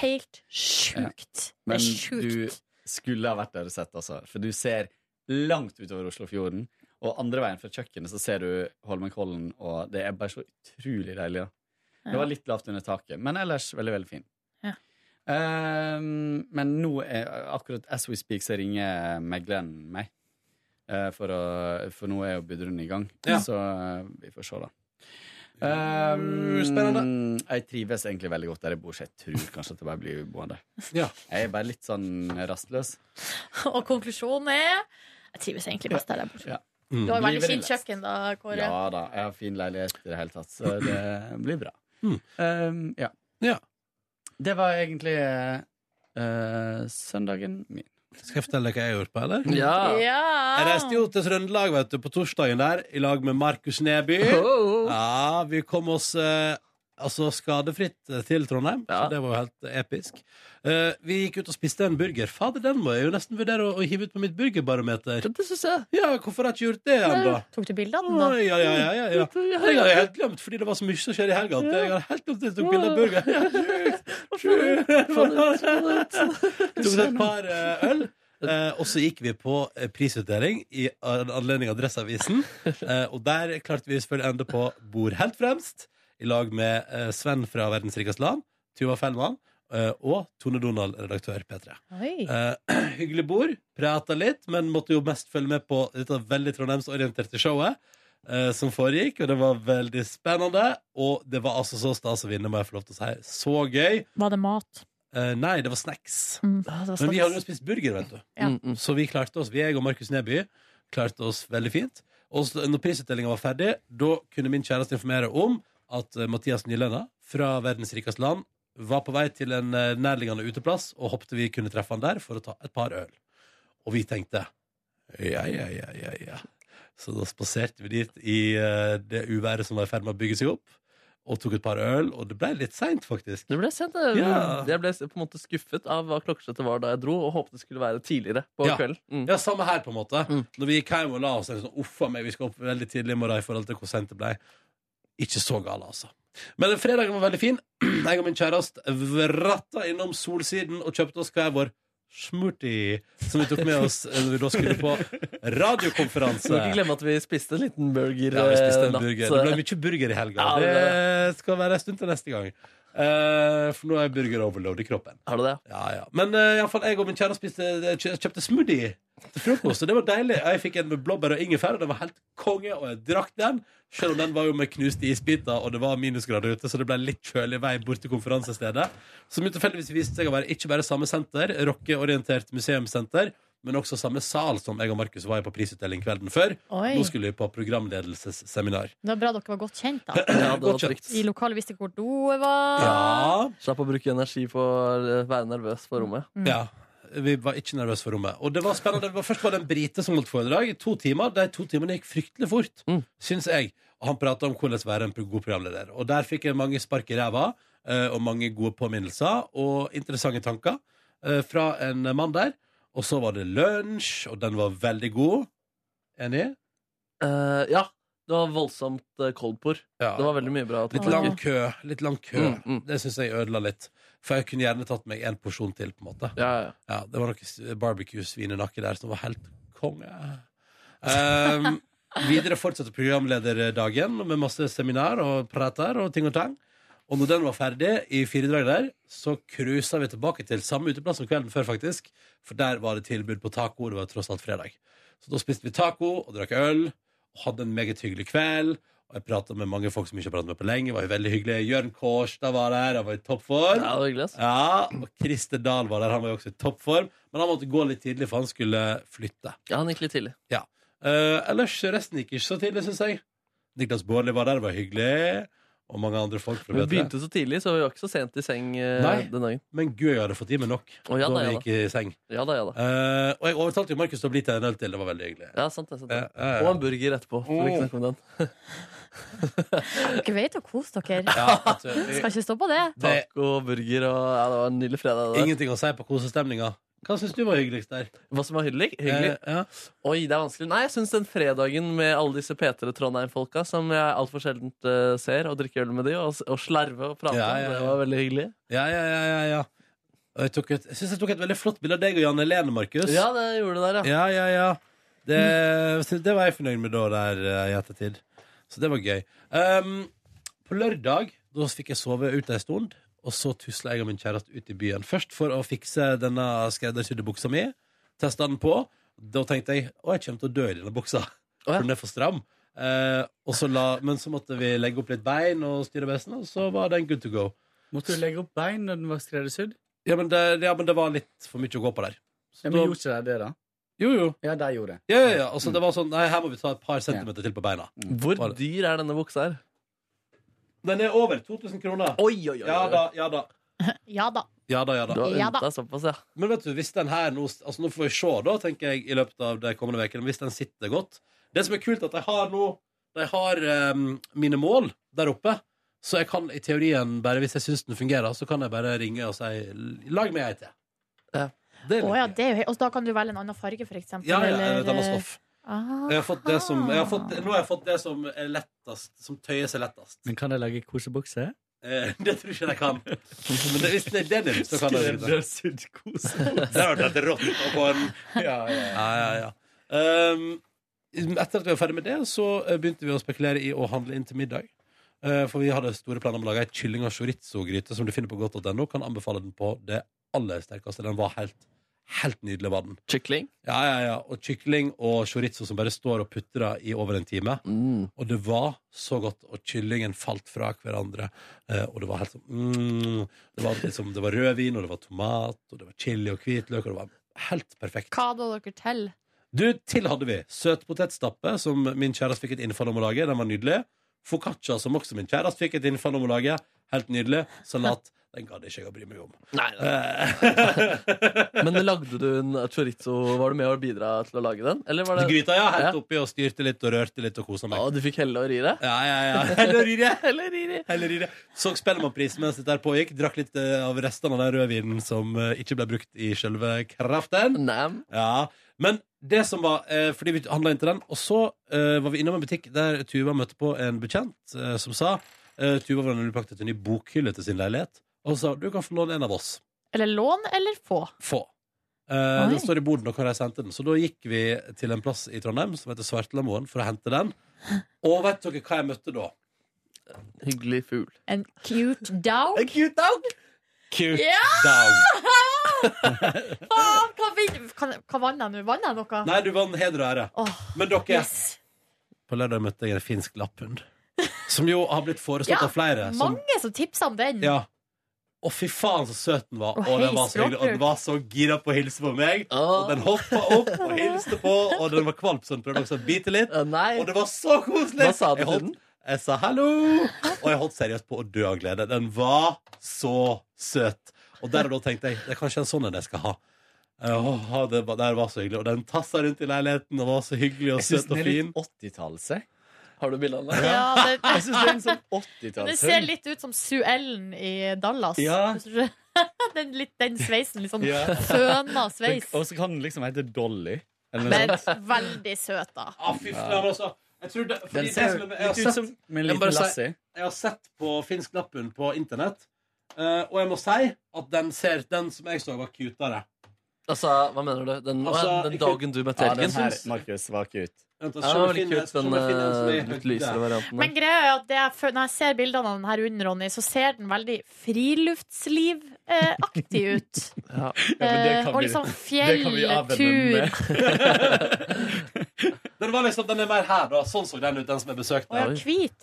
Speaker 3: Helt sjukt. Ja.
Speaker 9: Men
Speaker 3: er
Speaker 9: du skulle ha vært der og sett, altså. For du ser langt utover Oslofjorden. Og andre veien fra kjøkkenet så ser du Holmenkollen, og det er bare så utrolig deilig. Ja. Det var litt lavt under taket, men ellers veldig, veldig fin.
Speaker 3: Ja.
Speaker 9: Um, men nå er akkurat as we speak så ringer megleren meg. Eh, for, å, for nå er jo budrunden i gang.
Speaker 2: Ja.
Speaker 9: Så eh, vi får se, da. Um,
Speaker 2: Spennende.
Speaker 9: Jeg trives egentlig veldig godt der jeg bor, så jeg tror kanskje at jeg bare blir boende.
Speaker 2: Ja.
Speaker 9: Jeg er bare litt sånn rastløs. <laughs>
Speaker 3: Og konklusjonen er Jeg trives egentlig best der jeg bor.
Speaker 9: Ja.
Speaker 2: Mm.
Speaker 3: Du har jo veldig fint kjøkken, da, Kåre.
Speaker 9: Ja da, jeg har fin leilighet i det hele tatt, så det blir bra.
Speaker 2: Mm.
Speaker 9: Um, ja.
Speaker 2: Ja.
Speaker 9: Det var egentlig uh, søndagen min.
Speaker 2: Skal jeg fortelle deg hva jeg har gjort på, eller?
Speaker 4: Ja.
Speaker 3: Ja.
Speaker 2: Jeg reiste jo til Trøndelag vet du, på torsdagen der i lag med Markus Neby.
Speaker 4: Oh.
Speaker 2: Ja, vi kom oss eh, altså skadefritt eh, til Trondheim,
Speaker 4: Ja.
Speaker 2: så det var jo helt episk. Eh, vi gikk ut og spiste en burger. Fader, den må jeg jo nesten vurdere å, å hive ut på mitt burgerbarometer.
Speaker 4: Det synes jeg.
Speaker 2: Ja, hvorfor har jeg ikke gjort det ennå?
Speaker 3: Tok du bilde av den, da?
Speaker 2: Ja, ja, ja, ja, ja. Jeg har helt glemt, fordi det var så mye som skjedde i helga. Jeg har helt glemt at jeg tok bilde av burger. <laughs> <laughs> Tok et par eh, øl. Eh, og så gikk vi på eh, prisutdeling i anledning Adresseavisen. <laughs> Eh, og der klarte vi selvfølgelig ende på bord helt fremst, i lag med eh, Sven fra Verdens rikeste land, Tuva Fellmann eh, og Tone Donald, redaktør P3.
Speaker 3: Oi.
Speaker 2: Eh, <clears throat> hyggelig bord. Prata litt, men måtte jo mest følge med på dette veldig trondheimsorienterte showet. uh, som foregikk, og det var veldig spennende. Og det var altså så stas å vinne, må jeg få lov til å si. Så gøy.
Speaker 3: Var det mat?
Speaker 2: Uh, nei, det var snacks.
Speaker 3: Mm.
Speaker 2: Men vi hadde jo spist burger, vet du.
Speaker 3: Ja.
Speaker 4: Mm, mm.
Speaker 2: Så vi klarte oss, vi jeg og Markus Neby klarte oss veldig fint. Og når prisutdelinga var ferdig, da kunne min kjæreste informere om at eh, Mathias Nylenda fra Verdens rikeste land var på vei til en eh, nærliggende uteplass og håpte vi kunne treffe han der for å ta et par øl. Og vi tenkte ja, ja, ja, ja, ja. Så da spaserte vi dit i eh, det uværet som var i ferd med å bygge seg opp, og tok et par øl, og det ble litt seint, faktisk.
Speaker 4: Det ble sent.
Speaker 2: Ja.
Speaker 4: jeg ble på en måte skuffet av hva klokkeslettet var da jeg dro, og håpet det skulle være tidligere på
Speaker 2: Ja.
Speaker 4: kvelden. Mm.
Speaker 2: Ja, samme her, på en måte.
Speaker 4: Mm.
Speaker 2: Når vi gikk hjem og la oss, er sånn, uffa meg, vi skal opp veldig tidlig i morgen i forhold til hvor sent det ble. Ikke så gale, altså. Men fredagen var veldig fin. <clears throat> Jeg og min kjæreste vratta innom Solsiden og kjøpte oss hver vår smoothie, som vi tok med oss når vi da skulle på radiokonferanse.
Speaker 4: Du må ikke glemme at vi spiste en liten burger.
Speaker 2: Ja, vi spiste
Speaker 4: eh,
Speaker 2: en
Speaker 4: natt.
Speaker 2: burger. Det ble mye burger i helga.
Speaker 4: Det
Speaker 2: skal være en stund til neste gang. Eh, for nå er burger overload i kroppen.
Speaker 4: Har du det?
Speaker 2: Ja, ja. Men uh, iallfall jeg og min kjære spiste, kjø- kjøpte smoothie til frokost, og det var deilig. Jeg fikk en med blåbær og ingefær, og den var helt konge, og jeg drakk den. Selv om den var jo med knuste isbiter, og det var minusgrader ute, så det ble litt kjølig vei bort til konferansestedet. Som jo tilfeldigvis viste seg å være ikke bare samme senter, rockeorientert museumssenter, men også samme sal som jeg og Markus var i på prisutdeling kvelden før.
Speaker 3: Oi.
Speaker 2: Nå skulle vi på programledelsesseminar.
Speaker 3: Det var bra dere var godt kjent, da. <clears throat>
Speaker 4: Ja, det var trygt.
Speaker 3: De lokale visste hvor doet var.
Speaker 2: Ja,
Speaker 4: Slapp å bruke energi på å være nervøs for rommet.
Speaker 2: Ja. Vi var ikke nervøse for rommet. Og det var spennende. Det var, først var det en brite som holdt foredrag i to timer. De to timene gikk fryktelig fort,
Speaker 4: Mm.
Speaker 2: syns jeg. Og han prata om hvordan være en god programleder. Og der fikk jeg mange spark i ræva, eh, og mange gode påminnelser og interessante tanker eh, fra en mann der. Og så var det lunsj, og den var veldig god. Enig?
Speaker 4: Eh, ja. Det var voldsomt koldpor.
Speaker 2: Ja.
Speaker 4: Det var veldig mye bra.
Speaker 2: Litt lang kø. Litt lang kø.
Speaker 4: Mm, mm.
Speaker 2: Det syns jeg ødela litt. For jeg kunne gjerne tatt meg en porsjon til, på en måte.
Speaker 4: Ja, ja.
Speaker 2: Ja, det var noe s- barbecue-svinenakke der som var helt konge. Um, <laughs> videre fortsetter programlederdagen med masse seminar og prater og ting og tang. Og når den var ferdig i firedrag der, så cruisa vi tilbake til samme uteplass som kvelden før, faktisk. For der var det tilbud på taco. Det var tross alt fredag. Så da spiste vi taco og drakk øl. Og hadde en meget hyggelig kveld. Og jeg prata med mange folk som ikke har pratet med på lenge. Det var jo veldig hyggelig. Jørn Kårstad var der. Han var i toppform.
Speaker 4: ja, det var hyggelig.
Speaker 2: Ja, og Christer Dahl var der. Han var jo også i toppform. Men han måtte gå litt tidlig, for han skulle flytte.
Speaker 4: Ja, han gikk litt tidlig.
Speaker 2: Eh, ellers resten gikk ikke så tidlig, syns jeg. Niklas Baarli var der, det var hyggelig. Og mange andre folk
Speaker 4: Vi
Speaker 2: P3.
Speaker 4: begynte så tidlig, så vi var ikke så sent i seng eh,
Speaker 2: Nei.
Speaker 4: den dagen.
Speaker 2: Men gud, jeg hadde fått i meg nok
Speaker 4: Å, ja
Speaker 2: da
Speaker 4: da,
Speaker 2: vi
Speaker 4: ja
Speaker 2: gikk i seng.
Speaker 4: Ja da, ja da.
Speaker 2: Eh, og jeg overtalte jo Markus til å bli til en øl til. Det var veldig hyggelig.
Speaker 4: Ja, sant det. Sant det.
Speaker 2: Ja, ja, ja.
Speaker 4: Og en burger etterpå. For ikke snakke om den.
Speaker 3: Dere vet å kose dere. <laughs>
Speaker 2: Ja, vet
Speaker 3: Skal ikke stå på det.
Speaker 2: det er
Speaker 4: Taco, burger og Ja, det var en nydelig fredag. Det der.
Speaker 2: ingenting å si på kosestemninga. Hva syns du var hyggeligst der?
Speaker 4: Hva som var hyggelig? hyggelig?
Speaker 2: Eh, ja.
Speaker 4: Oi, det er vanskelig. Nei, jeg syns den fredagen med alle disse P3 Trondheim-folka som jeg altfor sjeldent uh, ser, og drikke øl med de, og, og slarve og prate,
Speaker 2: Ja, ja,
Speaker 4: det var veldig hyggelig.
Speaker 2: Ja, ja, ja, ja, ja. Og jeg, tok et, jeg syns jeg tok et veldig flott bilde av deg og Jan Helene, Markus.
Speaker 4: Ja, det gjorde det der, ja.
Speaker 2: ja, ja, ja. Det, det var jeg fornøyd med da der eh, i ettertid. Så det var gøy. Um, på lørdag da fikk jeg sove ute ei stund, og så tusla jeg og min kjæreste ut i byen. Først for å fikse denne skreddersydde buksa mi. Testa den på. Da tenkte jeg å, jeg kommer til å dø i denne buksa. For den er for stram. Eh, og så la, men så måtte vi legge opp litt bein og styre besten, og så var den good to go.
Speaker 9: Måtte du legge opp bein når den var skreddersydd?
Speaker 2: Ja, men det, ja, men det var litt for mye å gå på der. Så
Speaker 9: Ja, men
Speaker 2: da-
Speaker 9: gjorde ikke de det, da?
Speaker 2: jo, jo.
Speaker 9: Ja, de gjorde det.
Speaker 2: Ja, ja, ja. Altså, det var sånn, nei, her må vi ta et par centimeter til på beina.
Speaker 4: Hvor dyr er denne buksa her?
Speaker 2: Den er over 2000 kroner.
Speaker 4: Oi, oi, oi.
Speaker 2: Ja da, ja da. <laughs>
Speaker 3: Ja da.
Speaker 2: Ja da, ja
Speaker 4: Du har
Speaker 3: Ja da.
Speaker 4: deg såpass, ja.
Speaker 2: Men vet du, hvis den her nå Altså, nå får vi se, da, tenker jeg, i løpet av de kommende ukene, hvis den sitter godt. Det som er kult, er at de har nå De har ehm, mine mål der oppe. Så jeg kan i teorien, bare hvis jeg syns den fungerer, så kan jeg bare ringe og si lag meg ei til.
Speaker 4: Ja.
Speaker 2: Det er
Speaker 3: Å
Speaker 2: litt
Speaker 3: ja,
Speaker 2: gøy.
Speaker 3: det er jo he- Og da kan du velge en annen farge, for eksempel.
Speaker 2: ja, ja,
Speaker 3: eller-
Speaker 2: et annet stoff.
Speaker 3: Ah.
Speaker 2: Jeg har fått det som, jeg har fått, nå har jeg fått det som er lettest, som tøyer seg lettest.
Speaker 9: Men kan jeg lage kosebukse?
Speaker 2: Eh, <laughs> det tror ikke jeg kan. Men det, hvis det er denim, så kan jeg det.
Speaker 9: Skreddersydd kose.
Speaker 2: Det har vært et rått å få en
Speaker 9: ja, ja.
Speaker 2: Ja, ja, ja. Um, etter at vi var ferdig med det, så eh, begynte vi å spekulere i å handle inn til middag. Eh, for vi hadde store planer om å lage ei kylling- og chorizo-gryte som du finner på godt.no. Kan anbefale den på det aller sterkeste. Den var helt, helt nydelig, var den.
Speaker 4: Kykling?
Speaker 2: Ja, ja, ja. Og kykling og chorizo som bare står og putrer i over en time.
Speaker 4: Mm.
Speaker 2: Og det var så godt, og kyllingen falt fra hverandre. Eh, og det var helt sånn mm, det, var liksom, det var rødvin, og det var tomat, og det var chili og hvitløk, og det var helt perfekt.
Speaker 3: Hva hadde dere til?
Speaker 2: Du, til hadde vi søtpotetstappe, som min kjæreste fikk et innfall om å lage. Den var nydelig. Focaccia, som også min kjæreste fikk et innfall om å lage. Helt nydelig. Salat. Den gadd ikke jeg å bry meg om.
Speaker 4: Nei, nei.
Speaker 2: Eh, <laughs>
Speaker 4: Men lagde du en chorizo? Var du med å bidra til å lage den? Eller var det
Speaker 2: Gryta, ja. Helt oppi og styrte litt og rørte litt og kosa meg.
Speaker 4: Å, du fikk helle og rire?
Speaker 2: Ja, ja, ja. Heller i det. <laughs>
Speaker 4: Heller rire.
Speaker 2: Heller i det. Så Spellemannprisen mens dette pågikk. Drakk litt eh, av restene av den rødvinen som eh, ikke ble brukt i selve kraften.
Speaker 4: Nei.
Speaker 2: Ja, Men det som var eh, Fordi vi handla inn til den, og så eh, var vi innom en butikk der Tuva møtte på en bekjent eh, som sa eh, Tuva var nemlig pakket en ny bokhylle til sin leilighet, og sa du kan få låne en av oss.
Speaker 3: Eller lån eller få?
Speaker 2: Få. Eh, den står i boden, og kan jeg sendte den. Så da gikk vi til en plass i Trondheim som heter Svartlamoen, for å hente den. Og vet dere hva jeg møtte da?
Speaker 4: Hyggelig fugl.
Speaker 3: En cute dog?
Speaker 2: cute dog! Cute
Speaker 3: Ja!
Speaker 2: dog. <laughs>
Speaker 3: Faen, hva, kan- hva vant jeg nå? Vant jeg noe?
Speaker 2: Nei, du vant heder og ære.
Speaker 3: Oh,
Speaker 2: Men dere,
Speaker 3: yes.
Speaker 2: på lørdag møtte jeg en finsk lapphund. Som jo har blitt foreslått
Speaker 3: Ja,
Speaker 2: av flere. Som,
Speaker 3: Mange som tipsa om den.
Speaker 2: ja. Å, fy faen, så søt den var.
Speaker 3: Og
Speaker 2: Og, den var så hyggelig. Og den var så gira på å hilse på meg. Og den hoppa opp og hilste på, og den var kvalp, så den prøvde også å bite litt.
Speaker 4: nei.
Speaker 2: Og det var så koselig!
Speaker 4: Hva sa du
Speaker 2: Jeg
Speaker 4: til
Speaker 2: holdt-
Speaker 4: den?
Speaker 2: Jeg sa hallo, og jeg holdt seriøst på å dø av glede. Den var så søt. Og der og da tenkte jeg det er kanskje en sånn en jeg skal ha. Åh, det, var, det var så hyggelig. Og den tassa rundt i leiligheten og var så hyggelig og
Speaker 9: Jeg syns
Speaker 2: søt
Speaker 9: den
Speaker 2: og
Speaker 9: er
Speaker 2: fin.
Speaker 9: litt 80-talls.
Speaker 4: Har du bilde av?
Speaker 3: Ja, det, <laughs>
Speaker 9: Jeg synes det er en sånn <laughs>
Speaker 3: det
Speaker 9: 80-talls
Speaker 3: ser litt ut som Sue Ellen i Dallas.
Speaker 9: Ja. <laughs>
Speaker 3: Den, litt, den sveisen. Litt sånn
Speaker 9: Ja.
Speaker 3: føna sveis.
Speaker 9: Og så kan den liksom hete Dolly. Eller
Speaker 3: Men veldig søt, da.
Speaker 2: Ah, fy faen, altså. Jeg det, fordi
Speaker 9: Den ser
Speaker 2: det, jeg,
Speaker 9: litt ut
Speaker 2: sett,
Speaker 9: som med en liten lassi.
Speaker 2: Jeg har sett på finsk lapphund på internett, uh, og jeg må si at den ser Den som jeg så, var cutere.
Speaker 4: Altså, hva mener du? Den,
Speaker 2: Altså,
Speaker 4: den dagen du møtte
Speaker 9: Ja, den her, Markus, var cute.
Speaker 2: Vent,
Speaker 4: Ja,
Speaker 2: jeg
Speaker 4: litt kult, den
Speaker 2: jeg
Speaker 4: eh,
Speaker 2: høyde.
Speaker 4: litt lysere varianten.
Speaker 3: Men greia er at det er, når jeg ser bildene av den her under, Ronny, så ser den veldig friluftslivaktig ut. <laughs>
Speaker 4: Ja.
Speaker 9: Ja, men det
Speaker 3: Eh,
Speaker 9: kan
Speaker 3: og liksom <laughs> fjelltur.
Speaker 9: med. <laughs>
Speaker 2: Den var liksom, den er mer her, da. Sånn så den ut, den som jeg besøkte.
Speaker 3: Og, ja.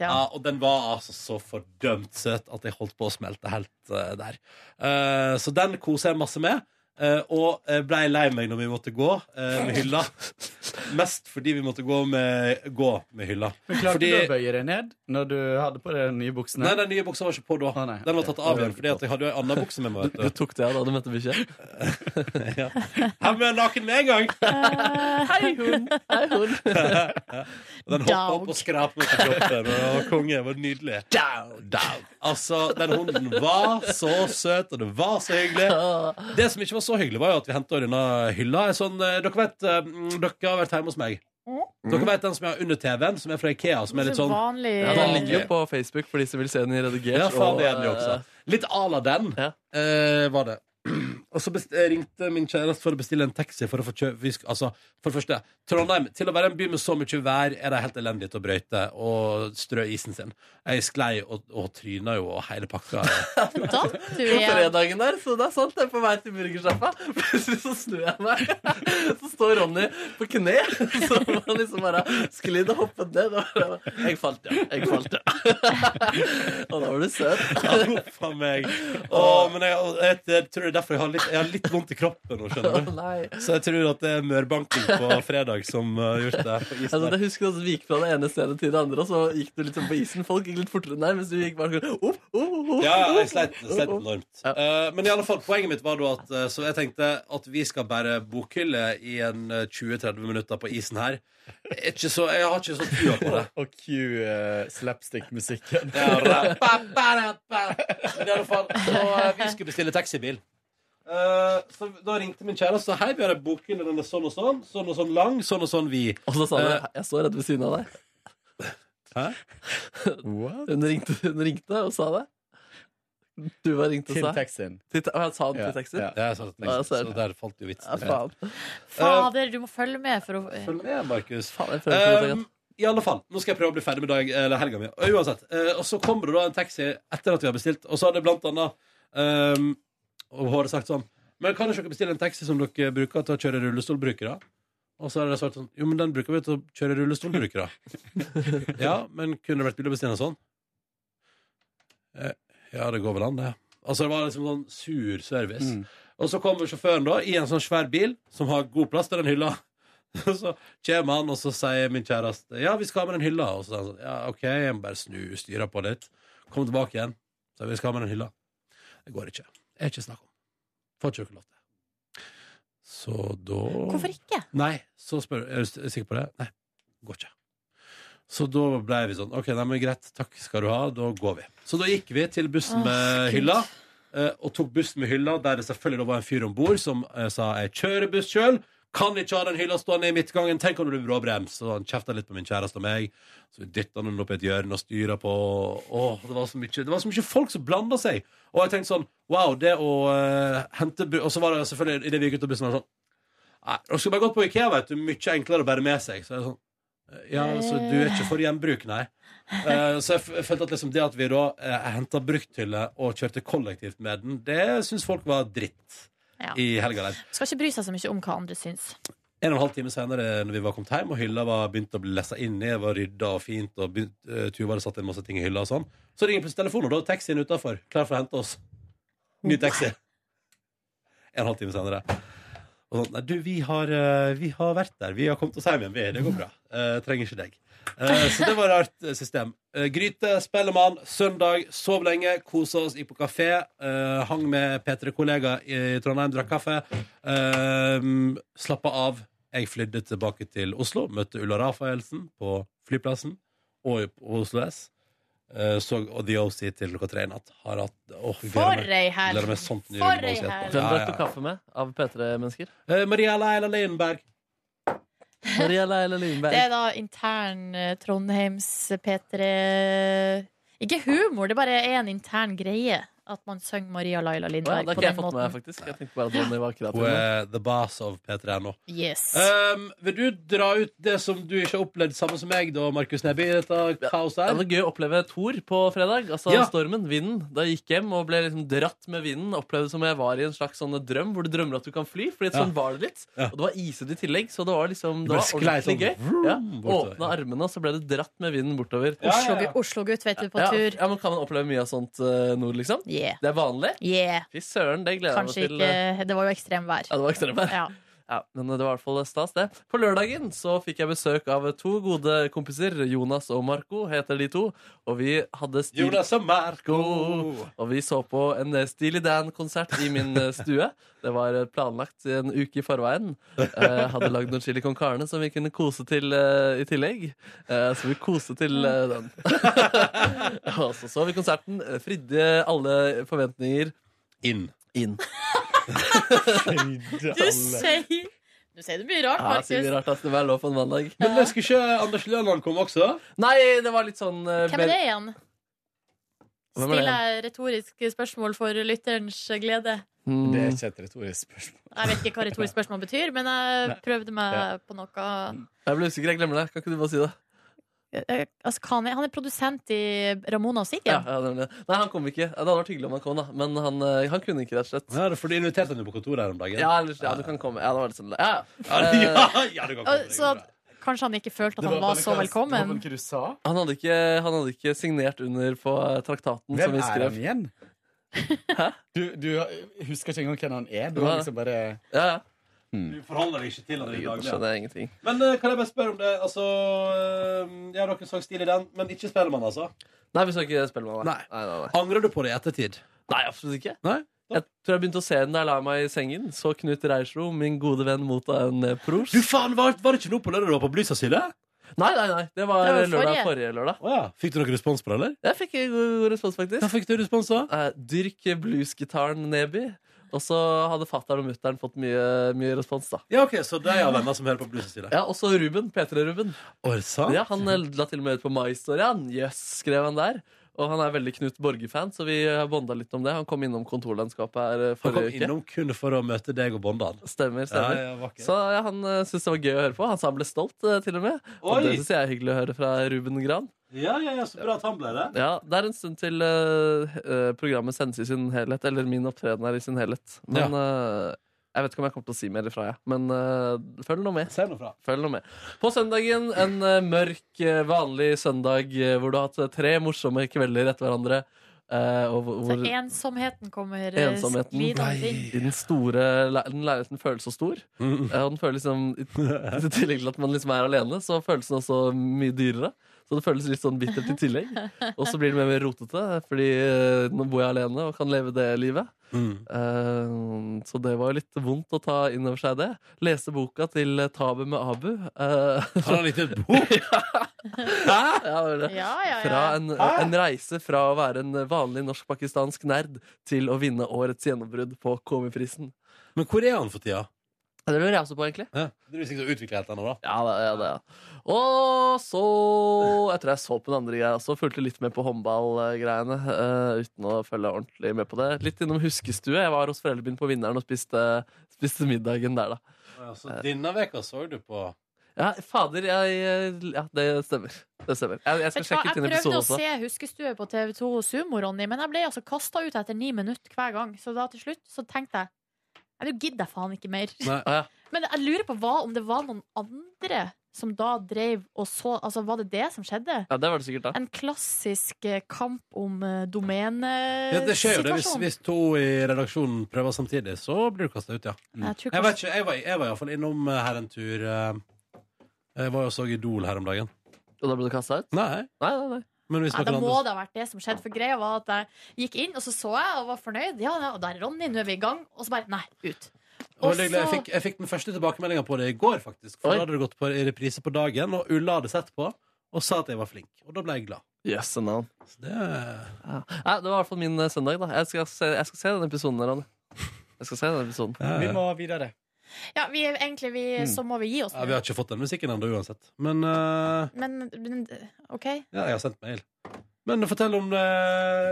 Speaker 3: Ja,
Speaker 2: og den var altså så fordømt søt at jeg holdt på å smelte helt uh, der. Uh, så den koser jeg masse med. Eh, og blei ble lei meg når vi måtte gå eh, med hylla. Mest fordi vi måtte gå med, gå med hylla.
Speaker 9: Men klarte
Speaker 2: Fordi-
Speaker 9: du å bøye deg ned når du hadde på deg de nye buksene?
Speaker 2: Nei, den nye buksa var ikke på da.
Speaker 9: Ah, nei,
Speaker 2: Den var tatt av igjen, fordi at jeg hadde jo en annen bukse med meg.
Speaker 4: Du
Speaker 2: Vet du.
Speaker 4: tok det av da du møtte bikkja? <laughs>
Speaker 2: ja. Han jeg naken med en gang! <laughs>
Speaker 4: Hei, hund! Hei, hund! <laughs>
Speaker 2: Den hoppa opp og skrapte meg på kroppen. Og var konge. Det var nydelig. Altså, den hunden var så søt, og det var så hyggelig. Det som ikke var så hyggelig, var jo at vi henta denne hylla. Sånn, eh, dere vet, eh, mm, dere har vært hjemme hos meg. Dere vet den som jeg har under TV-en, som er fra Ikea? Som er litt sånn
Speaker 3: Vanlig
Speaker 4: Ja, den ligger jo på Facebook for de som vil se den i redigert.
Speaker 2: Ja, faen,
Speaker 4: og,
Speaker 2: det er den jo også. Litt à la den
Speaker 4: Ja.
Speaker 2: eh, var det. Og så best, eh, ringte min kjæreste for å bestille en taxi for å få kjøpe vi sk- Altså, for det første, Trondheim, til å være en by med så mye vær, er det helt elendig til å brøyte og strø isen sin. Jeg sklei og, og tryna jo, og hele pakka. <laughs>
Speaker 3: Du
Speaker 4: På fredagen der, så det er sant, jeg er på vei til burgersjappa. <laughs> Plutselig så snur jeg meg, <laughs> så står Ronny på kne. Så han liksom bare sklidd og hoppet ned. Og jeg falt, ja. Jeg falt, ja. Og da var du søt.
Speaker 2: Huff a meg. Åh, men jeg, jeg, jeg tror det er derfor jeg har litt, jeg har litt vondt i kroppen nå, skjønner du.
Speaker 4: nei.
Speaker 2: Så jeg tror at det er mørbanking på fredag som har gjort det. på isen
Speaker 4: Altså, jeg husker at Vi gikk fra det ene stedet til det andre, og så gikk du liksom på isen. Folk gikk litt fortere enn deg, mens du gikk bare sånn opp, opp, opp,
Speaker 2: Ja, ja, jeg sleit, sleit enormt.
Speaker 4: Ja.
Speaker 2: Uh, men i alle fall, poenget mitt var da at eh, Så jeg tenkte at vi skal bære bokhylle i en eh, 20-30 minutter på isen her. Er ikke så, jeg har ikke så trua på det.
Speaker 9: Og cue uh, slapstick-musikken.
Speaker 2: Ja, i alle fall, så uh, vi skulle bestille taxibil. Eh, så da ringte min kjæreste og sa hei, vi har en bokhylle. Den er sånn og sånn. Sånn og sånn lang. Sånn og sånn vid.
Speaker 4: Og så sa hun
Speaker 2: Eh.
Speaker 4: jeg står rett ved siden av deg.
Speaker 2: Hæ? <laughs>
Speaker 4: Hun ringte, hun ringte og sa det. Du var ringt og
Speaker 9: Til
Speaker 4: sa
Speaker 9: taxien.
Speaker 4: Til Å, jeg sa det
Speaker 9: Ja,
Speaker 4: til taxi?
Speaker 9: ja.
Speaker 2: Ja, jeg sa det
Speaker 4: Ja, så er
Speaker 2: så
Speaker 4: det.
Speaker 2: der falt jo vitsen.
Speaker 4: Ja, faen.
Speaker 3: Fader, du må følge med for å
Speaker 2: Følg med, Markus.
Speaker 4: faen jeg føler ikke det
Speaker 2: Um, I alle fall, Nå skal jeg prøve å bli ferdig med dag, eller helga mi. Og Uansett. eh, og så kommer det da en taxi etter at vi har bestilt, og så hadde blant annet um, Og hun hadde sagt sånn Men kan dere bestille en taxi som dere bruker til å kjøre rullestolbrukere? Og så hadde de svart sånn Jo, men den bruker vi til å kjøre rullestolbrukere. <laughs> ja, men kunne det vært billig å bestille en sånn? Eh, ja, det går vel an, det. Altså, det var liksom sånn sur service.
Speaker 9: Mm.
Speaker 2: Og så kommer sjåføren da i en sånn svær bil som har god plass til den hylla. <laughs> Og så kommer han, og så sier min kjæreste Ja, vi skal ha med den hylla. Og så sier han sånn Ja, OK, jeg må bare snu styra på litt. Kom tilbake igjen. Så vi skal ha med den hylla. Det går ikke. Er ikke snakk om. Får ikke dere lov til. Så da
Speaker 3: Hvorfor ikke?
Speaker 2: Nei, så spør Er du sikker på det? Nei, går ikke. Så da ble vi sånn OK, nei, men greit, takk skal du ha. Da går vi. Så da gikk vi til bussen
Speaker 3: Åh,
Speaker 2: med hylla. eh, Og tok bussen med hylla, der det selvfølgelig var en fyr om bord som eh, sa 'jeg kjører buss sjøl'. Kan ikke ha den hylla stående i midtgangen. Tenk om det blir bråbrems. Så han kjefta litt på min kjæreste og meg. Så vi dytta den opp i et hjørne og styra på. Åh, det, var så mye, det var så mye folk som blanda seg. Og jeg tenkte sånn Wow, det å uh, hente Og så var det selvfølgelig idet vi gikk ut av bussen, sånn Nei, Nå skulle bare gått på Ikea, vet du. Mye enklere å bære med seg. Så det sånn Ja, så du er ikke for gjenbruk, nei. Uh, så jeg, jeg følte at liksom det at vi da uh, henta brukthylle og kjørte kollektivt med den, det syns folk var dritt
Speaker 3: Ja.
Speaker 2: i helga der.
Speaker 3: Skal ikke bry seg så mye om hva andre syns.
Speaker 2: En og en halv time senere når vi var kommet hjem, og hylla var begynt å bli lessa inn i, var rydda og fint, og begynt, uh, Tuva hadde satt inn masse ting i hylla og sånn, så ringer plutselig telefonen, og da er taxien utafor, klar for å hente oss. Ny taxi. En og en halv time senere. Og sånn, nei, du, vi har, eh, vi har vært der. Vi har kommet oss hjem igjen. Vi, det går bra. Uh, trenger ikke deg. Eh, så det var et rart eh, system. Eh, gryte, Spellemann, søndag, sov lenge, kosa oss, gikk på kafé. eh, hang med P3-kollega i Trondheim, drakk kaffe. Uh, Slappa av. Jeg flydde tilbake til Oslo, møtte Ulla Rafaelsen på flyplassen og på Oslo S. Så og The OC til klokka tre i natt. Har hatt oh,
Speaker 3: For ei helg! For ei helg!
Speaker 4: Hvem drakk du kaffe med av P3-mennesker?
Speaker 2: Eh, Maria Leila Leinberg.
Speaker 4: Maria Leila
Speaker 3: Det er da intern eh, Trondheims P3 Ikke humor, det bare er en intern greie at man synger Maria Laila Lindberg
Speaker 4: det har
Speaker 3: på den
Speaker 4: fått med faktisk. Jeg tenkte bare at Ronny var kreativ.
Speaker 2: Hun er the boss of P3 nå.
Speaker 3: Yes.
Speaker 2: Um, vil du dra ut det som du ikke har opplevd samme som meg, da, Markus Neby, i dette kaoset
Speaker 4: Det var gøy å oppleve Thor på fredag. Altså
Speaker 2: Ja.
Speaker 4: stormen, vinden. Da jeg gikk hjem og ble liksom dratt med vinden. Opplevde det som jeg var i en slags sånn drøm hvor du drømmer at du kan fly. Fordi
Speaker 2: Ja.
Speaker 4: sånn var det litt.
Speaker 2: Ja.
Speaker 4: Og det var isete i tillegg, så det var liksom Det var ordentlig
Speaker 2: sånn
Speaker 4: gøy.
Speaker 2: vroom
Speaker 4: Ja. Åpna armene, og så ble det dratt med vinden bortover.
Speaker 2: Ja, ja, ja.
Speaker 3: Oslo-gutt, Oslo-gutt, vet du, på
Speaker 4: Ja,
Speaker 3: tur.
Speaker 4: ja, men Kan man oppleve mye av sånt uh, nord, liksom?
Speaker 3: Yeah.
Speaker 4: Det er vanlig?
Speaker 3: yeah.
Speaker 4: Fy søren, det gleder jeg meg
Speaker 3: Kanskje
Speaker 4: til.
Speaker 3: ikke Det var jo ekstremvær.
Speaker 4: Ja, det var ekstremvær.
Speaker 3: Ja.
Speaker 4: Ja, men det var i hvert fall stas, det. På lørdagen så fikk jeg besøk av to gode kompiser. Jonas og Marco heter de to. Og vi hadde stil...
Speaker 2: Jonas og Marco.
Speaker 4: Og vi så på en eh, Steely Dan-konsert i min eh, stue. Det var eh, planlagt en uke i forveien. Jeg hadde lagd noen chili con carne som vi kunne kose til i tillegg. Så vi koste til den. <laughs> og så så vi konserten. Fridde alle forventninger
Speaker 2: Inn.
Speaker 4: inn.
Speaker 3: Du sier du sier det mye rart,
Speaker 4: Ja, jeg sier
Speaker 3: det
Speaker 4: mye rart at det var lov på en mandag.
Speaker 2: Men det skulle ikke Anders Lønland komme også?
Speaker 4: Nei, det var litt sånn uh,
Speaker 3: Hvem er det igjen?
Speaker 4: Er
Speaker 3: Stiller jeg retorisk spørsmål for lytterens glede?
Speaker 4: Mm.
Speaker 9: Det er ikke et retorisk spørsmål.
Speaker 3: Jeg vet ikke hva retorisk spørsmål betyr, men jeg prøvde meg
Speaker 9: Ja.
Speaker 3: på noe
Speaker 4: Jeg ble usikker, jeg glemmer det. Kan ikke du bare si det?
Speaker 3: Eh, altså, hva han, er, han er produsent i Ramona og Siggen.
Speaker 4: ja, det var det. Nei, han kom ikke. Det hadde vært hyggelig om han kom, da. Men han, eh, han kunne ikke, rett og slett.
Speaker 2: Ja, for du inviterte han jo på kontoret her om dagen.
Speaker 4: Ja, eller, ja, du kan komme. Ja, det var litt sånn Ja,
Speaker 2: Ja,
Speaker 4: Eh, <laughs>
Speaker 2: ja, ja, du kan komme.
Speaker 3: Så kanskje han ikke følte at han var så velkommen.
Speaker 4: Han hadde, ikke, han hadde ikke signert under på traktaten traktaten som
Speaker 9: Hvem er han igjen?
Speaker 4: Hæ?
Speaker 9: Du, du husker ikke engang hvem han er? Du har liksom bare
Speaker 4: Ja, ja.
Speaker 2: Du forholder deg ikke til den i dag.
Speaker 4: ingenting.
Speaker 2: Men eh, kan jeg bare spørre om det? Altså eh, Ja, dere så stil i den, men ikke Spellemann, altså?
Speaker 4: Nei, vi skal ikke spille med
Speaker 2: Nei.
Speaker 4: Nei, nei, nei.
Speaker 2: Angrer du på det i ettertid?
Speaker 4: nei, absolutt ikke.
Speaker 2: Nei?
Speaker 4: Jeg tror jeg begynte å se den da jeg la meg i sengen. Så Knut Reiersro, min gode venn, motta en eh, pros.
Speaker 2: Du faen, var, var det ikke noe på lørdag du var på Bluesasylet?
Speaker 4: Nei, nei, nei. Det var,
Speaker 3: Det var
Speaker 4: lørdag
Speaker 3: forrige.
Speaker 4: forrige lørdag.
Speaker 2: Å ja. Fikk du noen respons på det, eller?
Speaker 4: Jeg fikk en god respons, faktisk.
Speaker 2: Hva fikk du respons da?
Speaker 4: Eh, dyrk bluesgitaren Neby. Og så hadde fatter'n og mutter'n fått mye, mye respons, da.
Speaker 2: Ja, ok, Så de har venner som hører på Bluesasylet?
Speaker 4: Ja, også Ruben. P3-Ruben.
Speaker 2: Å, er det sant?
Speaker 4: Ja, han la til og med ut på My Story. Jøss, yes, skrev han der. Og han er veldig Knut Borge-fan, så vi har bonda litt om det. Han kom innom kontorlandskapet her forrige uke.
Speaker 2: Han kom innom kun for å møte deg og bonde han.
Speaker 4: Stemmer, stemmer.
Speaker 2: Ja, ja.
Speaker 4: Så ja, han uh, syntes det var gøy å høre på. Han sa han ble stolt, eh, til og med. Og det syns jeg er hyggelig å høre fra Ruben Gran.
Speaker 2: Ja, ja, ja, så bra at han ble det.
Speaker 4: Ja, Det er en stund til eh, eh, programmet sendes i sin helhet, eller min opptreden er i sin helhet. Men eh, jeg vet ikke om jeg kommer til å si mer ifra, jeg. Men uh, følg nå med.
Speaker 2: Noe fra.
Speaker 4: Følg nå med. På søndagen, en uh, mørk, eh, vanlig søndag hvor du har hatt tre morsomme kvelder etter hverandre. Uh, og hvor,
Speaker 3: Så ensomheten kommer
Speaker 4: Ensomheten i den store den leiligheten føles så stor.
Speaker 2: Mm.
Speaker 4: Uh, og den føles liksom i tillegg til at man liksom er alene, så føles den også mye dyrere. Så det føles litt sånn bittert i tillegg. Og så blir det mer og mer rotete, fordi eh, nå bor jeg alene og kan leve det livet.
Speaker 2: Mm.
Speaker 4: Eh, så det var litt vondt å ta inn over seg det. Lese boka til eh, Tabu med Abu. Har
Speaker 2: Han gitt et bok. <laughs>
Speaker 4: ja.
Speaker 3: Ja, ja,
Speaker 4: Fra en, en reise fra å være en vanlig norsk-pakistansk nerd til å vinne årets gjennombrudd på Komiprisen.
Speaker 2: Men hvor er han for tida?
Speaker 4: Det lurer jeg også på, egentlig.
Speaker 2: Ja. Det er sikkert utviklet ennå, da.
Speaker 4: Ja, det, ja, det, ja. Og så tror jeg så på den andre greia også. Fulgte litt med på håndballgreiene. Uh, uten å følge ordentlig med på det. Litt innom huskestue. Jeg var hos foreldrene mine på Vinneren og spiste, spiste middagen der, da.
Speaker 2: Ja, så denne veka så du på
Speaker 4: Ja, fader, jeg Ja, det stemmer. Det stemmer. Jeg, jeg skal
Speaker 3: Vet ut hva,
Speaker 4: sjekke ut
Speaker 3: jeg prøvde å se Huskestue på TV2 Sumo, Ronny, men jeg ble altså kasta ut etter ni minutter hver gang. Så da til slutt så tenkte jeg Nei, nå gidder jeg faen ikke mer.
Speaker 2: Nei.
Speaker 4: Ah, ja.
Speaker 3: Men jeg lurer på hva, om det var noen andre som da drev og så Altså, var det det som skjedde?
Speaker 4: ja, det var det sikkert, da.
Speaker 3: En klassisk eh, kamp om domenesituasjon
Speaker 2: ja, Det skjer jo det. Hvis, hvis to i redaksjonen prøver samtidig, så blir du kasta ut, ja.
Speaker 3: Jeg tror
Speaker 2: Jeg vet
Speaker 3: kanskje
Speaker 2: ikke, jeg var, jeg var iallfall innom eh, her en tur. eh, Jeg var jo og så Idol her om dagen.
Speaker 4: Og da ble du kasta ut?
Speaker 2: Nei,
Speaker 4: Nei, nei, nei.
Speaker 2: Men hvis
Speaker 3: ja,
Speaker 2: det
Speaker 3: må det ha vært det som skjedde. For greia var at jeg gikk inn, og så så jeg og var fornøyd. Ja, og der er Ronny, nå er vi i gang. Og så bare nei, ut.
Speaker 2: Og
Speaker 3: Og
Speaker 2: det- jeg, fikk, jeg fikk den første tilbakemeldinga på det i går, faktisk. For
Speaker 4: Oi.
Speaker 2: da hadde det gått på reprise på dagen, og Ulla hadde sett på og sa at jeg var flink. Og da ble jeg glad. Yes, det
Speaker 4: Ja. Nei, det var i hvert fall min eh, søndag, da. Jeg skal se, jeg skal se den episoden der, Ronny. Jeg skal se den episoden.
Speaker 2: ja,
Speaker 9: Vi må videre.
Speaker 3: Ja, vi, egentlig, vi, så må vi gi oss
Speaker 2: ja, Vi har ikke fått den musikken ennå uansett. Men eh,
Speaker 3: Men, men OK.
Speaker 2: ja, jeg har sendt mail. Men fortell om det,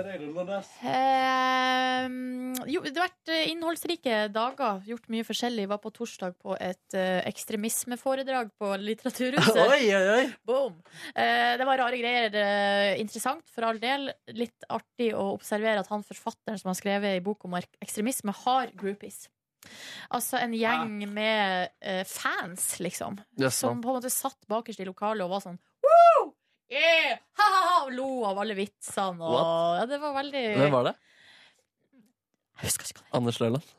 Speaker 2: deg, da, Nordnes.
Speaker 3: Ehm, jo, det har vært eh, innholdsrike dager. Gjort mye forskjellig. Var på torsdag på et eh, ekstremismeforedrag på Litteraturhuset. <laughs>
Speaker 4: Oi, oi, oi!
Speaker 3: Boom! Eh, det var rare greier. eh, interessant, for all del. Litt artig å observere at han forfatteren som har skrevet i bok om ek- ekstremisme, har groupies. Altså en gjeng med eh, fans, liksom.
Speaker 4: Jøss
Speaker 3: Som på en måte satt bakerst i lokalet og var sånn Woo! Yeah! Ha, ha, ha! Og lo av alle vitsene. Og,
Speaker 4: What?
Speaker 3: ja, det var veldig
Speaker 4: Hvem var det?
Speaker 3: Jeg husker ikke
Speaker 4: Anders Løland.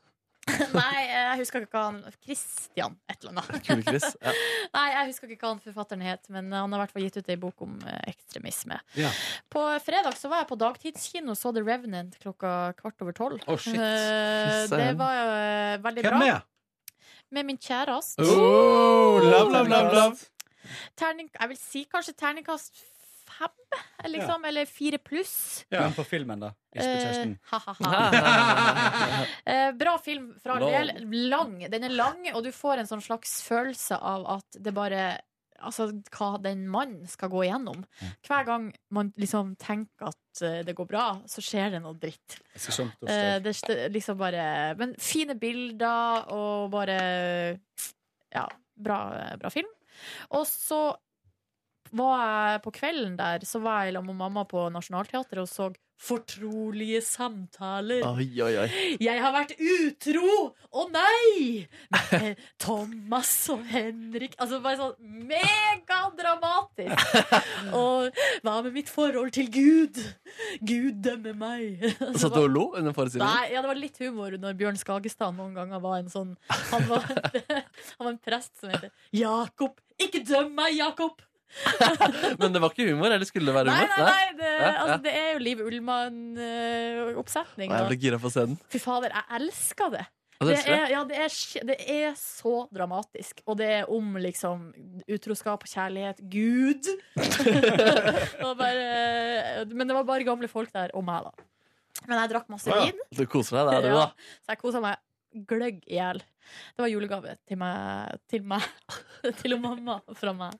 Speaker 4: <laughs>
Speaker 3: Nei, jeg husker ikke hva han Christian et eller annet.
Speaker 4: Ja. <laughs>
Speaker 3: Nei, jeg husker ikke hva han forfatteren het, men han har i hvert fall gitt ut ei bok om eh, ekstremisme.
Speaker 2: Ja.
Speaker 3: På fredag så var jeg på dagtidskino og så The Revenant klokka kvart over tolv. <laughs> Eh,
Speaker 4: søren.
Speaker 3: det var jo veldig
Speaker 2: Hvem
Speaker 3: bra.
Speaker 2: med?
Speaker 3: Med min kjæreste.
Speaker 2: Oh, love, love, love, love.
Speaker 3: Terning, jeg vil si kanskje terningkast fem, liksom. Eller fire pluss. Ja.
Speaker 9: Men på filmen, da?
Speaker 3: Eh. <laughs> Eh, bra film fra all del. Lang. Den er lang, og du får en sånn slags følelse av at det bare Altså hva den mannen skal gå igjennom. Hver gang man liksom tenker at eh, det går bra, så skjer det noe dritt. Eh, det er liksom bare Men fine bilder og bare Ja, bra, bra film. Og så var jeg på kvelden der, så var jeg sammen med mamma på Nationaltheatret og så Fortrolige samtaler.
Speaker 4: Oi, oi, oi.
Speaker 3: Jeg har vært utro! Å nei! Thomas og Henrik. Altså bare sånn megadramatisk. <laughs> Og hva med mitt forhold til Gud? Gud dømmer meg. <laughs> Altså,
Speaker 4: Satt du og lo under forestillingen?
Speaker 3: Nei, ja, det var litt humor når Bjørn Skagestad noen ganger var en sånn Han var, <laughs> han var en prest som heter Jakob. Ikke døm meg, Jakob! <laughs>
Speaker 4: Men det var ikke humor, eller skulle det være humor?
Speaker 3: nei, nei, det,
Speaker 4: Ja, ja.
Speaker 3: altså, det er jo Liv Ullmann-oppsetning.
Speaker 4: Jeg ble gira på å se den.
Speaker 3: Fy fader, jeg elsker det.
Speaker 4: Det
Speaker 3: Det er, ja, det, er, det er så dramatisk. Og det er om liksom utroskap og kjærlighet. Gud! <laughs> og bare, men det var bare gamle folk der, og meg, da. Men jeg drakk masse
Speaker 4: vin. ja. Du koser deg der, du,
Speaker 3: Ja. så jeg kosa meg gløgg i hjel. Det var julegave til meg, til meg. <laughs> til mamma fra meg.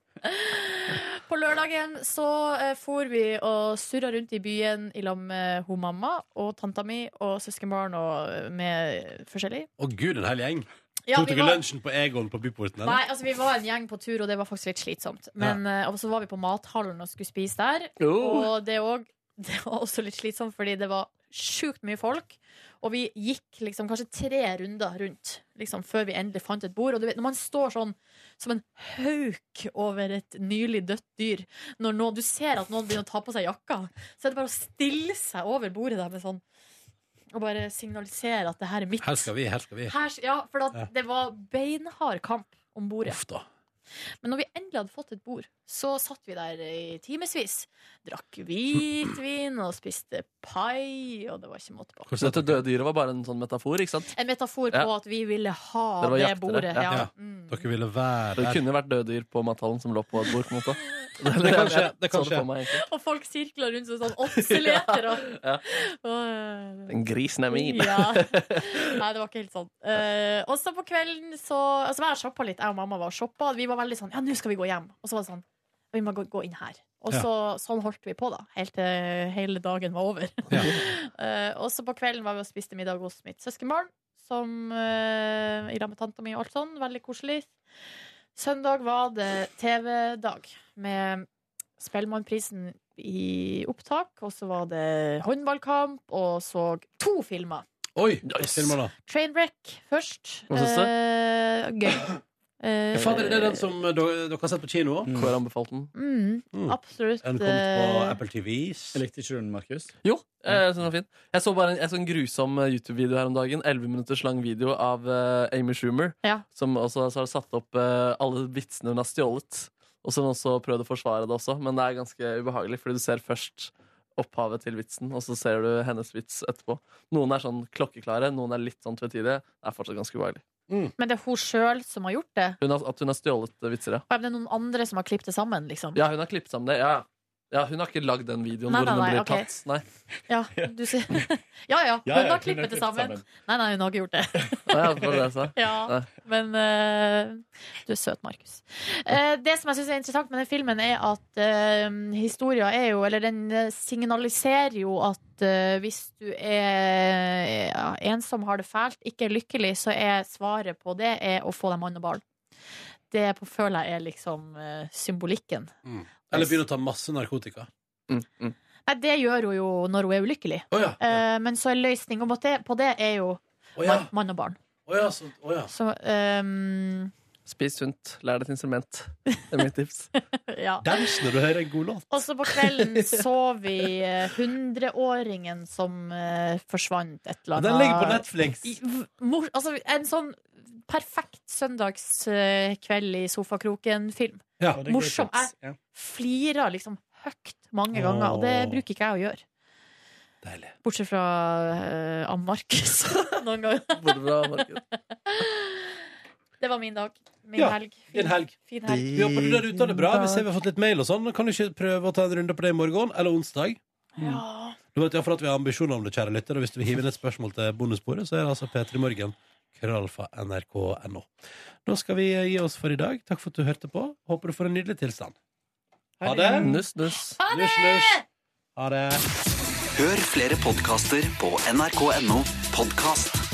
Speaker 3: På lørdagen så eh, for vi og surra rundt i byen i lag med hun mamma og tanta mi og søskenbarn og eh, med forskjellig.
Speaker 2: Å gud, en hel gjeng.
Speaker 3: Ja,
Speaker 2: Tok
Speaker 3: vi
Speaker 2: dere
Speaker 3: var-
Speaker 2: lunsjen på Egon på Byporten?
Speaker 3: Nei, altså Vi var en gjeng på tur, og det var faktisk litt slitsomt. Men eh, Og så var vi på mathallen og skulle spise der.
Speaker 4: Oh.
Speaker 3: Og det, også, <laughs> det var også litt slitsomt, fordi det var sjukt mye folk. Og vi gikk liksom kanskje tre runder rundt liksom, før vi endelig fant et bord. Og du vet, når man står sånn som en hauk over et nylig dødt dyr Når noen, du ser at noen begynner å ta på seg jakka, så er det bare å stille seg over bordet der med sånn og bare signalisere at det her er mitt.
Speaker 2: Her skal vi, her skal vi.
Speaker 3: Her, ja, for
Speaker 2: da,
Speaker 3: det var beinhard kamp om bordet.
Speaker 2: Da.
Speaker 3: Men når vi endelig hadde fått et bord, så satt vi der i timevis. Drakk hvitvin og spiste pai, og det var ikke måte på.
Speaker 4: Så dette døde dyret var bare en sånn metafor, ikke sant?
Speaker 3: En metafor på
Speaker 4: Ja.
Speaker 3: at vi ville ha det,
Speaker 4: det
Speaker 3: bordet.
Speaker 4: ja.
Speaker 3: Ja.
Speaker 2: Ja.
Speaker 3: Mm.
Speaker 2: Dere ville være
Speaker 4: Det kunne vært døde dyr på mathallen som lå på et bord. på en måte <laughs>
Speaker 2: Det kan skje. Det kan skje.
Speaker 3: Og folk sirkler rundt som sånn <laughs> åtseleter. Og,
Speaker 4: Ja. Den grisen er min.
Speaker 3: Ja. <laughs> Nei, det var ikke helt sånn. Uh, og så på kvelden så altså, jeg shoppa litt. Jeg og mamma var og shoppa. Vi var veldig sånn Ja, nå skal vi gå hjem. Og så var det sånn Vi må gå, gå inn her. Og
Speaker 2: Ja.
Speaker 3: så, sånn holdt vi på, da. Helt til hele dagen var over. <laughs>
Speaker 2: Ja.
Speaker 3: uh, og så på kvelden var vi og spiste middag hos mitt søskenbarn. Som uh, I lag med tanta mi og alt sånn. Veldig koselig. Søndag var det TV-dag med Spellemannprisen i opptak. Og så var det håndballkamp, og så to filmer.
Speaker 2: Oi!
Speaker 4: Nice.
Speaker 2: Filmer da.
Speaker 3: Trainwreck først.
Speaker 4: Hva syns du?
Speaker 3: Eh, gøy. Eh,
Speaker 2: Fader, det er den som dere, dere har sett på kino?
Speaker 4: Mm. Hvor anbefalt den.
Speaker 3: mm,
Speaker 2: Mm.
Speaker 3: absolutt.
Speaker 2: Den kom på
Speaker 3: eh,
Speaker 2: Apple TVs.
Speaker 9: Likte ikke den, Markus?
Speaker 4: Jo, jeg synes den var fin. Jeg så bare en, en sånn grusom eh, YouTube-video her om dagen. 11 minutters lang video av eh, Amy Schumer.
Speaker 3: Ja.
Speaker 4: Som også så har satt opp eh, alle vitsene hun har stjålet. Og som også prøvd å forsvare det også. Men det er ganske ubehagelig, fordi du ser først opphavet til vitsen, og så ser du hennes vits etterpå. Noen er sånn klokkeklare, noen er litt sånn tvetydige. Det er fortsatt ganske ubehagelig.
Speaker 3: Men det er hun sjøl som har gjort det.
Speaker 4: Hun har, at hun har stjålet vitser, ja.
Speaker 3: Og det er noen andre som har klippet det sammen, liksom.
Speaker 4: Ja, hun har klippet sammen det. Ja, ja, hun har ikke lagd den videoen
Speaker 3: Nei,
Speaker 4: hvor
Speaker 3: nei,
Speaker 4: hun blir
Speaker 3: okay.
Speaker 4: tatt. Nei. <laughs>
Speaker 3: Ja, du sier. <laughs> Ja ja, hun har klippet det sammen. Nei, nei, hun har ikke gjort det. <laughs>
Speaker 4: Nei, ja, det jeg sa.
Speaker 3: Ja,
Speaker 4: Nei.
Speaker 3: men uh, du er søt, Markus. Uh, det som jeg syns er interessant med den filmen, er at uh, historia er jo Eller den eh, signaliserer jo at eh, hvis du er ja, ensom, har det fælt, ikke er lykkelig, så er svaret på det er å få deg mann og barn. Det på, føler jeg er liksom eh, symbolikken.
Speaker 2: Mm. Eller begynne å ta masse narkotika.
Speaker 4: Mm, mm.
Speaker 3: Nei, det gjør hun jo når hun er ulykkelig.
Speaker 2: Oh, ja.
Speaker 3: Eh, men så er løsninga på det, er jo
Speaker 2: oh, ja.
Speaker 3: mann, mann og barn.
Speaker 2: Oh, ja, så, oh, ja.
Speaker 3: Så ehm,
Speaker 4: Spis sunt. Lær deg et instrument. Det er mitt tips. <laughs>
Speaker 3: Ja.
Speaker 2: Dans når du hører en god låt.
Speaker 3: Og så på kvelden <laughs> så vi eh, hundreåringen som uh, forsvant et eller annet.
Speaker 2: Den ligger på Netflix.
Speaker 3: I- Mor, altså, en sånn perfekt søndagskveld i sofakroken-film.
Speaker 2: Ja.
Speaker 3: Morsom.
Speaker 9: Jeg
Speaker 3: Flirer liksom høyt mange ganger, og det bruker ikke jeg å gjøre.
Speaker 2: Deilig.
Speaker 3: Bortsett fra uh, Ann Markus <laughs> noen ganger.
Speaker 4: Både bra, Markus.
Speaker 3: Det var min dag. Min
Speaker 2: Ja,
Speaker 3: helg.
Speaker 2: din helg.
Speaker 3: Fin helg.
Speaker 2: Vi håper du der ute har det bra. Vi ser vi har fått litt mail og sånn. Kan du ikke prøve å ta en runde på det i morgen? Eller onsdag?
Speaker 3: Ja.
Speaker 2: Du vet iallfall at vi har ambisjoner om det, kjære lytter. Og hvis du vil hive inn et spørsmål til bonusbordet, så er det altså P3 Morgen. Krøllalfa nrk.no. Da skal vi gi oss for i dag. Takk for at du hørte på. Håper du får en nydelig tilstand. Ha det.
Speaker 4: Nuss, nuss.
Speaker 2: Nuss, nuss. Ha det.
Speaker 1: Hør flere podkaster på nrk.no podkast.